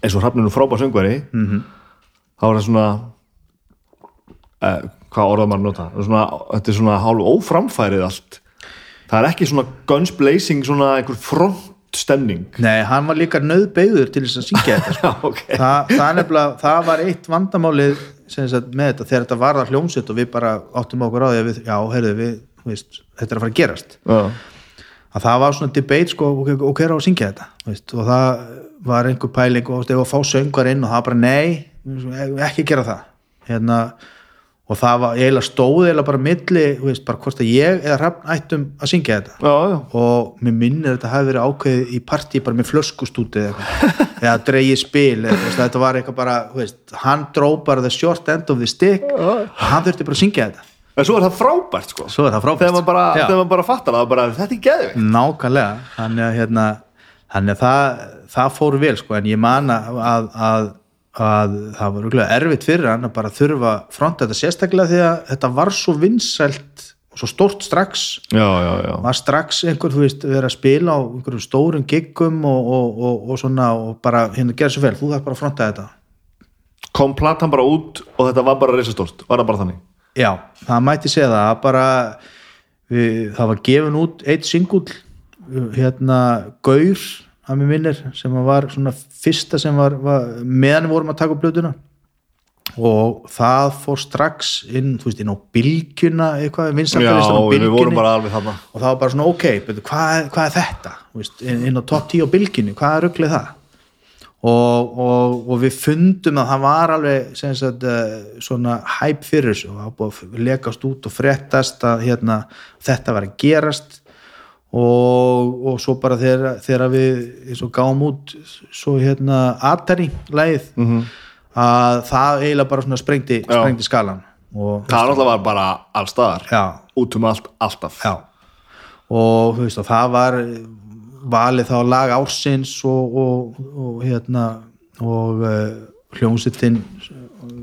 eins og hrafninu frábær söngvari Mhm. þá er það svona eh, hvað orða maður nota? Svona, þetta er svona hálf óframfærið allt. Það er ekki svona guns blazing svona einhver frontstemning Nei, hann var líka nöðbeigður til þess að syngja þetta sko. *laughs* já, ok. Þa, það, er nefnilega, það var eitt vandamálið sagt, með þetta þegar þetta var það hljómsett og við bara áttum okkur á því að við, já, heyrðu, við, veist, þetta er að fara að gerast. Já, að það var svona debate sko, og, og hver á að syngja þetta veist, og það var einhver pæling og þegar að fá söngar inn og það var bara nei ekki gera það. Hérna, og það var eiginlega stóð eiginlega bara milli, þú veist, bara hvort að ég eða hrappn ættum að syngja þetta. Já, já. og mér minnir að þetta hafi verið ákveðið í partí bara með flöskustúti eða eitthvað. *laughs* Eða dreigið spil eða, þú veist, þetta var eitthvað bara, þú veist, hann dró bara the short end of the stick. Og hann þurfti bara að syngja þetta. En svo er það frábært sko. Svo er það frábært. Þegar maður bara, þegar maður bara fattar það bara, þetta er geðvikt nákvæmlega. Þannig að hérna þannig að það, það fór vel sko. En ég man að, að, að, að það var rúglega erfitt fyrir hann að bara þurfa fronta þetta sérstaklega því að þetta var svo vinsælt og svo stórt strax. Já, já, já. Var strax einhver, þú veist, verið að spila á einhverjum stórum giggum og, og, og, og svona og bara hérna gera svo vel, þú þarf bara að fronta þetta. Kom platan bara út og þetta var bara reisastórt, var það bara þannig? Já, það mætti segja það. Að bara við, það var gefin út eitt singull hérna Gaur að mér minnir sem var svona fyrsta sem var, var meðan við vorum að taka upp blöðuna og það fór strax inn, þú veist, inn á bylgjuna eitthvað, já, vinsættarlistan á við vorum bylgjunni. bara alveg þarna. Og það var bara svona ok, betur, hvað, hvað er þetta? Veist, inn, á top 10 á bylgjunni hvað er rugglið það? Og, og, og við fundum að það var alveg sagt, uh, svona hæp fyrir þessu. Og það var búið að lekast út og frettast að hérna, þetta var að gerast og, og svo bara þegar, þegar við gáum út svo hérna Atari lægið Mhm. að það eiginlega bara svona sprengdi, sprengdi skalan og það náttúrulega var bara allstaðar. Út um allt, alltaf. Já, og, veist, það var valið þá lag ársins og, og, og hérna og uh, hljómsittin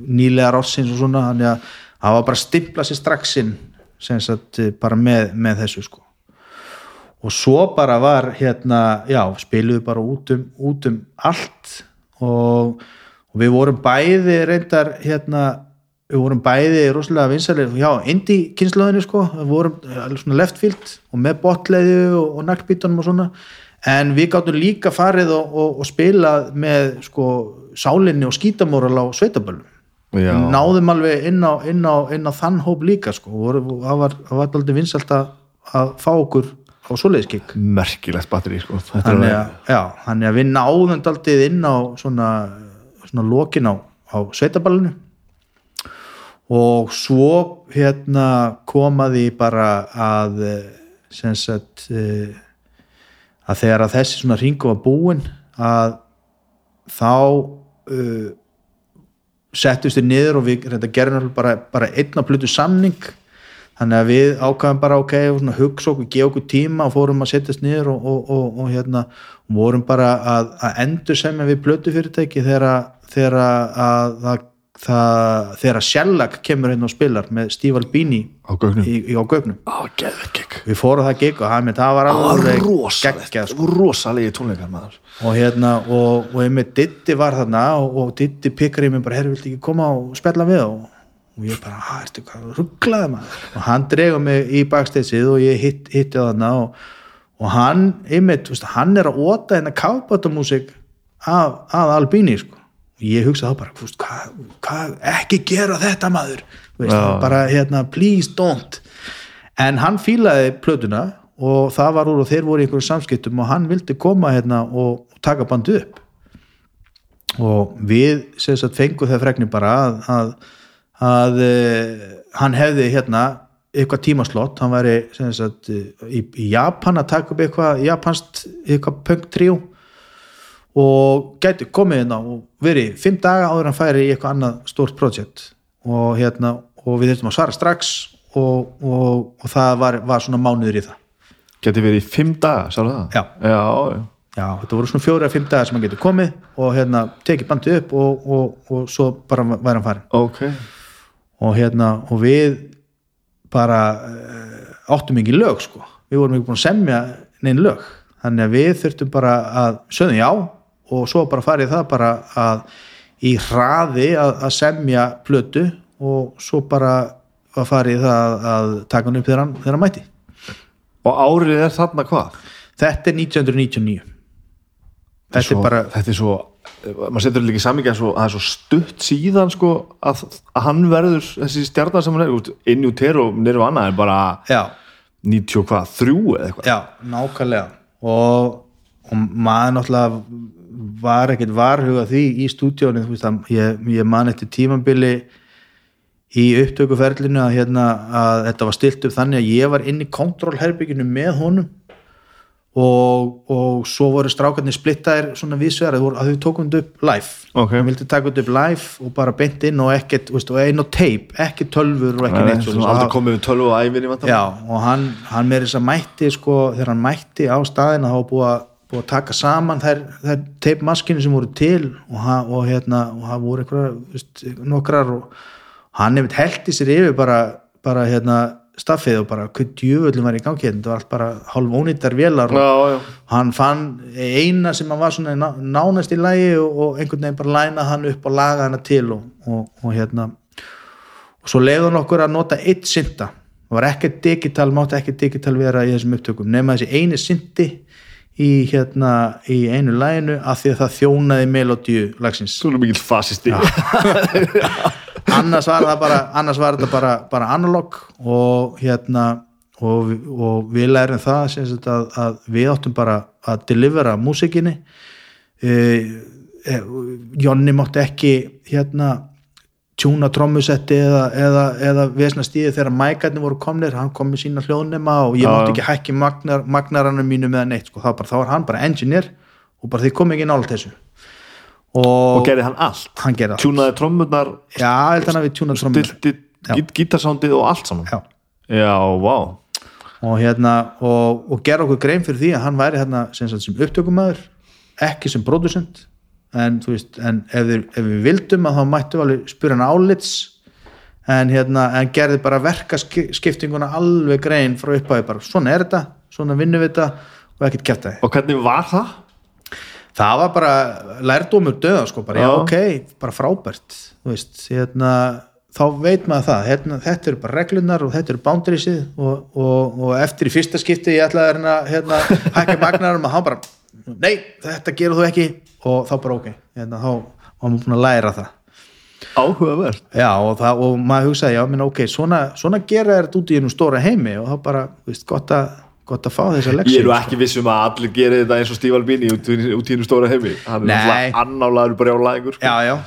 nýlegar ársins og svona þannig að það var bara að stimpla sér strax inn sem sagt eh, bara með, með þessu sko og svo bara var hérna, já, spiluðu bara út um, út um allt. Og, og við vorum bæði reyndar hérna við vorum bæði rosalega vinsalir já, indie kynslaðinu sko. Við vorum alveg svona left field og með botleiðu og, og naglbítunum og svona. En við gáttum líka farið og, og, spilað með sko sálinni og skítamóral á sveitaböllum. Já. náðum alveg inn á, inn á, inn á þann hóp líka sko. Það var, var aldrei vinsalt að fá okkur á svoleiðskikk merkilegt batteri sko. Þetta er að, já, þannig að við náðum daldið inn á svona, svona lokin á, á sveitaballinu. Og svo hérna komaði bara að sem sagt eh, að þegar að þessi svona ringu var búin að þá uh, settust við niður og við reynda náttúrulega bara, bara einn á plutu samning þannig að við ákvæðum bara ok, og svona hugsa okkur, gefa okkur tíma og fórum að setjast niður og, og, og, og hérna og vorum bara að, að endur sem við plötu fyrirtæki þegar að þegar að Shellac kemur inn og spilar með Steve Albini á gögnum? í, í, á gögnum. Á geðvekk við fórum það gig og það, það var það var alveg geggjað sko. rosalegi tónleikar maður. Og hérna og, og einmitt Ditti var þarna og, og Ditti pikkar í mig bara, herri, viltu ekki koma og spjalla við og, og ég bara, hæ, ertu hvað, rugglaði maður? Og hann dregur mig í baksteysið og ég hitt, hitti þarna og, og hann, einmitt, veist, hann er að óta hérna kápatamúsik af, af Albíni, sko. Og ég hugsa þá bara, veist, hvað, hvað ekki gera þetta maður, veist, Já. bara hérna, please don't. En hann fílaði plötuna og það var úr og þeir voru í einhverjum samskiptum og hann vildi koma hérna og taka bandu upp. Og við sem sagt fengum það fregni bara að, að, að e, hann hefði hérna eitthvað tímaslott, hann væri sagt eh, í, í Japan að taka upp eitthvað japanst, eitthvað punk tríu og gæti komið hérna og verið fimm daga áður en hann færi í eitthvað annað stórt projekt og hérna og við þurftum að svara strax og, og, og það var, var svona mánuður í það geti verið í fimm daga, sáðu það? Já. já, já. Já, þetta voru svona fjóra að fimm dagar sem hann getur komið og hérna tekið bandið upp og, og, og svo bara væri hann farin ok og hérna og við bara uh, áttum ekki lög sko. Við vorum ekki búin að semja neinn lög. Þannig að við þurftum bara að sögðum já og svo bara farið það bara að í hraði að, að semja plötu og svo bara var farið það að, að taka hann upp þegar hann, þegar hann mætti. Og árið er þarna hvað? Þetta er 1999 þetta svo, er bara þetta er svo maður setur líka samíkja svo að það er svo stutt síðan sko að, að hann verður þessi stjarnar sem hann er inn í úr og nýru annað er bara já, 90 og hvað, þrjú eða eitthvað. Já, nákvæmlega. Og, og maður náttúrulega var ekkert varhuga því í stúdíónu ég, ég man eftir tímambili í upptökuferlinu að, hérna, að þetta var stilt upp þannig að ég var inn í kontrollherbygginu með honum og, og svo voru strákarnir splittaðir svona vísvegar að, þau tókum þetta upp live Ok. Þau vildi taka þetta upp live og bara beint inn og ekkert, veist, og einn og teip ekki tölfur og ekki neitt svoleiðis. aldrei komið við 12 og ævinni Já, og hann, hann með þess að mætti sko, þegar hann mætti á staðin þá búið að, búið að taka saman þær, þær teipmaskinu sem voru til og, og hérna, og það voru einhverjar nokkrar og hann hefði held í sér yfir bara, bara hérna staffið og bara hvað djöfullum var í gangi hérna, þetta var allt bara hálf ónýttar vélar og já, já. hann fann eina sem hann var svona ná- nánast í lægi og, og einhvern veginn bara læna hann upp og laga hana til og, og, og hérna. Og svo leiði hann okkur að nota eitt synda það var ekkert digital, mátti ekkert digital vera í þessum upptökum, nema þessi eini syndi í hérna í einu læginu af því að það þjónaði melodíu lagsins. Þú erum mikill fasisti *laughs* *laughs* annars var það bara, annars var þetta bara, bara analog og hérna og, og við lærum það sagt að, að við áttum bara að delivera músikinni e, e, Jonni mátti ekki hérna tjúna trommusetti eða, eða, eða vesna stíði þegar mækarnir voru komnir. Hann kom með sína hljóðnema og ég mátti ekki hækki magnar, magnaranum mínu með neitt sko, þá, bara, þá var hann bara engineer og bara þið kom ekki nált þessu og, og gerði hann allt. Hann gerði allt. Tjúnaði trommuna stilti gít, gítarsándið og allt saman. Já. Já, vá. Og hérna og, og gera okkur grein fyrir því að hann væri hérna sem, sem upptökumæður ekki sem producent en, veist, en ef, ef við vildum að þá mættum við alveg spura hann álits. En hérna en gerði bara verkaskiptinguna alveg grein frá upphæði bara svona er þetta, svona vinnum við þetta. Og ekkert kæft og hvernig var það? Það var bara lærdómur döða sko, bara já ok, bara frábært þú veist, hérna þá veit maður það, hérna, þetta eru bara reglunar og þetta eru boundariesið og, og, og eftir í fyrsta skipti ég ætlaði að hérna, hækka magnarum og hann bara, nei, þetta gerur þú ekki og þá bara ok, hérna, þá var maður búin að læra það. Áhugavert. Já, og, það, og maður hugsaði, já, minna, ok svona, svona gera þetta út í einu stóra heimi og þá bara, þú veist, gott að gott að fá þessa ég leksíu er nú ekki viss um að allir gerir þetta eins og Steve Albini út, í- út í hennu stóra heimi. Hann er náttúrulega annálaður brjálæðingur sko. já, já.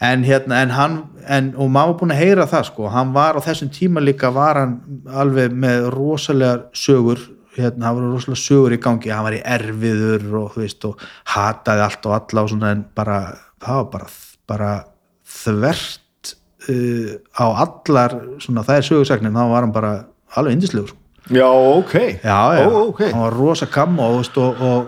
En hérna, en hann en, og maður var búin að heyra það sko hann var á þessum tíma líka var hann alveg með rosalegar sögur hérna, hann var rosalega sögur í gangi hann var í erfiður og þú veist og hataði allt og alla og svona en bara, það var bara, bara þvert uh, á allar svona það er sögursagnin, þá var hann bara alveg indislegur sko já, ok, já, já, Ó, ok. hann var rosa kamma og, og, og,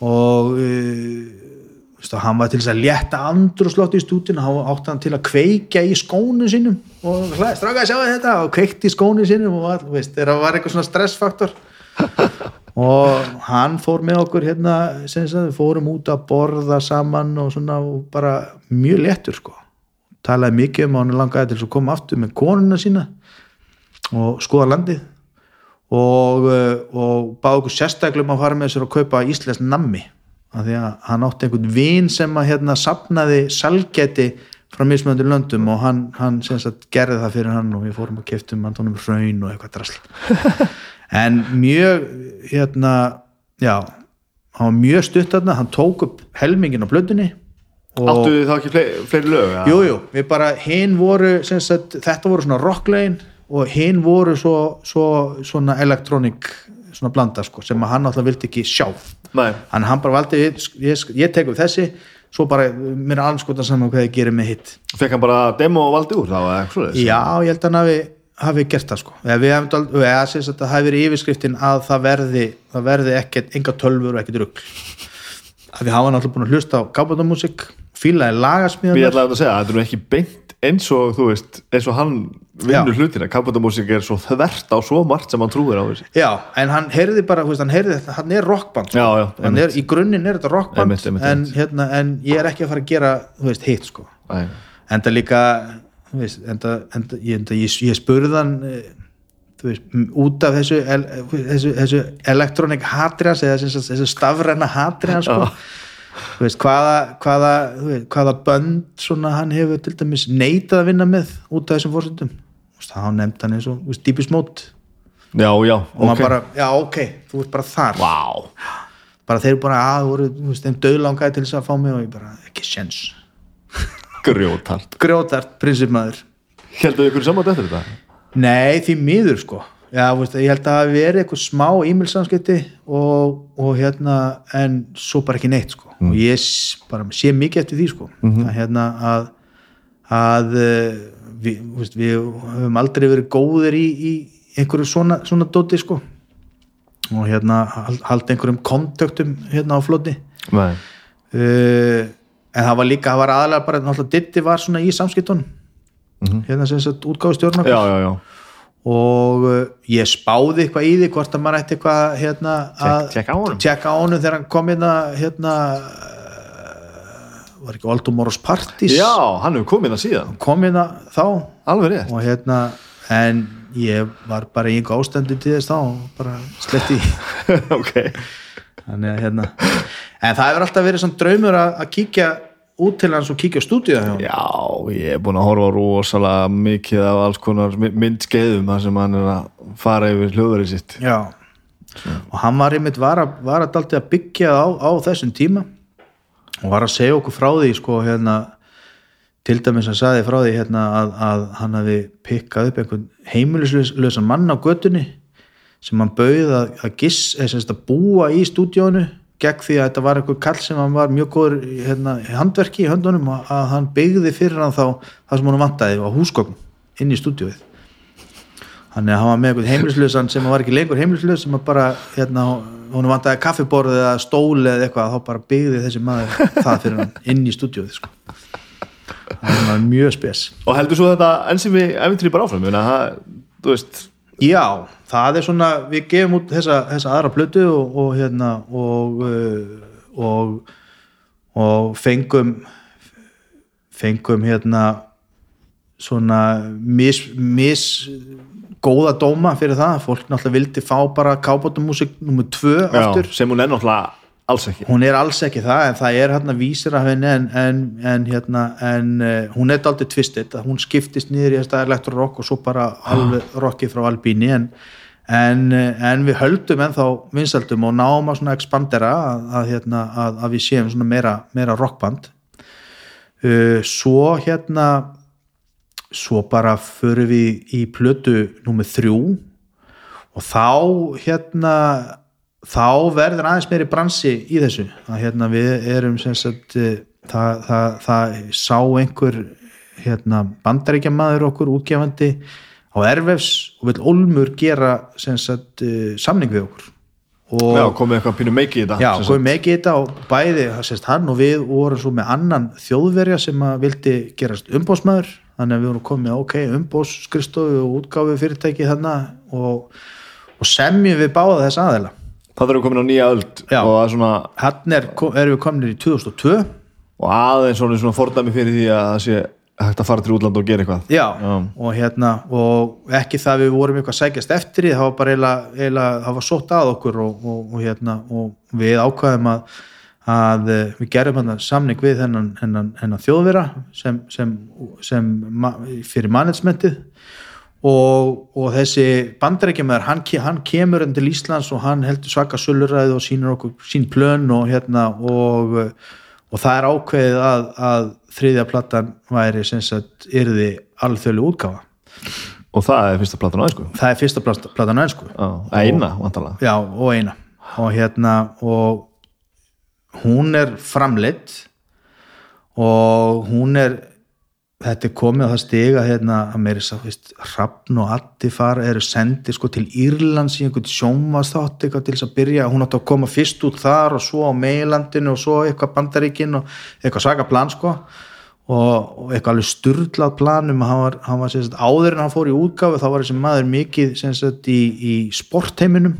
og veist, og hann var til þess að létta andrúslótt í stúdinu, hann átti hann til að kveikja í skónu sínum. Og stráka að sjá þetta? Og kveikti í skónu sínum og all, veist, það var eitthvað svona stressfaktor. *laughs* Og hann fór með okkur hérna, við fórum út að borða saman og svona og bara mjög léttur sko. Talaði mikið um að hann langaði til að koma aftur með konuna sína og skoða landið og, uh, og báði okkur sérstaklega um að fara með sér að kaupa íslensk nammi. Af því að hann átti einhvern vin sem að hérna sapnaði salgæti frá mismöndu löndum og hann, hann sagt gerði það fyrir hann og við fórum að keftum hann tónum hraun og eitthvað drasl. *laughs* En mjög hérna, já hann var mjög stutt þarna, hann tók upp helmingin á blöndunni og áttu þið þá ekki fleiri, lög ja? Jú, jú, við bara, hinn voru sagt, þetta voru svona rocklegin og hinn voru svo, svo svona elektronik svona blanda sko, sem hann alltaf vildi ekki sjá. Nei. hann, hann bara valdi, ég, ég, ég tek upp þessi svo bara, mér er alls að saman hvað ég gerir með hitt. Fekk hann bara demo og valdi úr þá? Já, ég held að hann hafi, hafi gert það sko. Eða við hefum sagt, það hafi verið yfirskriftin að það verði, það verði ekkert enga tölfur og ekkert rugl. Að því hafa hann alltaf búin að hlusta á gábatamúsik fílaði lagasmíðan ætlaði að segja, þetta er nú ekki beint eins og þú veist, eins og hann vinnur Já. hlutina, kapotamúsík er svo þvert á svo margt sem hann trúir á þessi Já, en hann heyrði bara, hann heyrði þetta, hann er rockband sko. Já, já, hann er, í grunninn er þetta rockband Einmitt, einmitt, en, hérna, en ég er ekki að fara að gera þú veist, hitt sko. En það líka, veist, enda, enda, ég, ég, ég spurði hann eh, þú veist, út af þessu, el, þessu, þessu elektronik hatriðans eða þessu, þessu stafræna hatriðans sko. þú veist, hvaða hvaða, veist, hvaða bönd svona hann hefur til dæmis neitað að vinna með út af þessum fórsöndum þá nefndi hann eins og, Mode. Já, já, og maður ok. bara, já ok, þú ert bara þar. Vá, bara þeir eru bara að, voru, þú veist, þeim döðlangaði til þess að fá mig og ég bara, ekki sjens grjótart grjótart prinsipmaður. Heldur ykkur saman eftir þetta? nei, því miður sko. Já, veist, ég held að það verið eitthvað smá e-mailsamskipti og, og hérna en svo bara ekki neitt sko. Og ég bara sé mikið eftir því sko. Að hérna að að við, veist, við höfum aldrei verið góðir í, í einhverju svona, svona dóti sko. Og hérna hal- halda einhverjum kontöktum hérna á floti. Nei. Uh, en það var líka, það var aðalega bara náttúrulega Ditti var svona í samskiptunum. Hérna sem sagt útgáðu stjórn Já, já, já. Og uh, ég spáði eitthvað í því hvort að maður ætti eitthvað hérna að tékka á honum. þegar hann kom hérna hérna var ekki Old Tomorrow's Parties Já, hann hefur komið það síðan. Kom hérna þá. Alveg rétt. Og hérna en ég var bara í einhver ástandi til þess þá bara sletti *laughs* Ok. Þannig að hérna en það hefur alltaf verið svona draumur að, kíkja út til hans og kíkja stúdíu Já, ég er búin að horfa rosalega mikið af alls konar my- myndskeiðum þar sem hann er að fara yfir hljóðverið sitt. Já, og hann var einmitt var að, var að byggja á, á þessum tíma og var að segja okkur frá því sko hérna til dæmis að sagði frá því hérna að, að hann hafi pikkað upp einhvern heimilislösan mann á götunni sem hann bauð að, að, giss, eða, sem sagt að búa í stúdíónu gegn því að þetta var einhver kall sem hann var mjög góður hérna, handverki í höndunum að hann byggði fyrir hann þá það sem hann vantaði á húsgögn inn í stúdíóið hann var með einhvern heimilislösan sem var ekki lengur heimilislös sem að bara hérna, hún vantaði kaffiborð eða stóli eða eitthvað þá bara byggði þessi maður það fyrir hann inn í stúdíóið sko. það var mjög spes Og heldur svo þetta enn sem við eventri bara áfram að það, þú veist Já, það er svona, við gefum út þessa, þessa aðra plötu og, og hérna og, uh, og og fengum fengum hérna svona mis, mis góða dóma fyrir það, fólk náttúrulega vildi fá bara kábótumúsik nummer tvö aftur. Sem hún er náttúrulega alls ekki. Hún er alls ekki það en það er hérna vísir af henni en, en, en, hérna, en uh, hún er aldrei twisted að hún skiptist niður í þetta elektrorock og svo bara alveg rockið frá albíni en, en, uh, en við höldum ennþá vinsaldum og náum að expandera að, að, hérna, að, að við séum meira, meira rockband. Uh, svo hérna svo bara förum við í plötu númer þrjú og þá hérna þá verður aðeins meiri bransi í þessu. Að hérna við erum sem sagt eh, það, það, það sá einhver hérna bandaríkjamaður okkur útgefandi á erfefs og vil Olmur gera sem sagt eh, samning við okkur. Og Já, komið eitthvað pínu meikið í þetta Já, komum ekki í þetta og bæði, sést hann og við vorum svo með annan þjóðverja sem að vildi gerast umbósmaður þannig að við vorum komið, ok, umbósskristofu og útgáfi fyrirtæki þannig og, og semjum við báða þess aðeila Það þarf komin á nýja öld er svona, hann er, erum við komin í 2002 og aðeins svona, svona fordæmi fyrir því að það sé hægt að fara til útland og gera eitthvað. Já, Já. og hérna og ekki það við vorum eitthvað að sækjast eftir því það var bara eiginlega, það var sótt að okkur og, og, og hérna og við ákvaðum að, að eh, við gerum hann samning við hennan, hennan, hennan þjóðvera sem, sem, sem fyrir managementið. Og, og þessi bandarækjumæður hann, hann kemur enn til Íslands og hann heldur svaka söluræði og sínur okkur sín plön og hérna og, og það er ákveðið að, að þriðja platan væri sem sagt yrði alþjóðlega útgáfa. Og það er fyrsta platan á einsku það er fyrsta plat- platan á ennsku Já, eina, vantarlega já og eina. Og hérna og hún er framleitt og hún er þetta er komið á það stiga hérna að meiri sá, veist, Hrafn og Attifar eru sendið sko til Írlands í einhvern sjónvastátt eitthvað til þess að byrja, hún átti að koma fyrst út þar og svo á meilandinu og svo eitthvað bandaríkin og eitthvað svaka plan sko og, og eitthvað alveg sturlað plan um að hann var, hann var sagt, áður en hann fór í útgáfu þá var þessi maður mikið sagt, í, í sportheiminum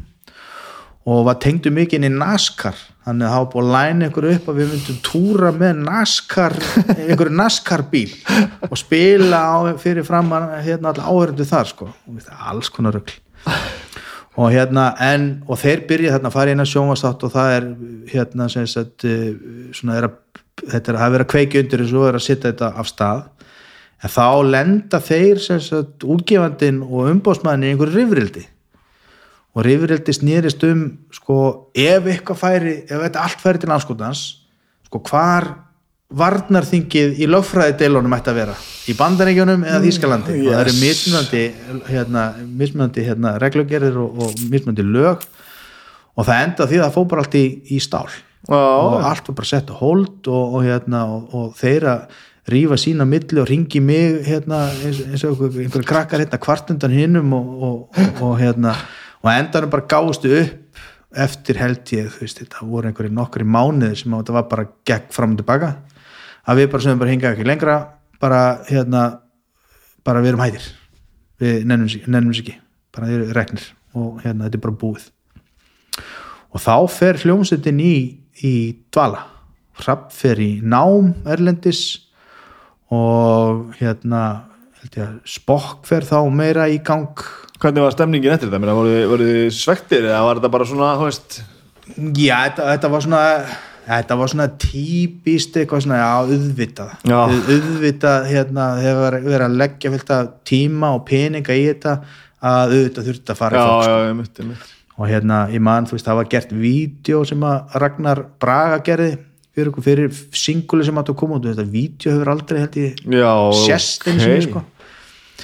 og var tengdu mikið inn í NASCAR þannig að það var búið að læna ykkur upp að við myndum túra með NASCAR einhverju NASCAR bíl og spila á, fyrir fram hérna all áhörðu þar sko. Alls konar rögl og hérna en og þeir byrja þarna að fara inn að sjónvastátt og það er hérna sem sagt eh, svona er að þetta er að vera kveiki undir eins og er að setja þetta af stað. En þá lenda þeir sem sagt útgefandin og umbóðsmannin í einhverju rifrildi og rifrildi snýrist um sko ef eitthvað færi ef þetta allt færi til landskotans sko hvar varnarþingið í lögfræði deilunum ætti að vera? Í bandaríkjunum eða Þýskalandi? Yes. og það eru mismunandi hérna, mismunandi hérna, reglugerðir og, og mismunandi lög. Og það enda því að það fó bara allt í, í stál. Já, og allt var bara sett á hold og, og, hérna, og, og þeir að rífa sína milli og ringi mig hérna, eins, eins og einhver, einhver krakkar hérna kvartundan hinnum og hérna og endanum bara gáðustu upp eftir held ég, þú veist, þetta voru einhverju nokkri mánuði sem þetta var bara gegn fram og tilbaka, að við bara sem bara hingaði ekki lengra, bara hérna, bara við erum hæðir við nennum sér, ekki. Bara við erum reknir og hérna þetta er bara búið. Og þá fer hljómsveitin í, í dvala. Hrapp fer í nám erlendis og hérna held ég að spokk fer þá meira í gang hvernig var stemningin eftir þetta? Voru, þið- svektir eða var þetta bara svona, veist? Já, þetta, þetta var svona þetta var svona típist eitthvað svona, auðvitað. Auðvitað, hérna, þegar verið að leggja fylgt að tíma og peninga í þetta að auðvitað þurfti að fara já, í fólk, já, ég myndi, ég myndi og hérna, ég man, þú veist, það var gert vídeo sem að Ragnar Braga gerði fyrir, fyrir singuli sem átt að koma út, og þetta vídeo hefur aldrei held ég já, sérst eins og ok. ég, sko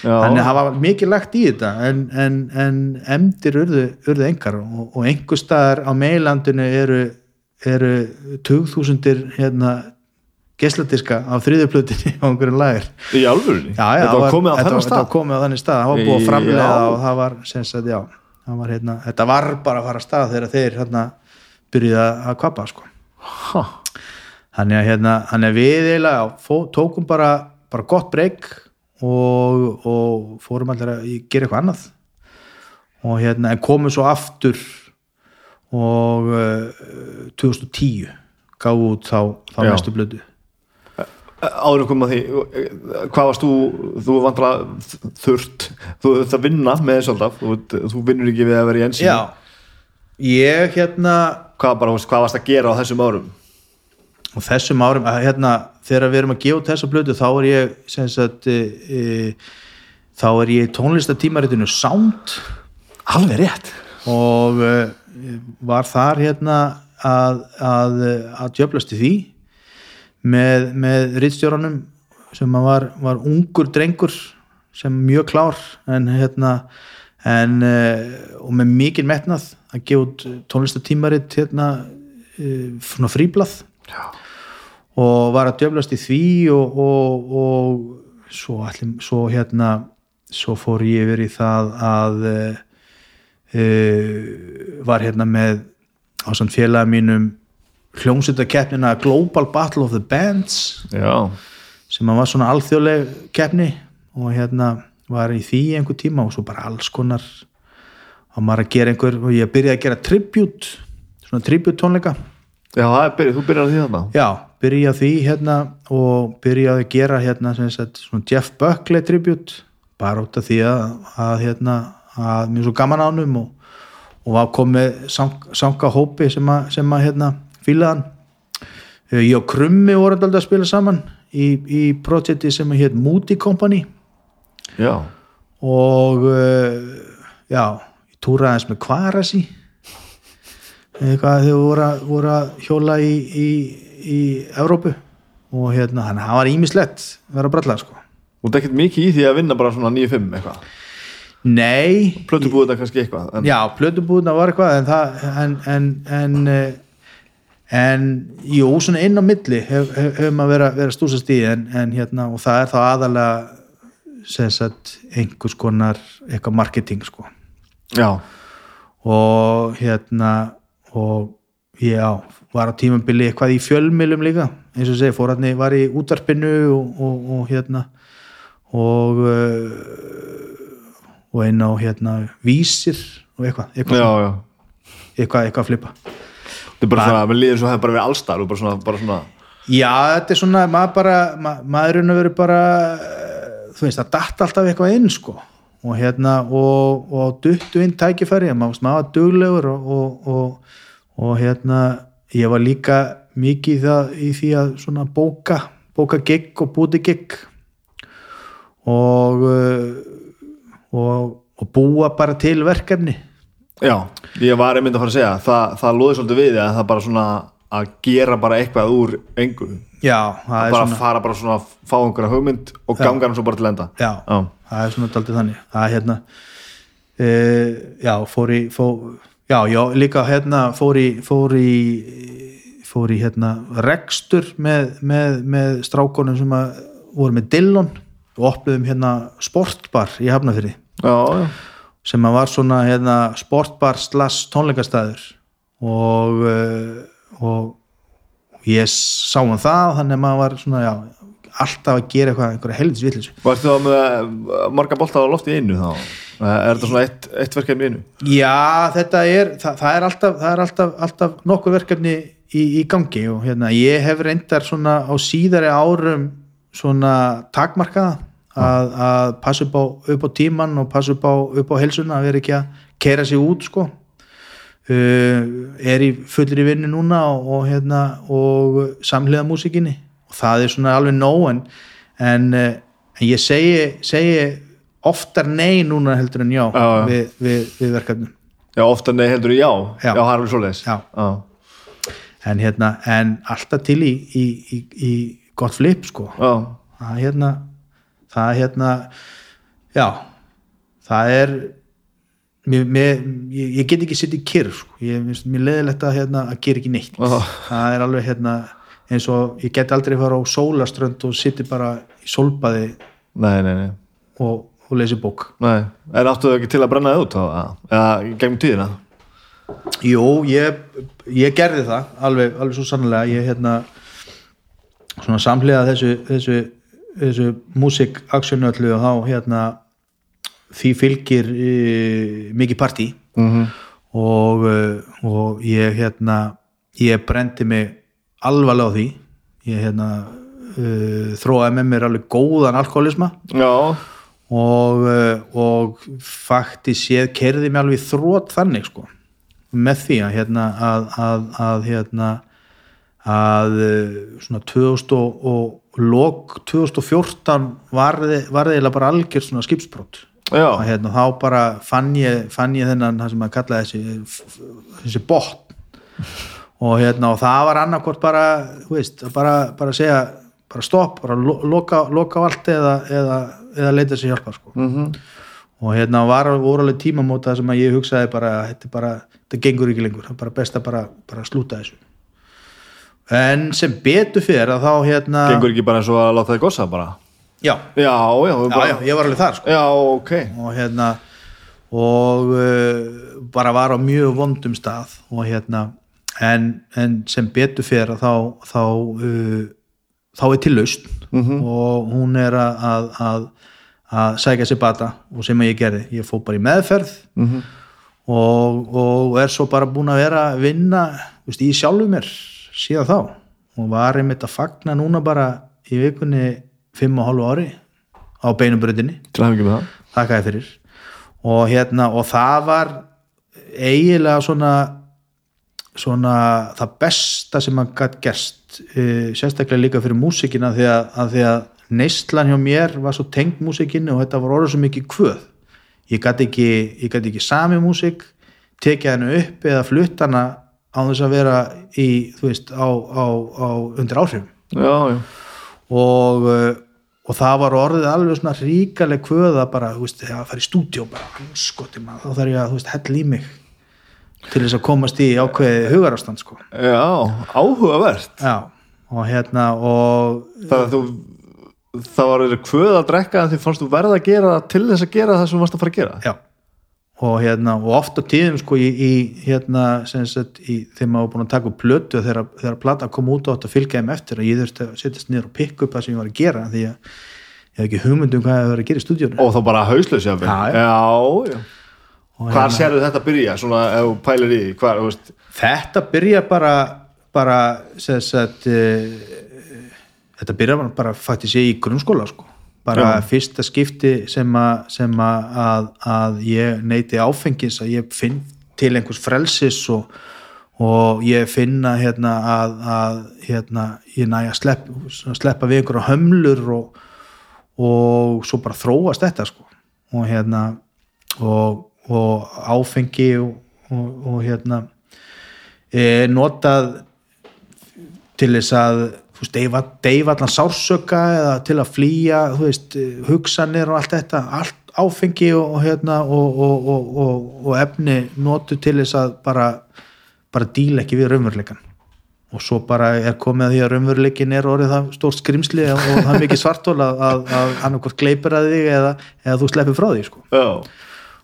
þannig að það var mikið lagt í þetta en, en, en emdir urðu, urðu engar og, og einhver staðar á meilandinu eru, eru tugþúsundir hérna geisladiska á þriðjuplutinni *laughs* á einhverjum lager. Í alvörunni, já, já, þetta var komið á þennan var- þetta var stað? komið á þannig stað, það var búið að Já. framlega og það var, sem sagt, já var, hérna, þetta var bara að fara að stað þegar þeir hérna byrjuði að að kvappa sko. þannig að hérna, þannig að við eiginlega já, tókum bara, bara gott breyk og, og fórum allir að gera eitthvað annað. Og hérna, en komum svo aftur og uh, 2010 gáðu út þá, þá næstu blödu áður kom að því hvað varst þú, þú vantar þurft, þú þurft að vinna með þessu alltaf, þú, þú vinnur ekki við að vera í ensin já, ég hérna hvað, bara, hvað varst að gera á þessum árum og þessum árum, hérna, þegar við erum að gefa þessa blödu þá er ég sagt, e, e, þá er ég tónlistatímaritinu Sound. Alveg rétt. Og e, var þar hérna að, að, að djöflast í því með, með rittstjóranum sem var, var ungur drengur sem mjög klár en hérna en, e, og með mikið metnað að gefa út tónlistatímarit hérna e, fríblað. Já, og var að djöflast í því og, og, og svo, allir, svo hérna svo fór ég yfir í það að e, e, var hérna með á samt félaga mínum hljómsveitakeppnina Global Battle of the Bands. Já, sem var svona alþjóðleg keppni og hérna var í því einhver tíma og svo bara alls konar. Og maður að gera einhver og ég byrjaði að gera tribute svona tribute tónleika. Já byrjuð, þú byrjar að því þarna? Já, byrja því hérna og byrjaði að gera hérna sagt, Jeff Buckley tribute bara út af því að, að hérna að er svo gaman ánum og, og var komið sang, sanga hópi sem að, sem að hérna fílaðan ég og Krummi voru alltaf að spila saman í, í projekti sem heit Moody Company. Já, og uh, já, ég túraði eins með Kvarasi. Eitthvað þegar að- voru að hjóla í, í, í Evrópu og hérna, hann var ímislegt vera að bralla sko. Þú ert ekkert mikið í því að vinna bara svona 9-5 eitthvað, Nei, plötu búið þetta kannski eitthvað en, já, plötubúðna var eitthvað en það, en en, en, eh, en jú, svona inn á milli hef, hef, hefur maður verið að vera stúsast í en, en hérna, og það er þá aðalega sem sagt, einhvers konar eitthvað marketing sko. Já, og hérna og já, var á tímambili eitthvað í fjölmilum líka eins og segi, fór hann var í útvarpinu og, og, og hérna og uh, og einn á hérna vísir og eitthvað, eitthvað. Já, já. Eitthvað, eitthvað að flippa. Þetta er bara svona, mér líður svo hefði bara verið allstar og bara svona, bara svona Já, þetta er svona, maður bara ma maðurinn að vera bara eh, þú veist, það datt alltaf eitthvað inn sko. Og hérna, og, og duttu inn tækifæri, maður maður var duglegur og, og, hérna ég var líka mikið í, það, í því að svona bóka bóka gig og búti gig og uh, og, og búa bara til verkefni. Já, ég var einmitt að fara að segja það, það lúði svolítið við að það bara svona að gera bara eitthvað úr engu. Já, það er bara svona fara bara svona að fá einhverja hugmynd og ganga hann svo bara til enda. Já, Já. það er svona daldið þannig. Það er hérna uh, já, fór í fór, já, já, líka hérna fór í fór í, fór í hérna rekstur með, með, með strákonum sem að voru með Dillon og opluðum hérna sportbar í Hafnafyrði já, já, sem að var svona hérna sportbar slass tónleikastæður og uh, og ég sá um það þannig að maður var svona já, alltaf að gera eitthvað, einhverja helvits vitlis Varstu þá með eh, marga bolta á lofti einu þá? Er þetta svona eitt, eitt verkefni í einu? Já, þetta er það, það er alltaf, það er alltaf, alltaf nokkuð verkefni í, í gangi og hérna ég hef reyndar svona á síðari árum svona takmarkaða að, að passa upp á, upp á tíman og passa upp á, upp á helsuna að vera ekki að kera sig út sko uh, er í fullri vinnu núna og, og hérna og samhliða músikinni og það er svona alveg nóg en, en, eh, en ég segi, segi oftar nei núna heldur en já, Já, já. Við, við, við verkefnum Já, ofta nei heldur já Já. Já, það er alveg svoleiðis Já. já, en, hérna, en alltaf til í, í, í, í gott flip sko já. það er hérna það er hérna já, það er mér, mér, ég, ég get ekki sitt í kyrr sko. ég, mér leðilegt að, hérna, að gera ekki neitt Já. það er alveg hérna eins og ég get aldrei fara á sólaströnd og sitti bara í sólbaði Nei, nei, nei, og, og lesi bók. Nei. En áttu þau ekki til að brenna þið út? Eða? Gegnum tíðina? Jú, ég, ég gerði það alveg, alveg svo sannlega ég hérna svona samhliða þessu þessu, þessu músikaksjónu öllu og þá hérna því fylgir e, mikið partí. Mm -hmm. og, e, og ég hérna ég brendi mig alvarlega á því. Ég hérna e, þróaði með mér alveg góðan alkoholisma Já, og, uh, og faktis ég kerði mig alveg þrótt þannig sko. Með því að hérna að, að, að hérna að uh, svona 2000 og, og lok 2014 varði, varði eiginlega bara algjör svona skipsbrot. Já, og hérna þá bara fann ég, fann ég þennan það sem að kalla þessi þessi botn. Og hérna og það var annarkvort bara veist, bara, bara segja bara stopp, bara lo- loka, loka allt eða, eða, eða leita sér hjálpa sko. mm og hérna var voru alveg tímamóta sem að ég hugsaði bara þetta, bara, þetta gengur ekki lengur það er bara best að bara, bara slúta þessu en sem betur fyrir að þá hérna Gengur ekki bara eins og að láta þið gossa bara? já, Já, já, bara, já, ég var alveg þar sko. já, ok og hérna og uh, bara var á mjög vondum stað og hérna en, en sem betur fyrir þá þá, uh, þá er til lausn og hún er að, að, að, að sækja sér bata og sem ég gerði, ég fór bara í meðferð Mhm. og, og er svo bara búin að vera að vinna veist, í sjálfu mér síðan þá. Og var einmitt að fagna núna bara í vikunni fimm og hálfu ári á beinubröðinni þakka þér fyrir. Og hérna og það var eiginlega svona svona það besta sem maður gætt gerst uh, sérstaklega líka fyrir músikina því að, að því að neistlan hjá mér var svo tengt músikinu og þetta var orðið svo mikið kvöð. Ég gætt ekki, ekki sami músik tekið hennu upp eða flutt hana á þess að vera í, þú veist, á, á, á undir áhrifum. Já, já, og, uh, og það var orðið alveg svona ríkaleg kvöða bara, þú veist, þegar að fara í stúdíó bara, skoti maður, þá þarf ég að, þú veist, hella í mig til þess að komast í ákveði hugarástand, sko já, áhugavert já, og hérna og Það að þú það var kvöð að drekka en því fannst þú verða að gera til þess að gera það sem þú varst að fara að gera já, og hérna og oft á tíðum, sko, í, í hérna, sagt, í, þegar maður búin að taka upp plötu og þegar, þegar plata kom út á þetta að fylgja þeim eftir að ég þurfti að setjast niður og pikka upp það sem ég var að gera því að ég hef ekki hugmynd um hvað ég var að gera í stúdíónu og þá bara hauslaus jáfnvel. Já, já. já, já. Hvar sérðu þetta byrja, svona, ef þú pælir í því, hvar, þú veist, þetta byrja bara bara sem sagt uh, þetta byrja bara, bara faktisk í grunnskóla sko. Bara Já. fyrsta skipti sem, a, sem a, að, að ég neyti áfengis að ég finn til einhvers frelsis og, og ég finna hérna að, að hérna, ég næ að slepp, sleppa við einhverja hömlur og, og svo bara þróast þetta sko. Og hérna og, og áfengi og, og, og hérna e, notað til þess að deyfa, deyfa allan sársöka eða til að flýja veist, hugsanir og allt þetta allt áfengi og, hérna og, efni notu til þess að bara bara díla ekki við raunveruleikan og svo bara er komið að því að raunveruleikin er orðið það stórt skrimsli og það er mikið svartól að, að, að annarkvort gleipir að þig eða, eða þú sleppir frá því sko. Já,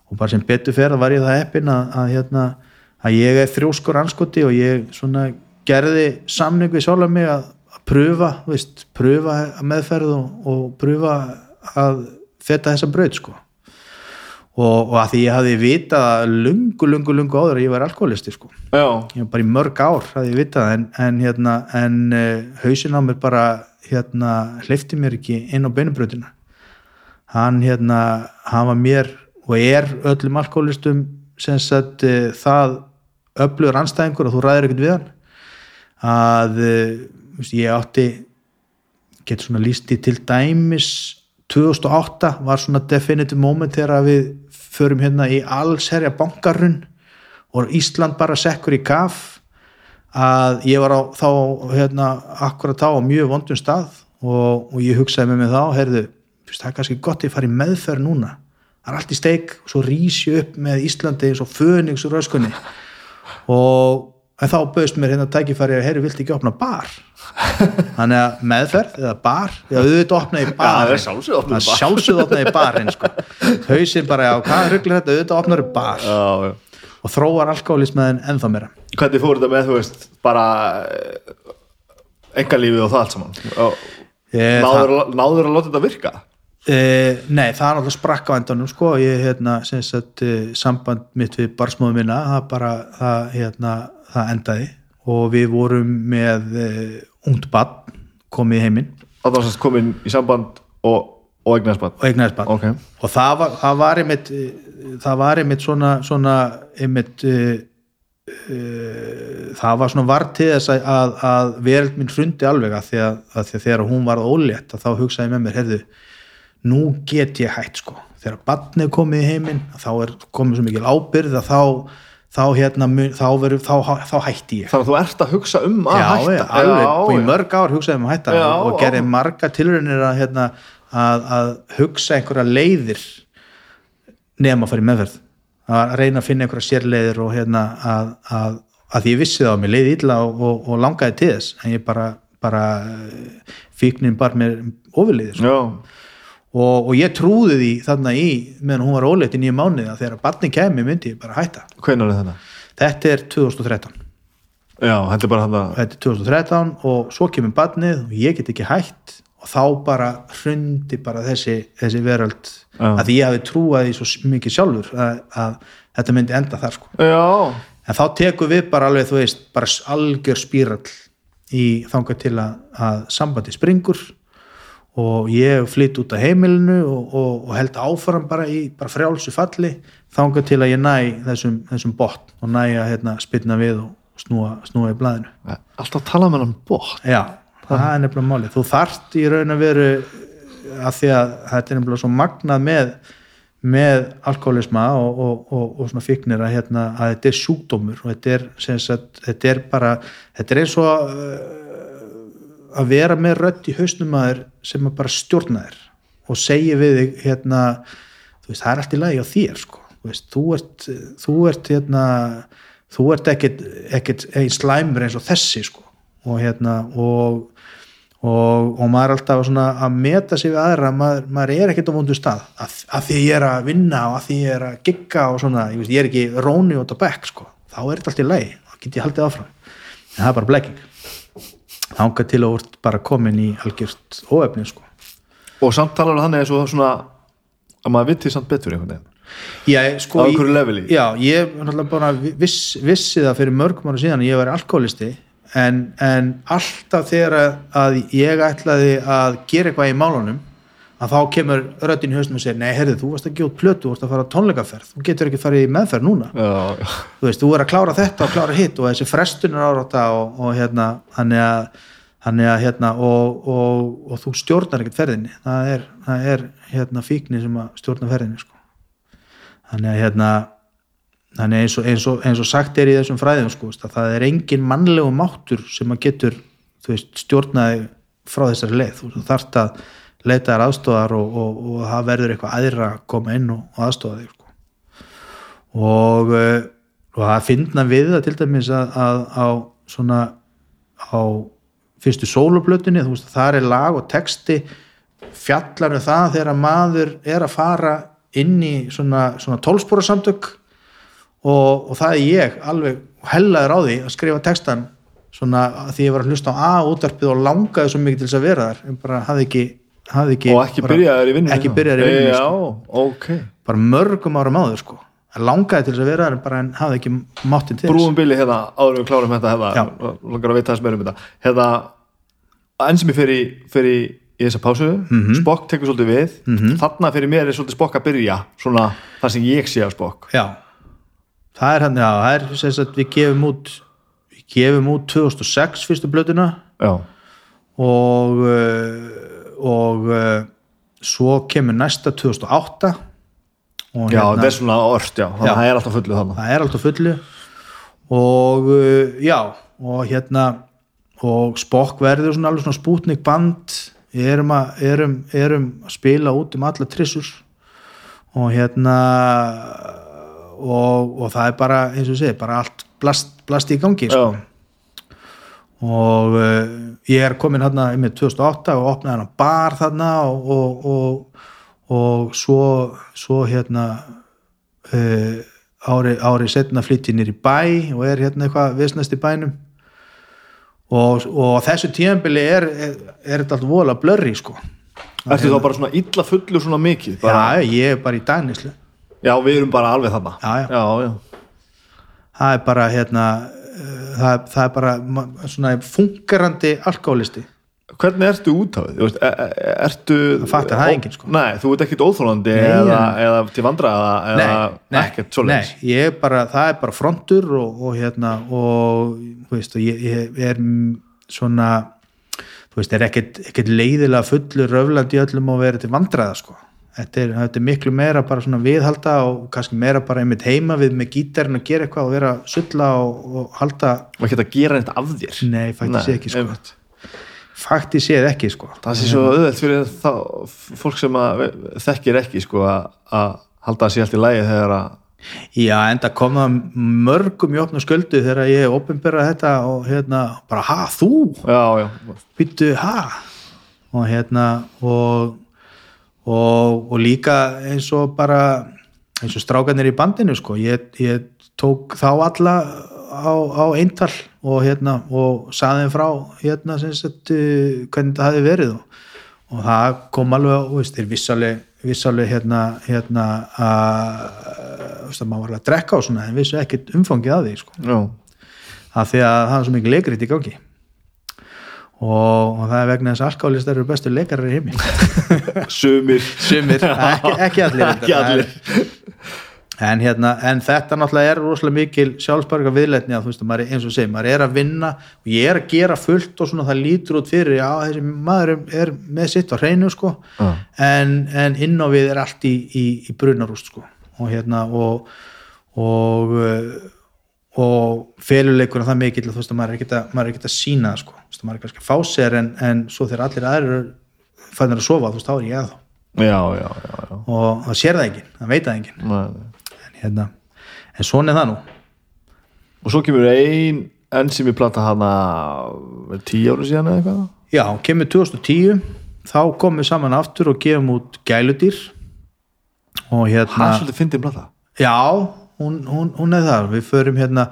og bara sem betur fer var ég það eppin að, að, hérna, að ég er þrjóskur anskoti og ég svona gerði samning við sjálf mig að, að pröfa, veist, pröfa meðferð og, og pröfa að feta þessa braut sko. Og, og að því ég hafði vitað að lungu, lungu, lungu áður að ég var alkoholisti sko. Já, ég var bara í mörg ár hafði ég vitað en, en, hérna, en uh, hausin á mér bara hérna, hleyfti mér ekki inn á beinubrautina hann hérna hann var mér og er öllum alkoholistum sagt uh, það öflugur anstæðingur og þú ræðir ekkert við hann að veist, ég átti getur svona líst í til dæmis 2008 var svona definitive moment þegar við förum hérna í allsherja bankarun og Ísland bara sekkur í kaf að ég var á, þá hérna akkurat þá á mjög vondum stað og, og ég hugsaði með mig þá heyrðu, það er kannski gott að ég fari meðferð núna það er allt í steik og svo rís ég upp með Íslandi eins og fönix og röskunni og en þá bauðst mér hérna tækifæri að herri vilti ekki opna bar þannig að meðferð eða bar, já auðvitað opna í Já, bar það er sjálfsögðu opnaði bar. opnaði sko. hausinn bara, já, hvað rugglir þetta auðvitað opnar í bar já, já. og þróar alkoholismæðin ennþá meira Hvernig fór þetta með, þú veist, bara engalífið og það allt saman? Náður, að- náður að láta þetta virka? E, Nei, það er náttúrulega sprakk á endanum sko, ég, hérna, sagt e, samband mitt við barsmóðum minna það bara, það, hérna, það endaði og við vorum með e, ungt badn komið heiminn Það var sannst komin í samband og, og egnarspann? og eignaðist badn Ok. og það var, það var einmitt það var einmitt svona, svona einmitt uh, uh, það var svona vart til þess að, að, að veröld mín hrundi alveg að því að, að því að þegar hún var ólétt að þá hugsaði með mér, heyrðu nú get ég hætt sko þegar barnið komið í heiminn þá er komið svo mikil ábyrð að þá þá, hérna, þá, veru, þá, þá hætti ég að þú ert að hugsa um að já, hætta? já, alveg, og í já. mörg ár hugsaði um að hætta Já, og, og já. gerði marga tilraunir að, hérna, að, að hugsa einhverja leiðir nefn að fara í meðferð að reyna að finna einhverja sérleiðir og hérna að, að, að ég vissi það á mig leiði illa og, og, og langaði til þess en ég bara, bara fíknin bar mér ofurleiðis Já, og, og ég trúði því þarna í meðan hún var óleitt í nýju mánuði að þegar barnin kemi myndi ég bara hætta hvenær er þetta? þetta er 2013 Já, þetta er bara hann að þetta er 2013 og svo kemur barnið og ég get ekki hætt og þá bara hrundi bara þessi, þessi veröld Já. að ég hafi trúað því svo mikið sjálfur að, að þetta myndi enda þar sko. Já, en þá tekum við bara alveg þú veist, bara algjör spírall í þangað til að, að sambandi springur og ég flytt út af heimilinu og, og, og held áfram bara í bara frjálsu falli þangað til að ég næ þessum, þessum botn og næ að hérna, spilna við og snúa, snúa í blaðinu alltaf tala með hann bótt Já, það er nefnilega málið. Þú þarft í raun að veru að því að þetta er nefnilega svo magnað með, með alkoholisma og, og, og, og svona fíknir að, hérna, að þetta er sjúkdómur og þetta er, sagt, þetta er bara, þetta er eins og að vera með rödd í hausnum að þér sem að bara stjórna þér og segja við þig hérna, veist, það er allt í lagi á þér sko, þú veist, þú ert, þú ert hérna, þú ert ekkit, ekkit einn slæmur eins og þessi sko. Og hérna og, og, og maður er alltaf að meta sig við aðra, maður, maður er ekkert á vondu stað. Að, að því ég er að vinna og að því ég er að gigga og svona, ég, veist, ég er ekki róni út á bekk sko, þá er þetta allt í lagi þá get ég haldið áfram, en það er bara blekking þangað til að ert bara komin í algjört óefni sko og samt talar hann eins og svona að maður viti samt betur einhvern veginn Já, sko, Á einhverju leveli? Já, ég viss, vissi það fyrir mörgum ára síðan að ég væri alkoholisti en, en alltaf þegar að ég ætlaði að gera eitthvað í málunum að þá kemur röddin í haustum og segir nei, herrið, þú varst að út plötu, þú varst að fara á tónleikaferð. Þú getur ekki farið í meðferð núna. Já, já, þú veist, þú er að klára þetta og klára hitt og þessi frestunar árátta og, og hérna, þannig að þannig að hérna og, og, og þú stjórnar ekkert ferðinni. Það er, það er hérna fíkni sem að stjórna ferðinni sko. þannig að hérna þannig eins og, eins og, eins og sagt er í þessum fræðum sko, að það er engin mannlegu máttur sem að getur þú veist, stjórnaði frá þessari leið. Þú þarft að leita þær aðstofar og, og, og það verður eitthvað aðra að koma inn og, aðstofa þig sko. og, eh, og það finna við það til dæmis að, að á svona á fyrstu sólublötunni þú veist það er lag og texti fjallar um það þegar maður er að fara inn í svona, svona tólspóra samtök og, og það er ég alveg hellaður á því að skrifa textan svona því ég var að hlusta á A-útarpið og langaði svo mikið til þess að vera þar en bara hafði ekki, ekki og ekki byrjaður í vinnunni ekki byrjaður í vinnunni já, sko. ok. Bara mörgum árum áður sko. Að langaði til þess að vera þar en bara en hafði ekki máttinn til þess. Brúum bili hérna, áður en við klárum þetta hérna, langar að vita þess meira um þetta. Hérna, enn sem ég fer í, fer í, í þessa pásu, Mhm. Spock tekur svolítið við, þarna fyrir mér er svolítið Spock að byrja, svona það sem ég sé á Spock Já, það er hann, já, það er sem sagt við gefum út við gefum út 2006 fyrstu blötuna. Já, og uh, og uh, svo kemur næsta 2008 og já þetta er svona orst, já, Já. að það er alltaf fullu þannig það er alltaf fullu. Og uh, já og hérna og Spock verður svona alveg svona spútnik band erum að, erum, erum að spila út um alla trissur. Og hérna og, og það er bara eins og ég segi, bara allt blast, blast í gangi sko. Og uh, ég er komin hérna með 2008 og opnaði hann bar þarna og, og, og, og svo, svo hérna uh, ári, ári setna flytti nýr í bæ og er hérna eitthvað visnast í bænum. Og, og þessu tíðanbili er, er, er þetta allt vola blörri sko. Ertu þá bara svona illa fullu svona mikið bara, já, ég er bara í dagnislu já, við erum bara alveg þarna. Já, já. já, já. það er bara hérna það, það er bara svona fungerandi alkoholisti hvernig ertu út á því? Er, er, ertu Það fattar það enginn, sko. nei, þú ert ekkit óþólandi eða, eða til vandra eða nei, ekkert svoleiðis nei, ég er bara, það er bara frontur og, og hérna og veist, og ég, ég er svona þú veist, er ekkert, ekkert leiðilega fullur röflandi öllum og verið til vandræða sko. Þetta er, þetta er miklu meira bara svona viðhalda og kannski meira bara einmitt heima við með gítarinn að gera eitthvað og vera sulla og, og halda og ekki að gera neitt af þér Nei, faktískt Nei, ekki, sko. einmitt. fakti séð ekki sko. það sé svo auðvelt fyrir þá, fólk sem að þekkir ekki sko, að, að halda að sé allt í lægi þegar að Já, enda kom það mörgum í opna sköldu þegar ég opinbera þetta og hérna, bara, ha, þú? já, já, Býttu, ha? Og hérna, og, og, og líka eins og bara, eins og strákanir í bandinu, sko, ég, ég tók þá alla á, á eintal og hérna, og saði þeim frá, hérna, sagt, uh, hvernig það hefði verið og, og það kom alveg, veist, þeir vissaleg, vissaleg hérna, hérna, að, maður var alveg að drekka og svona, en vissu ekkert umfangið að því, sko. Af því að það er svo mikið leikrit í gangi og, og það er vegna þess að alkálistar eru bestu leikarar í heimi. *laughs* Sumir. Sumir, *laughs* ekki, ekki allir Ekki allir. en, hérna, en þetta náttúrulega er rosalega mikil sjálfsbarga viðleitni að þú veist, maður er, eins og segir, maður er að vinna og ég er að gera fullt og svona það lítur út fyrir, já þessi maður er, er með sitt á hreinu sko. Já. en, en inn á við er allt í, í, í brunarúst sko. Og hérna og og, uh, og feluleikur það mikill að þú veist að maður er ekkert að, maður er ekkert að sína sko, þú veist að maður er kannski að fá sér en, en svo þegar allir aðrir fannir að sofa, þú veist, þá er ég að þá já, já, já, já. og það sér það enginn, það veit það enginn. En hérna, en svona er það nú. Og svo kemur ein enn sem ég plata hana tíu ára síðan eða eitthvað? Já, kemur 2010 þá komum við saman aftur og gefum út gæludýr. Og hérna er svolítið fyndið plata. Já, hún, hún, hún er það við förum hérna,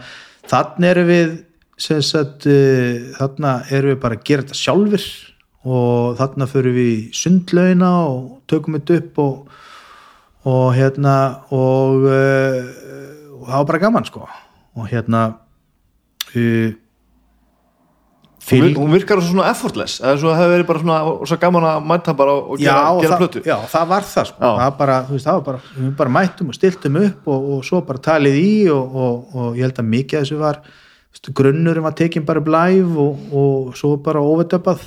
þannig erum við sagt uh, þarna erum við bara að gera þetta sjálfur og þarna förum við í sundlauna og tökum þetta upp og, og hérna og, uh, og það var bara gaman sko. Og hérna uh, vir- hún virkar svona effortless eða svo hefur verið bara svona og svo gaman að mæta bara og já, gera, og gera það, plötu. já, það var það sko. Já. það bara, veist, það var bara, við bara mættum og stiltum upp og, og svo bara talið í og, og, og ég held að mikið af þessu var veist, grunnurum var tekin bara live og, og svo bara overdöpað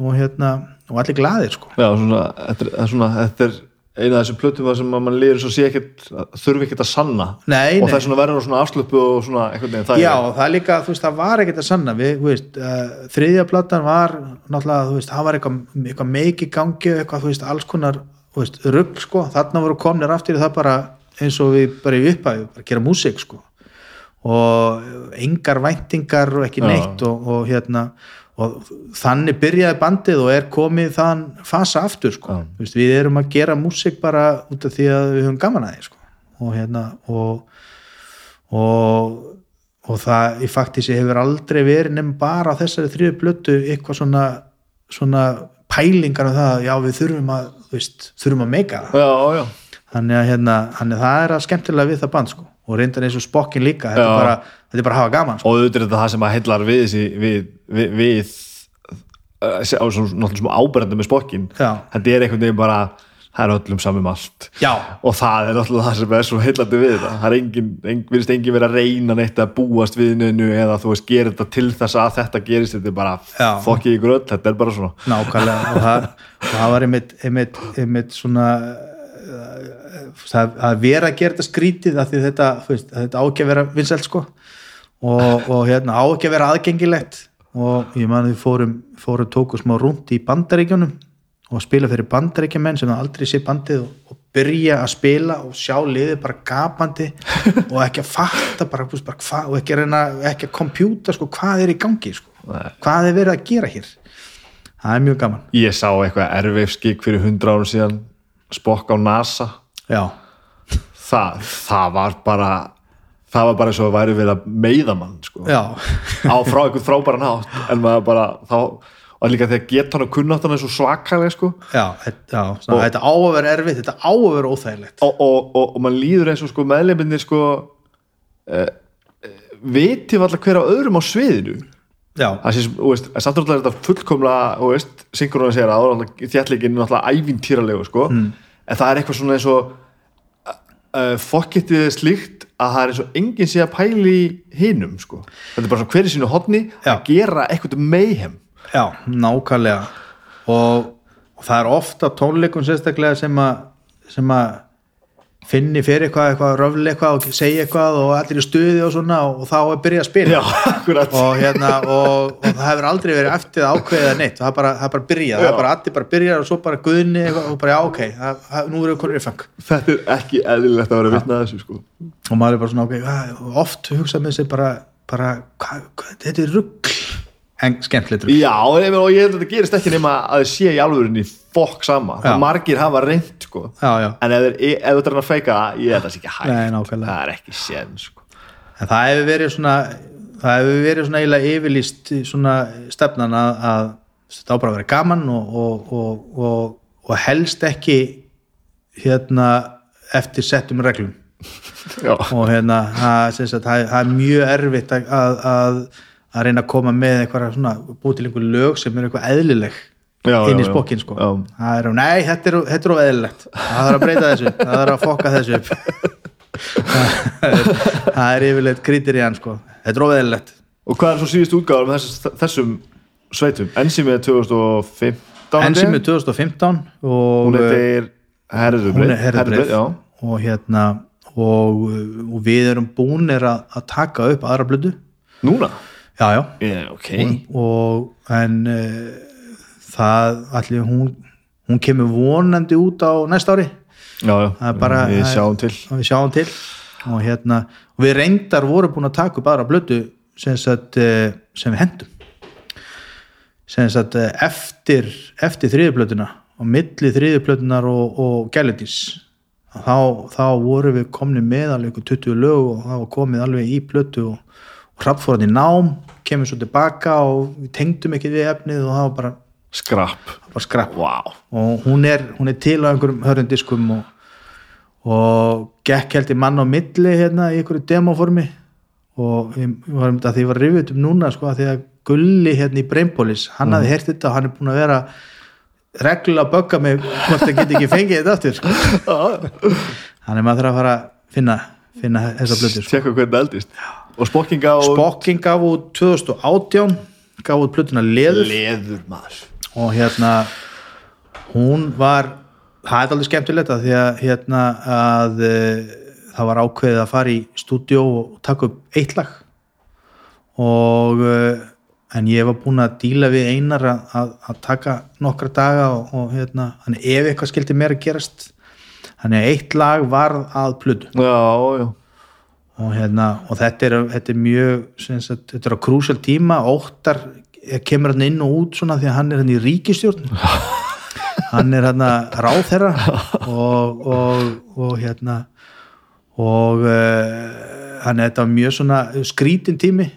og hérna, og allir glaðir sko. Já, svona, þetta, er, svona, þetta er eina af þessum plötum þar sem að mann líður svo sé ekkert þurfi ekkert að sanna. Nei, og nei. það er svona verður svona afslöpu og svona einhvern veginn það Já, það er líka, þú veist, það var ekkert að sanna við, veist, uh, þriðja platan var náttúrulega, þú veist, það var eitthvað, eitthvað meiki gangi, eitthvað, þú veist, alls konar þú veist, rugg, sko, þarna voru komnir aftur í það bara eins og við bara í upphæðu, bara gera músík, sko. Og engar væntingar og ekki neitt og, og hérna og þannig byrjaði bandið og er komið þann fasa aftur sko. Veist, við erum að gera músík bara út af því að við höfum gaman að því sko. og hérna og, og, og það í faktísi hefur aldrei verið nefn bara á þessari þriðu blötu eitthvað svona, svona pælingar um það, já við þurfum að veist, þurfum að meika það. Já, já, þannig að hérna, þannig að það er að skemmtilega við það band sko. Og reyndar eins og spokkin líka þetta er, bara, þetta er bara að hafa gaman sko. og auðvitað er þetta það sem að heillar við þessi við, við, við uh, á náttúrulega svona áberandi með spokkin þetta er einhvern veginn bara það er öllum samum allt. Já. og það er náttúrulega það sem er svo heillandi við þetta. Það er engin, engin, virðist engin verið að reyna neitt að búast við neinu eða þú veist gera þetta til þess að þetta gerist. Þetta er bara fokkið ykkur öll, þetta er bara svona. Nákvæmlega. Og það, og það var einmitt, einmitt, einmitt svona uh, það, að vera að gera þetta skrítið þetta, veist, að þetta á ekki að vera vinsælt sko og, og hérna á ekki að vera aðgengilegt. Og ég man að við fórum, fórum tóku smá rúnt í bandaríkjunum og spila fyrir bandaríkjumenn sem aldrei sé bandið og, og byrja að spila og sjá liðið bara gapandi *laughs* og ekki að fatta bara, bara hva, og ekki að reyna ekki að kompjúta sko hvað er í gangi sko, hvað er verið að gera hér? Það er mjög gaman. Ég sá eitthvað erfeifskik fyrir hundra árum síðan spokk á NASA. Já, það, það var bara það var bara eins og að væri verið að meiða mann sko. *laughs* á frá einhvern frábæran hátt en maður bara þá og líka þegar geta hann og kunnáttan er svo svakalega sko. já, þetta- já svona, þetta á að vera erfitt, þetta á að vera óþægilegt og, og, og, og maður líður eins og sko, meðleiminni sko, uh, viti var alltaf hver á öðrum á sviðinu já, það sé, þú veist, samt náttúrulega er þetta fullkomlega synkronisera og þjallegin er náttúrulega ævintýralegu sko, Mm. en það er eitthvað svona eins og uh, fokketið er slíkt að það er eins og enginn sé að pæli í hinum sko, þetta er bara svona hver í sínu hodni að gera eitthvað mayhem. Já, nákvæmlega. Og, og það er ofta tónleikum sérstaklega sem að finni fyrir eitthvað, eitthvað röfli eitthvað og segja eitthvað og allir í stuði og svona og, þá er byrjað að spila. Já, og hérna og, og það hefur aldrei verið eftir að ákveða neitt. Það er bara, það bara byrjað, það er bara allir bara byrjað og svo bara guðni og bara já ok, það, það, nú erum við konur í fang þetta er ekki eðlilegt að vera vitna að þessu sko. og maður er bara svona ok, oft hugsa með sér bara, bara hvað, hvað, þetta er rugg en skemmtilegt já, og ég, og ég held að þetta gerist ekki nema að það sé í alvörinni fokk sama, það margir hafa reynd sko. já, já, en ef þú ætlar að feika það, ég held að það sé ekki hægt. Nei, það er ekki sén sko. en það hefur verið svona það hefur verið svona eiginlega yfirlýst svona stefnan að, að þetta á bara að vera gaman og, og, og, og, og helst ekki hérna eftir settum reglum. Já, og hérna það, sem sagt, það, það er mjög erfitt að, að, að, reyna að koma með eitthvað svona, búið til einhver lög sem er eitthvað eðlileg Já, inn í spokkin sko. Já. það er, nei, þetta er, þetta er eðlilegt. Það þarf að breyta þessu, það þarf að fokka þessu upp. *laughs* Það er, yfirleitt krítir í hann sko. Þetta er eðlilegt. Og hvað er svo síðust útgáður með þess, þessum sveitum? Enzimi er 2015 Enzimi 2015 og hún er herðbreyð já. og hérna og, og við erum búnir að, að taka upp aðra blödu núna, já, já, yeah, ok. Og en uh, það allir hún hún kemur vonandi út á næsta ári. Já, já, bara- við sjáum til. Við sjáum til. Og hérna, og við reyndar vorum búin að taka upp aðra blödu sem, sagt, eh, sem við hendum sem sagt eh, eftir eftir þriðublötuna og milli þriðublötunar og, og gælendis þá, þá vorum við komni með alveg ykkur 20 lög og það var komið alveg í blötu og hrappfóran í nám kemur svo tilbaka og við tengdum ekki við efnið og það var bara, skrapp. bara skrapp. Wow. og hún er, hún er til á einhverjum hörðum diskum og, og gekk held í mann á milli hérna í einhverju demoformi og ég var um þetta því ég var rifið um núna sko að því að Gulli hérna í Brainpolis hann hafði heyrt þetta og hann er búin að vera reglulega að bögga mig hvort það geti ekki fengið þetta aftur sko. *laughs* hann er maður að fara að finna, finna þessa blöður sko. Tjekka hvernig eldist Og spokkinga og Spokking gaf út 2018 gaf út plötuna Leður. Leður maður. Og hérna hún var það er alveg skemmtilegt að því að hérna að e, það var ákveðið að fara í stúdíó og taka upp eitt lag. Og e, en ég var búin að díla við einar að, að, að taka nokkra daga og, og hérna, ef eitthvað skildi mér að gerast. Þannig að eitt lag var að plödu Já, já og, hérna, og þetta, er, þetta er mjög sagt, þetta er á krúsjál tíma. Óttar kemur hann inn og út svona því að hann er hann í ríkistjórn *laughs* hann er hann að ráð þeirra og, og, og hérna og uh, hann er þetta mjög svona skrítin tími.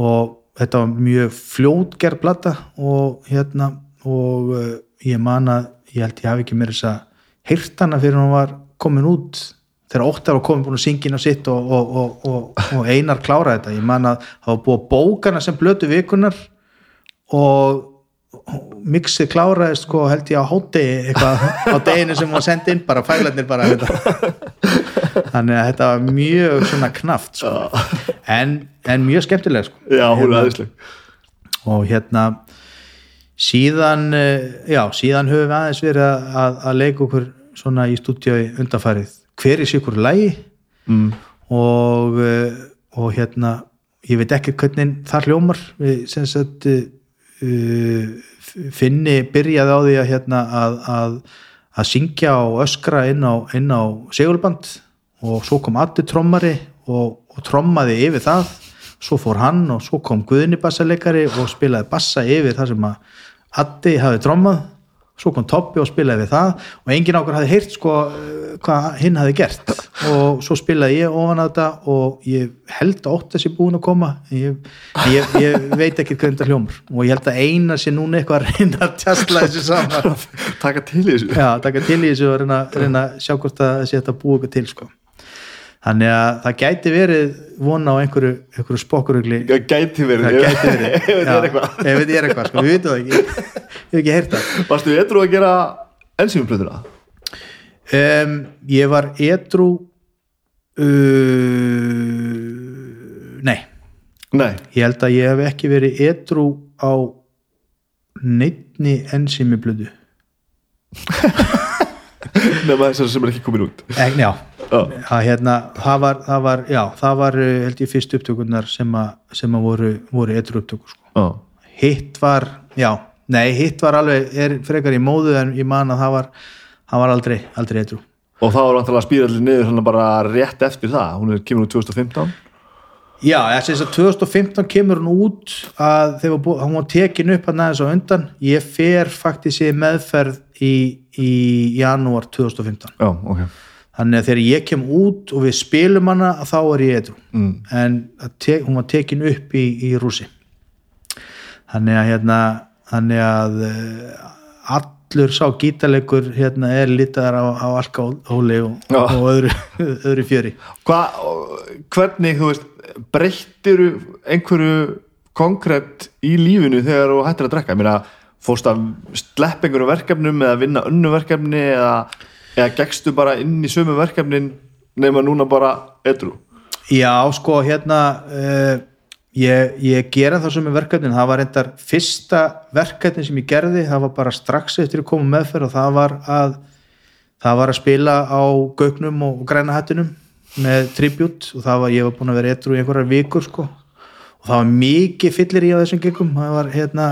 Og þetta var mjög fljótgerð blata og hérna og uh, ég man að ég held ég hafi ekki mér þess að heyrt hana fyrir hún var komin út þegar óttar var komin búin að syngja inn á sitt og, og, og, og, og einar klára þetta ég man að það var búið bókana sem blötu vikunar og mixið kláraðist sko held ég á hátegi eitthvað á deginu sem var sendið inn bara fælarnir bara þetta. þannig að þetta var mjög svona knaft sko. en, en mjög skemmtileg sko. Já, hún er Hérna- aðeinsleg og hérna síðan eh, já, síðan höfum við aðeins verið að, að, leika okkur svona í stúdíói undanfarið hver er sér ykkur lægi mm. og, eh, og hérna ég veit ekki hvernig það hljómar. Við sem sagt uh, finni byrjaði á því að hérna að, að, að syngja og öskra inn á, inn á segulband. Og svo kom Addi trommari og, og trommaði yfir það. Svo fór hann og svo kom Guðni bassaleikari og spilaði bassa yfir það sem að Addi hafi trommað svo kom Toppi og spilaði við það og enginn ákveð hafi heyrt sko hvað hinn hafi gert. Og svo spilaði ég ofan að þetta og ég held að ótt þessi búin að koma ég, ég, ég veit ekki hvernig það hljómar. Og ég held að eina sé núna eitthvað að reyna að tjastla þessu saman. *laughs* Taka til í þessu. Já, taka til í þessu og reyna, reyna að sjá hvort að þessi þetta búið eitthvað til sko. Þannig að það gæti verið vona á einhverju, einhverju spokkurugli. Það gæti verið. Það gæti verið. *laughs* Ef þetta er eitthvað. ef þetta er eitthvað, sko, við veitum það ekki. Ég hef ekki heyrt það. Varstu eitthvað að gera ensímumplötuna? um, ég var edru uh, nei. Nei. Ég held að ég hef ekki verið edru á neittni ensimi blödu *laughs* Nefna þessar sem er ekki komin út. Ek, Já. Að hérna það var, það var, já, það var uh, held ég fyrst upptökurnar sem að, sem að voru, voru edru upptökur sko. Hitt var, já, nei hitt var alveg, er frekar í móðu en ég man að það var, það var aldrei aldrei edru. Og þá var vantilega að spýra allir niður svona bara rétt eftir það. Hún er kemur úr 2015 Já, þess að 2015 kemur hún út að þegar búið- hún var tekin upp hann aðeins á undan. Ég fer faktisk í meðferð í, í janúar 2015 Já, ok þannig að þegar ég kem út og við spilum hana þá er ég edru mm. en að te, hún var tekin upp í, í rúsi þannig að hérna þannig að uh, allur sá gítarleikur hérna er litaðar á, á alkohóli og, og öðru, *laughs* öðru fjöri. Hva, hvernig, þú veist breyttiru einhverju konkrétt í lífinu þegar þú hættir að drekka? Ég meina, fórst að slepp einhverju verkefnum eða vinna önnu verkefni eða, eða gekkstu bara inn í sömu verkefnin nema núna bara edru? Já, sko, hérna uh, ég, ég gera það er verkefnin, það var reyndar fyrsta verkefnin sem ég gerði, það var bara strax eftir að koma meðferð og það var að það var að spila á Gauknum og Græna hattinum með tribut og það var, ég var búin að vera etru í einhverjar vikur, sko. Og það var mikið fyllir í á þessum gegum það var, hérna,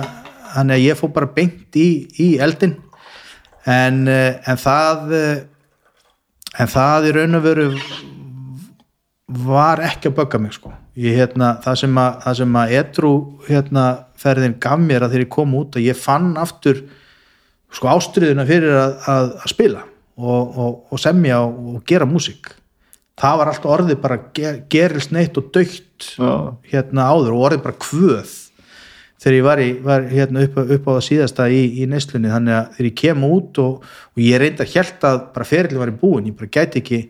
hann að ég fór bara beint í, í eldin en, uh, en það uh, en það í raun og veru var ekki að bögga mig sko. Ég, hérna, það sem að, það sem að edru hérna, ferðin gaf mér að þegar ég kom út að ég fann aftur sko ástriðuna fyrir að, að, að spila og, og, og semja og, og gera músík. Það var alltaf orðið bara ger, gerist neitt og dögt hérna áður og orðið bara kvöð þegar ég var, í, var hérna upp, upp á það síðasta í, í neyslunni þannig að þegar ég kem út og, og ég reynda að hjælt að bara ferilin var í búin ég bara gæti ekki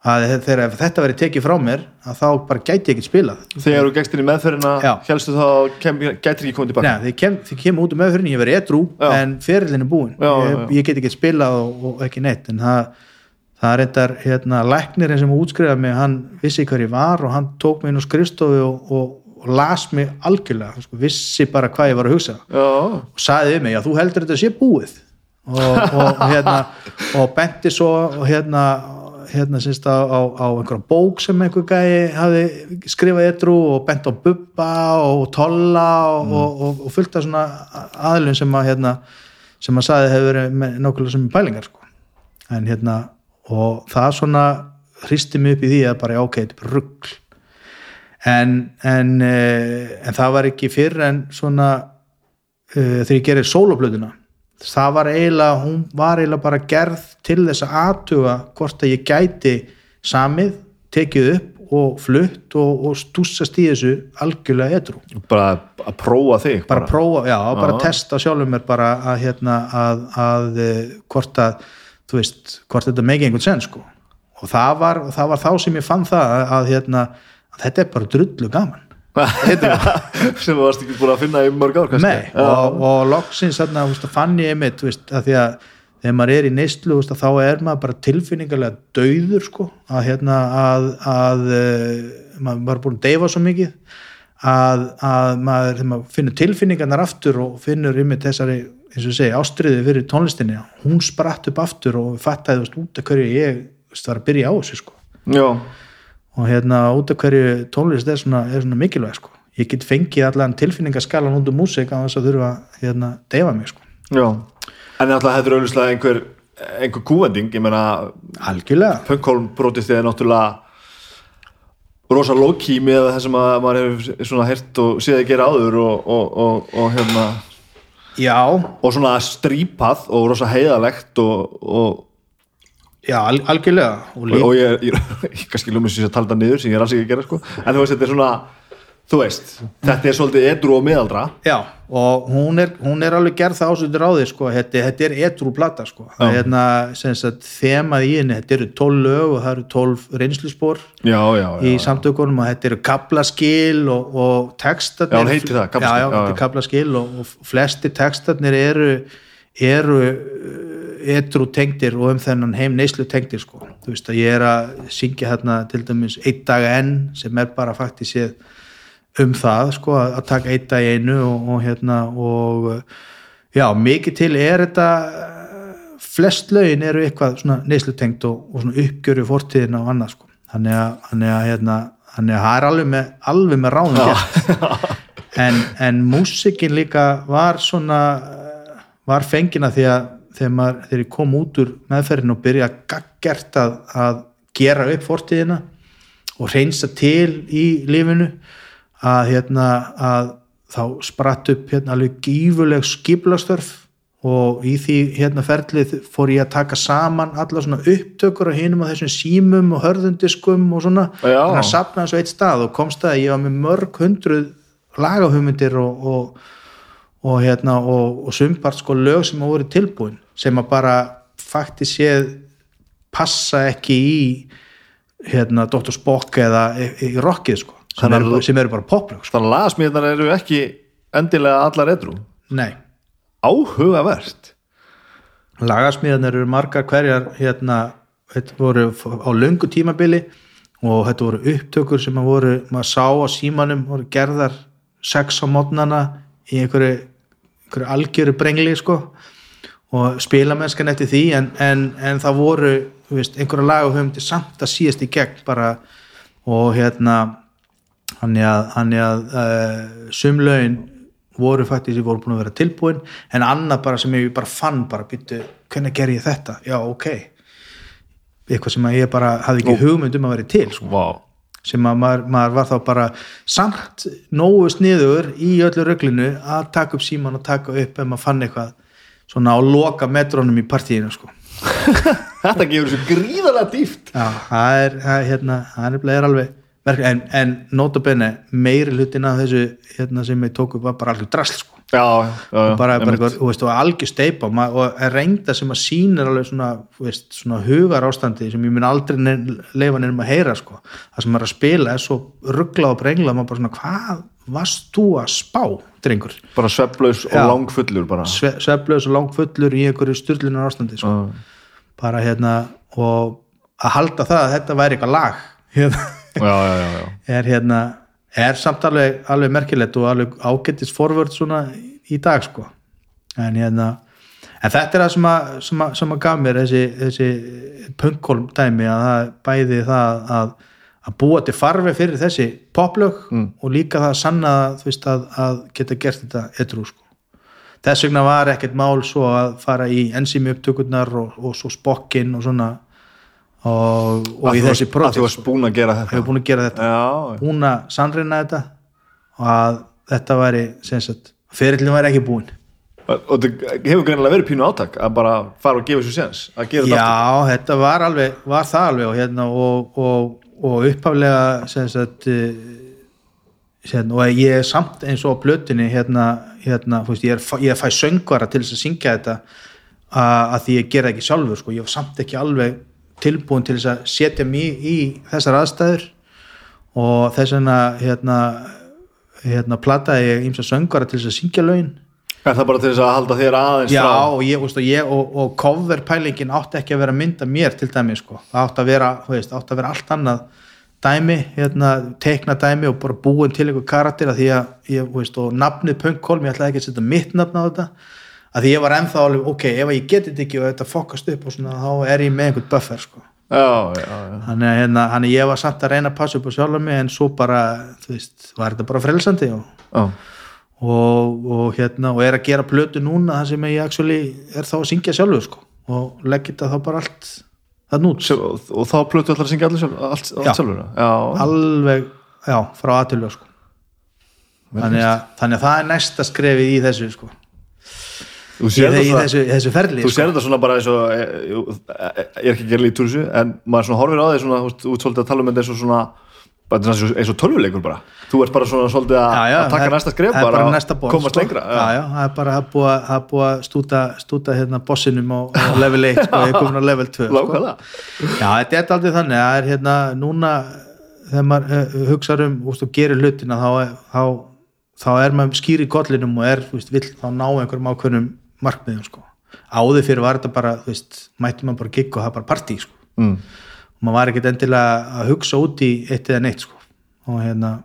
að þegar þetta verið tekið frá mér að þá bara gæti ég ekki spilað þegar þú gegst inn í meðferðina Já. helstu þá kem, gætir ekki komið tilbaka Nei, þegar ég kem, ég út um meðfyrin ég verið edrú Já. en ferilin er búin Já, já, ég, já. ég get ekki spilað og, og ekki neitt en það, það er reyndar hérna, læknirinn sem útskrifaði mig hann vissi hver ég var og hann tók mig inn á skrifstofu og, og, og las mig algjörlega, sko, vissi bara hvað ég var að hugsa. Já, og sagði við mig að þú heldur þetta sé búið. Og, og, hérna og benti svo og hérna hérna sínst á, á, á einhverja bók sem einhver gæi hafi skrifað etru og bent á Bubba og Tolla og, og, og, og fullt af svona aðlun sem að hérna sem að sagði hefur verið nákvæmlega sem pælingar sko. en hérna og það svona hristi mig upp í því að bara ok, þetta er bara rugl en, en, uh, en það var ekki fyrr en svona uh, þegar ég gerir sóloplötuna það var eiginlega, hún var eiginlega bara gerð til þess að aðtuga hvort að ég gæti samið tekið upp og flutt og, og stúsast í þessu algjörlega edru bara að prófa þig bara prófa, já, bara Já. testa sjálfum mér bara að hérna að, að eh, hvort að, þú veist hvort þetta megi einhvern sen sko. Og það var, það var þá sem ég fann það að, að hérna, að þetta er bara drullu gaman. *laughs* Sem þú varst ekki búin að finna í mörg ár kannski. Nei, og, og loksins þarna, veist, fann ég einmitt, veist, að því að þegar maður er í neyslu, veist, að þá er maður bara tilfinningarlega dauður, sko, að hérna, að, að uh, maður var búin að deyfa svo mikið að, að maður, þegar maður finnur tilfinningarnar aftur og finnur einmitt þessari, ástriði fyrir tónlistinni, hún spratt upp aftur og veist, út af hverju ég, var að byrja á þessu, sko. Já, og hérna út af hverju tónlist er svona, er svona mikilvæg sko. ég get fengið allan tilfinningaskalan út um músík að þess að þurfa að hérna, deyfa mig sko. já en alltaf er auðvitað einhver einhver kúvending, ég meina algjörlega Pönkholm brotist þið náttúrulega rosa low-key með það sem að maður hefur svona hert og séð að gera áður og, og, og, og hérna já, og svona strípað og rosa heiðalegt og, og, já al, algjörlega. Og og, og ég, ég, ég kannski lúmið sem ég að tala það niður sem ég er alls ekki að gera sko. En þú veist þetta er svona, þú veist þetta er svolítið edru og miðaldra. Já, og hún er, hún er alveg gerð það ásöndur á því sko. þetta, þetta er etru plata sko. það er hérna, sem sagt, þemað í henni. Þetta eru tólf lög og það eru tólf reynsluspor já, já, já, í samtökunum og þetta eru kaplaskil og, og textarnir Já, hún heitir það, kaflaskil, já, já, þetta er kaplaskil og, og flesti textarnir eru eru etru tengdir og um þennan heim neyslu tengdir sko. þú veist að ég er að syngja hérna til dæmis einn dag enn sem er bara faktisk séð um það sko að taka einn dag einu og, og hérna og já, mikið til er þetta flest lögin eru eitthvað svona neyslutengt og, og svona uppgjöru fortíðina og annað sko. Þannig að, þannig að hérna þannig að það er alveg með, alveg með gert. En, en músikin líka var svona var fengina því að þegar, maður, þegar ég kom út úr meðferðin og byrja gaggert að, að gera upp fortíðina og reynsa til í lífinu að hérna að þá spratt upp hérna alveg gífuleg skiplastörf og í því hérna ferlið fór ég að taka saman alla svona upptökur á hinum á þessum símum og hörðundiskum og svona. Þannig að sapna þessu eitt stað og komst að ég var með mörg hundruð lagahumumindir og, og, og hérna og, og sumpart sko lög sem hafa voru tilbúin sem að bara faktis séð passa ekki í hérna Dr. Spock eða í, í rockið sko sem eru, sem eru bara poplög sko. þannig að lagasmíðnar eru ekki endilega allar edru nei, áhugavert lagasmíðanir eru margar hverjar hérna, þetta voru á löngu tímabili og þetta voru upptökur sem að voru, maður sá á símanum voru gerðar sex á mótnana í einhverju, einhverju algjöru brengli sko og spilamennskan eftir því en, en, en það voru veist, einhverja lagahöfumdi samt að síðast í gegn bara og hérna hann að, þannig að uh, sumlaun voru faktisk ég voru búin að vera tilbúin en annað bara sem ég bara fann bara býttu, hvernig ger ég þetta? Já, ok eitthvað sem ég bara hafði ekki hugmynd um að vera til sko Vá. Sem að maður, maður var þá bara samt nógu sniður í öllu röglinu að taka upp síman og taka upp ef maður fann eitthvað svona á loka metrónum í partíinu sko. *laughs* þetta gefur þessu gríðarlega dýft Já, það er, það hérna, það er, er alveg en, en notabene meiri hlutin af þessu hérna, sem ég tók upp var bara alveg drasl sko. já, já, já, bara, bara algjör steipa og, og er reynda sem að sýnir alveg svona, þú veist, svona hugar ástandi sem ég mun aldrei leifa nefnum að heyra sko. það sem er að spila er svo rugglað og brenglað, maður bara svona hvað varst þú að spá, drengur? Bara sveflaus og langfullur bara. Sve, sveflaus og langfullur í einhverju styrlunar ástandi sko. já, bara hérna og að halda það að þetta væri eitthvað lag. Hérna, já, já, er hérna er samt alveg, alveg merkilegt og alveg ágættis forvörd svona í dag sko. En hérna en þetta er það sem að, sem að, sem að gaf mér þessi, þessi punkkolm dæmi að það bæði það að, að búa til farfi fyrir þessi poplög og líka það að sanna veist, að, að geta gert þetta edru sko. Þess vegna var ekkert mál svo að fara í enzími upptökurnar og, og svo spokkinn og svona og, og í þessi varst- að þú projekt varst búin að gera þetta. Hefur búin að gera þetta. Já, já. búin að sannreina þetta og að þetta væri ferillin væri ekki búin og þetta hefur greinilega verið pínu átak að bara fara og gefa þessu séns að gera þetta Já, þetta var alveg, var það alveg og, hérna, og, og, og upphaflega sem sagt eh, hérna, og ég er samt eins og á plötunni hérna, hérna veist, ég, er, ég fæ söngvara til þess að syngja þetta að, að því ég gera ekki sjálfur sko. ég var samt ekki alveg tilbúin til þess að setja mig í þessar aðstæður. Og þess vegna hérna, hérna plataði ég ímsa söngvara til þess að syngja lögin er það bara til þess að halda þér aðeins Já, frá? og, ég, veist, og, ég, og, og coverpælingin átti ekki að vera mynda mér til dæmi sko. það átti að vera, þú veist, átti að vera allt annað dæmi, hérna, teikna dæmi og bara búin til einhver karakter að því að, ég, þú veist, og nafnið punkkolm ég ætlaði ekki að setja mitt nafn á þetta að því ég var ennþá alveg, ok, ef ég geti þetta ekki og þetta fokast upp og svona, þá er ég með einhvern buffer, sko. Já, já, já. þannig að hérna, þannig ég var samt að reyna að passa upp á sjálf mig en svo bara, þú veist, var þetta bara frelsandi og og, og hérna og er að gera plötu núna þar sem ég actually er þá að syngja sjálfur sko og legg þetta þá bara allt það nút, og, og þá plötu allar að syngja allir sjálf, allt, allt sjálfur já, alveg já, frá aðtölu sko. Þannig að, þannig að það er næsta skrefið í þessu sko í, sér í, þessu, þessu ferli þú sko. sér þetta svona bara eins og eh, jú, eh, ég er ekki að gera lítið úr þessu en maður svona horfir á því svona, ert svolítið að tala um þetta eins og svona eins og, tölvuleikur bara. Þú ert bara svona svolítið að, að taka það- næsta það er bara, boss, komast lengra já, já, það er bara það að- það búið að stúta, stúta hérna bossinum á, á *laughs* level 1 sko, ég er komin á level 2 sko. Já, þetta er aldrei þannig það er hérna núna þegar maður uh, hugsaður um og gerir hlutina þá, þá, þá er maður skýr í kollinum og er, vill þá ná einhverjum ákveðnum markmiðum sko. áður fyrir var þetta bara, þú veist, mætti maður bara gigg og er bara partí sko. mm. og maður var ekkert endilega að hugsa út í eitt eða neitt sko. og hérna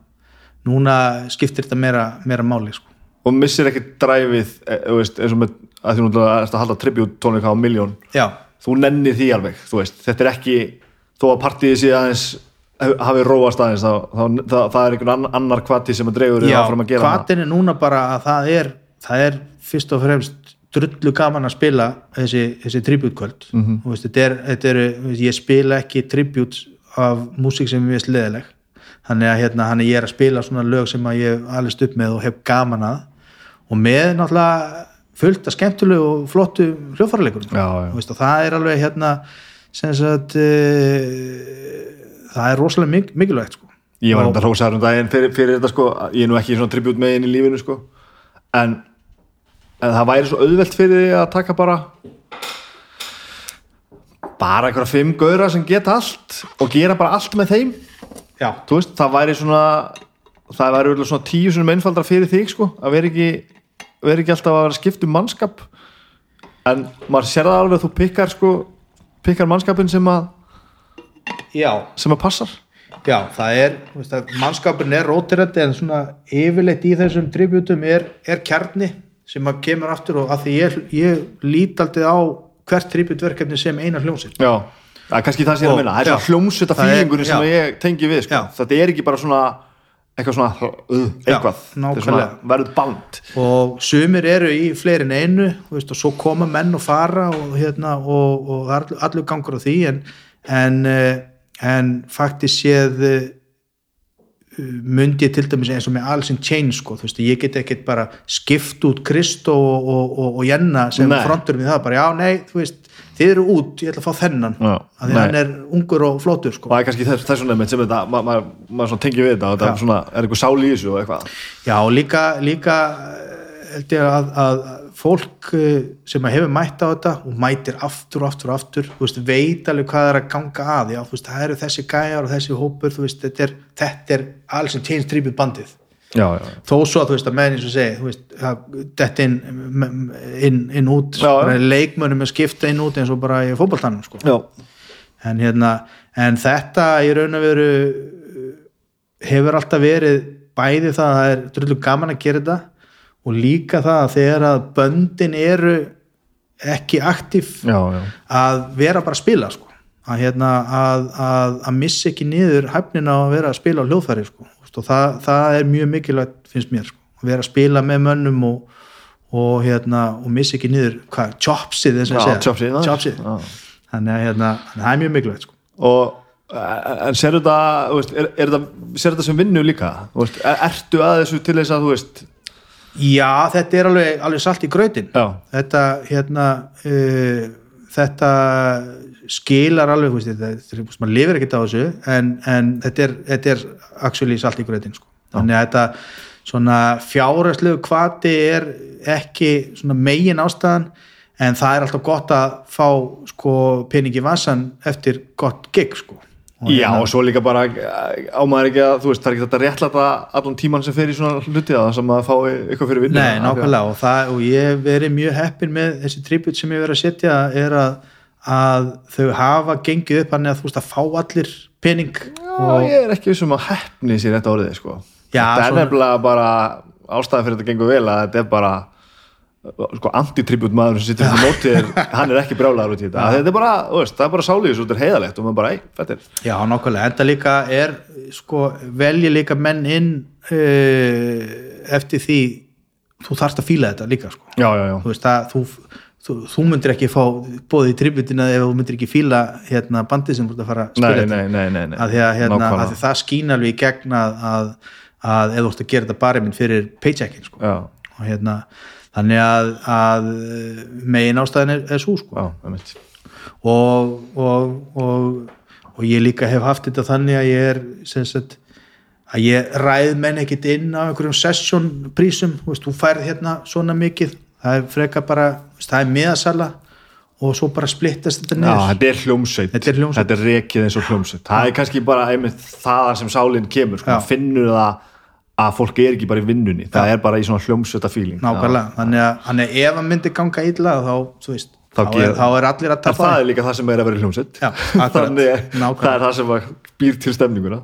núna skiptir þetta meira, meira máli sko. og missir ekki dræfið eh, þú veist, eins og með að því nú ert að halda tribute tónleika á miljón já, þú nennir því alveg, þú veist þetta er ekki, þó að partíið sé aðeins hafi róast aðeins þá, þá, það, það er einhvern ann- annar kvati sem að dreigur já hvatin er núna bara að það er það er fyrst og fremst drullu gaman að spila þessi, þessi tribute-kvöld mm. -hmm. veist, þetta er, þetta er, ég spila ekki tribute af músík sem ég veist leðileg þannig að hérna, hann ég er að spila svona lög sem að ég alveg upp með og hef gaman að og með náttúrulega fullt af skemmtulegu og flottu veist, og það er alveg hérna sem sagt uh, það er rosalega mik mikilvægt sko. ég var enda hrósaður um daginn fyrir, fyrir þetta sko, ég er nú ekki í svona tribute megin í lífinu sko en, en það væri svo auðvelt fyrir því að taka bara bara einhverja fimm gauðra sem geta allt og gera bara allt með þeim. Veist, það væri svona það væri örugglega svona tíu svona einfaldra fyrir þig sko, að vera ekki vera ekki alltaf að vera skipt um mannskap. En maður sér það alveg að þú pikkar sko, pikkar mannskapin sem að já. sem að passar. Já, það er, veist að mannskapurinn er rótirandi en svona yfirleitt í þessum tributum er, er kjarni sem að kemur aftur og að því ég, ég lít aldrei á hvert tributverkefni sem eina hljómsitt. já, það er kannski það sem ég er að minna það er já. svona er- fílingunni sem já. ég tengi við sko. Já. þetta er ekki bara svona eitthvað svona uh, eitthvað, er svona, verður band Og sumir eru í fleiri en einu veist, og svo koma menn og fara og, hérna, og, og allur- gangur á því en, en, eh, en faktiskt séð eh, myndi ég til dæmis eins og með Alice in Chains sko, þú veist, ég get ekkert bara skipt út Kristó og, og, og, og Jenna sem Nei. frontur við það, bara já, nei, þú veist þið eru út, ég ætla að fá þennan Já, að því nei. hann er ungur og flótur sko og það er kannski þess, þessum nefnt sem þetta ma- ma- maður svona tengir við þetta þetta er svona, er eitthvað sál í þessu og eitthvað Já, líka, líka eh, held ég að, að fólk eh, sem hefur mætt á þetta og mætir aftur og aftur og aftur veist, veit alveg hvað er að ganga að já, veist, það eru þessi gæjar og þessi hópur veist, þetta er, þetta er alls sem change tribute bandið. Já, já, þó svo að menn eins og segi þetta inn, inn, inn út leikmönnum að skipta inn út eins og bara í fótballtanum sko. en hérna en þetta í raun og veru uh, hefur alltaf verið bæði það að það er drullu gaman að gera þetta og líka það að þegar að böndin eru ekki aktíf já, já. að vera bara að spila sko. að, hérna, að, að, að missa ekki niður hæfnina að vera að spila á hljóðfæri sko. og það, það er mjög mikilvægt finnst mér, sko. að vera að spila með mönnum og, og, hérna, og missa ekki niður hvað, chopsið þannig að hérna, það er mjög mikilvægt sko. og en sér þetta, veist, er, er þetta sér þetta sem vinnu líka veist, er, ertu að þessu til þess að þú veist Já, þetta er alveg, alveg salt í já, þetta hérna uh, þetta skilar alveg veist, þetta, maður lifir ekkert á þessu en, en þetta er, þetta er actually salt í grautin sko. þannig að þetta svona fjárhagslegu kvati er ekki svona megin ástæðan en það er alltaf gott að fá sko peningi vassan eftir gott gig sko Og já hérna- og svo líka bara ámaður ekki að, þú veist, það er ekki þetta réttlæta allan tíman sem fer í svona hluti að það sem að fá eitthvað fyrir vinnu Nei, nákvæmlega og, það, og ég verið mjög heppin með þessi tribut sem ég verið að setja er að, að þau hafa gengið upp hann að þú veist að fá allir pening og ég er ekki vissum að hefni sér þetta orðið sko. Já, þetta er nefnilega bara ástæða fyrir þetta gengur vel að þetta er bara sko, antitribut maður sem sittur þetta móti er, hann er ekki brjálaður út í þetta. Þetta er bara, veist, það er bara sálíðis og þetta er heiðalegt og maður bara, ei, þetta er Já, nákvæmlega, enda líka er sko, velji líka menn inn uh, eftir því þú þarft að fíla þetta líka sko. já, já, já, þú veist að þú, þú, þú myndir ekki fá bóðið í tributina ef þú myndir ekki fíla hérna, bandið sem þú ert að fara að spila nei, þetta. nei, nei, að að, hérna, að það skín alveg í gegn að, að, að ef þú ert að gera þetta bara minn fyrir paycheckin sko. og hérna þannig að, að megin ástæðin er, er svo sko. og, og, og, og ég líka hef haft þetta þannig að ég er sagt, að ég ræð menn ekkit inn á einhverjum session prísum, þú færð hérna svona mikið, það er freka bara það er miðasala og svo bara splittast þetta niður. þetta er hljómsveit. Þetta er er rekið eins og hljómsveit. Það er kannski bara einmitt þaðan sem sálinn kemur sko, finnur það að fólk er ekki bara í vinnunni það er bara í svona hljómsveita fíling nákvæmlega, þannig að, þannig að ef að myndi ganga illa þá, veist, Þá þá, er, þá er allir að tapa. Það er líka það sem er að vera akkurat. Þannig að það er það sem býr til stemninguna.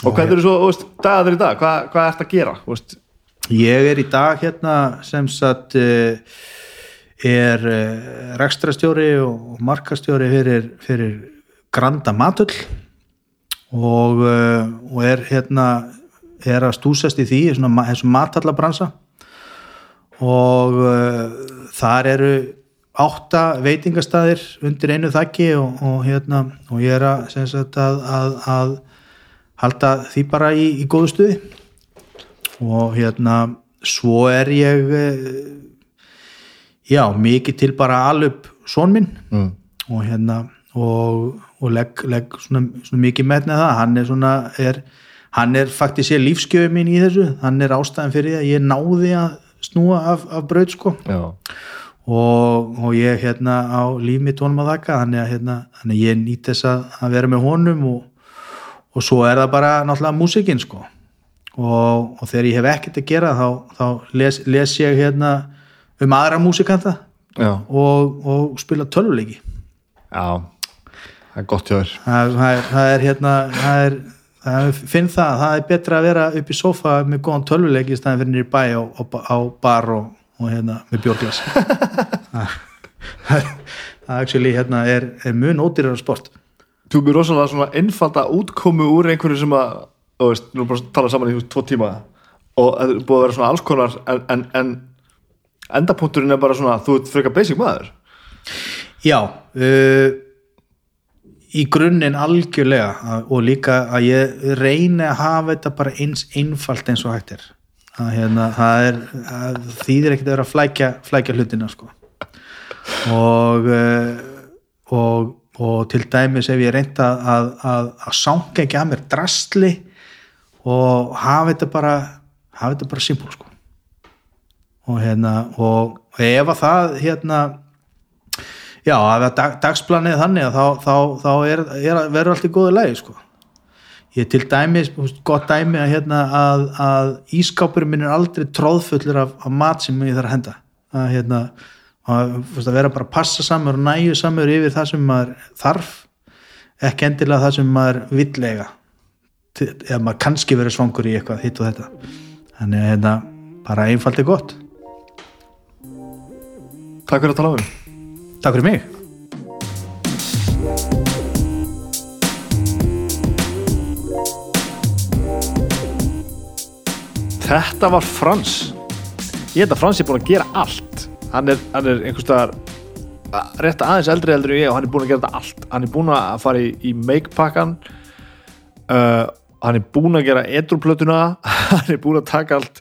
Og hvernig eru svo, dagarnir í dag? Hvað, hvað ert að gera, veist Ég er í dag hérna sem sagt uh, er uh, rekstrastjóri og markastjóri fyrir, fyrir Granda Matull. Og, uh, og er hérna er að stúsast í því þessum matallabransa og uh, þar eru átta veitingastæðir undir einu þakki og, og hérna og ég er að, sagt, að, að, að halda því bara í, í góðu stuði. Og hérna svo er ég eh, já, mikið til bara alup son minn. Mm. og hérna og, og legg, legg svona, svona mikið metnið það. Hann er svona er, hann er faktisk ég lífskjöðu mín í þessu. Hann er ástæðan fyrir því að ég náði að snúa af, af braut sko. Og, og ég hérna á líf mitt honum að þakka. Þannig að, hérna, ég nýt þess að, að vera með honum og, og svo er það bara náttúrulega músikinn sko. Og, og þegar ég hef ekkert að gera þá, þá les, les ég hérna um aðra músikanta og, og spila tölvuleiki. Já. Það er gott hjá þér. Það, það, er, hérna það er, finn það, það er betra að vera upp í sofa með góðan tölvuleiki í staðin fyrir nýri bæ á, á, á bar og, og hérna með bjórglas. *laughs* Það actually hérna er, er mun ódýrar sport. Þú byrður rosalega svona einfalda útkomu úr einhverju sem að, þú veist, nú bara tala saman í veist, tvo tíma. Og það er búið að vera svona alls konar en, en, en endapunkturinn er bara svona, þú ert frekar basic maður. Já uh, í grunninn algjörlega og líka að ég reyni að hafa þetta bara eins einfalt eins og hægt er. Að hérna, það er að þýðir ekkert að vera að flækja, flækja hlutina sko. Og uh, og, og til dæmis ef ég reynda að, að, að sanga ekki að mér drastli og hafa þetta bara hafa þetta bara simpul sko. Og hérna og ef að það hérna já, ef dag, dagsplanið er þannig þá, þá, þá er, er, verður allt í góðu lagi sko. Ég til dæmis, þú veist, gott dæmi að, hérna, að, að ískápurinn minn er aldrei tróðfullur af, af mat sem ég þarf að henda. Að, hérna, að, vera bara að passa samur og næju samur yfir það sem maður þarf ekki endilega það sem maður villega eða maður kannski verið svangur í eitthvað hitt og þetta. Þannig að hérna, bara einfalt er gott. Takk fyrir að tala um Takk fyrir mig. Þetta var Frans. Ég held að Frans er búin að gera allt. Hann er, hann er einhvers staðar a- rétt aðeins eldri eldri en ég og hann er búin að gera þetta allt. Hann er búin að fara í, í make-pakkan uh, Hann er búin að gera edruplötuna *laughs* Hann er búin að taka allt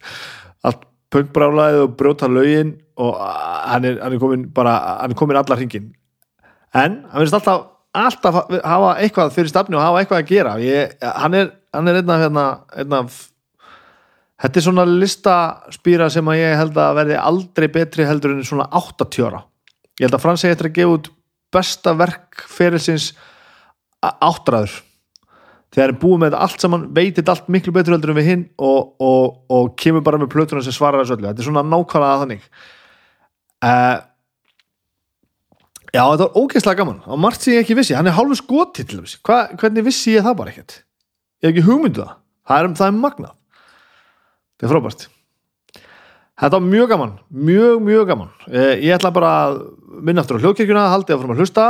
allt punkbrálaðið og brjóta lögin og hann er, hann er komin bara, hann er komin allar hringin en hann verðist alltaf alltaf hafa eitthvað fyrir stafni og hafa eitthvað að gera ég, hann er, hann er einn af hérna, einn af Þetta er svona listaspýra sem að ég held að verði aldrei betri heldur en svona 80 ára. Ég held að Frans eigi eftir að gefa út besta verk ferilsins áttræður. Þegar er búið með þetta allt saman, veitir allt miklu betur heldur en við hinn og, og, og kemur bara með plötuna sem svarar þessu öllu. Þetta er svona nákvæmlega þannig. Uh, já, þetta var ógeðslega gaman. Og margt sem ég ekki vissi. Hann er hálfur skoti til þessi. Hva, hvernig vissi ég það bara ekkert? Ég hef ekki hugmyndu það. Það er, það er magnað. Þetta er frábært. Þetta var mjög gaman, mjög, mjög gaman. Eh, Ég ætla bara að minna aftur á hljóðkirkjuna, haldið áfram að hlusta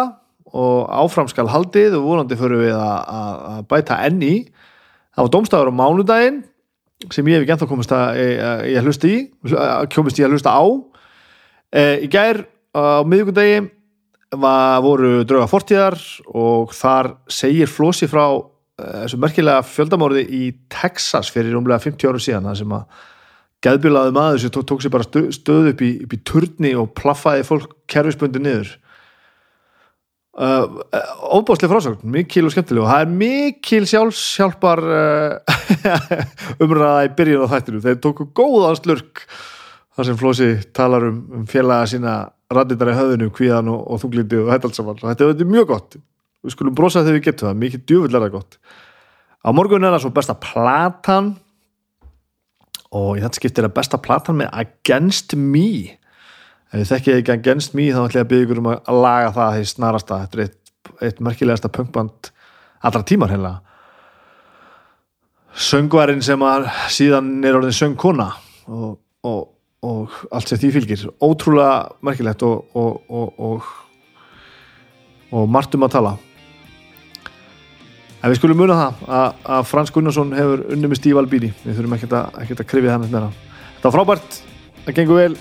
og áfram skal haldið og vonandi förum við að, að, að bæta enn í. Það var dómstafur á mánudaginn sem ég hef ekki ennþá komist að, að, að í, að komist í að hlusta á. Eh, Í gær á miðvikudegi var, voru drauga fortíðar og þar segir Flósi frá eh, þessu merkilega fjöldamórði í Texas fyrir umlega 50 ára síðan sem að geðbilaði maður sem tók, tók sér bara stöð, stöð upp í, upp í turni og plaffaði fólk kerfisbundi niður. Uh, óbáslega frásögn mikil og skemmtileg og það er mikil sjálfshjálpar uh, *laughs* umræða í byrjun á þættinu þeir tóku góðan slurk þar sem Flósi talar um, um félaga sína rættindar í höfðinu, kvíðan og, og þunglindi og þetta alls saman, þetta er þetta mjög gott. Við skulum brosa þegar við getum það, mikið djúvill það gott. Á morgun er það svo besta platan og í þetta skiptir er besta platan með Against Me. Ef þið þekkið ekki Against Me þá ætla ég að byggja ykkur um að laga það því snarasta, þetta er eitt, eitt merkilegasta punkband allra tímar heila. Söngvarinn sem að síðan er orðin söngkona og, og, og allt sem því fylgir. Ótrúlega merkilegt og, og, og, og margt um að tala. En við skulum muna það að, að Frans Gunnarsson hefur unni með Stíf Albíni við þurfum ekkert að, að krifja hann meira. Þetta var frábært, það gengur vel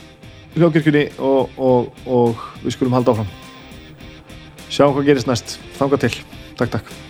og, og, og við skulum halda áfram. Sjáum hvað gerist næst, þanga til. Takk takk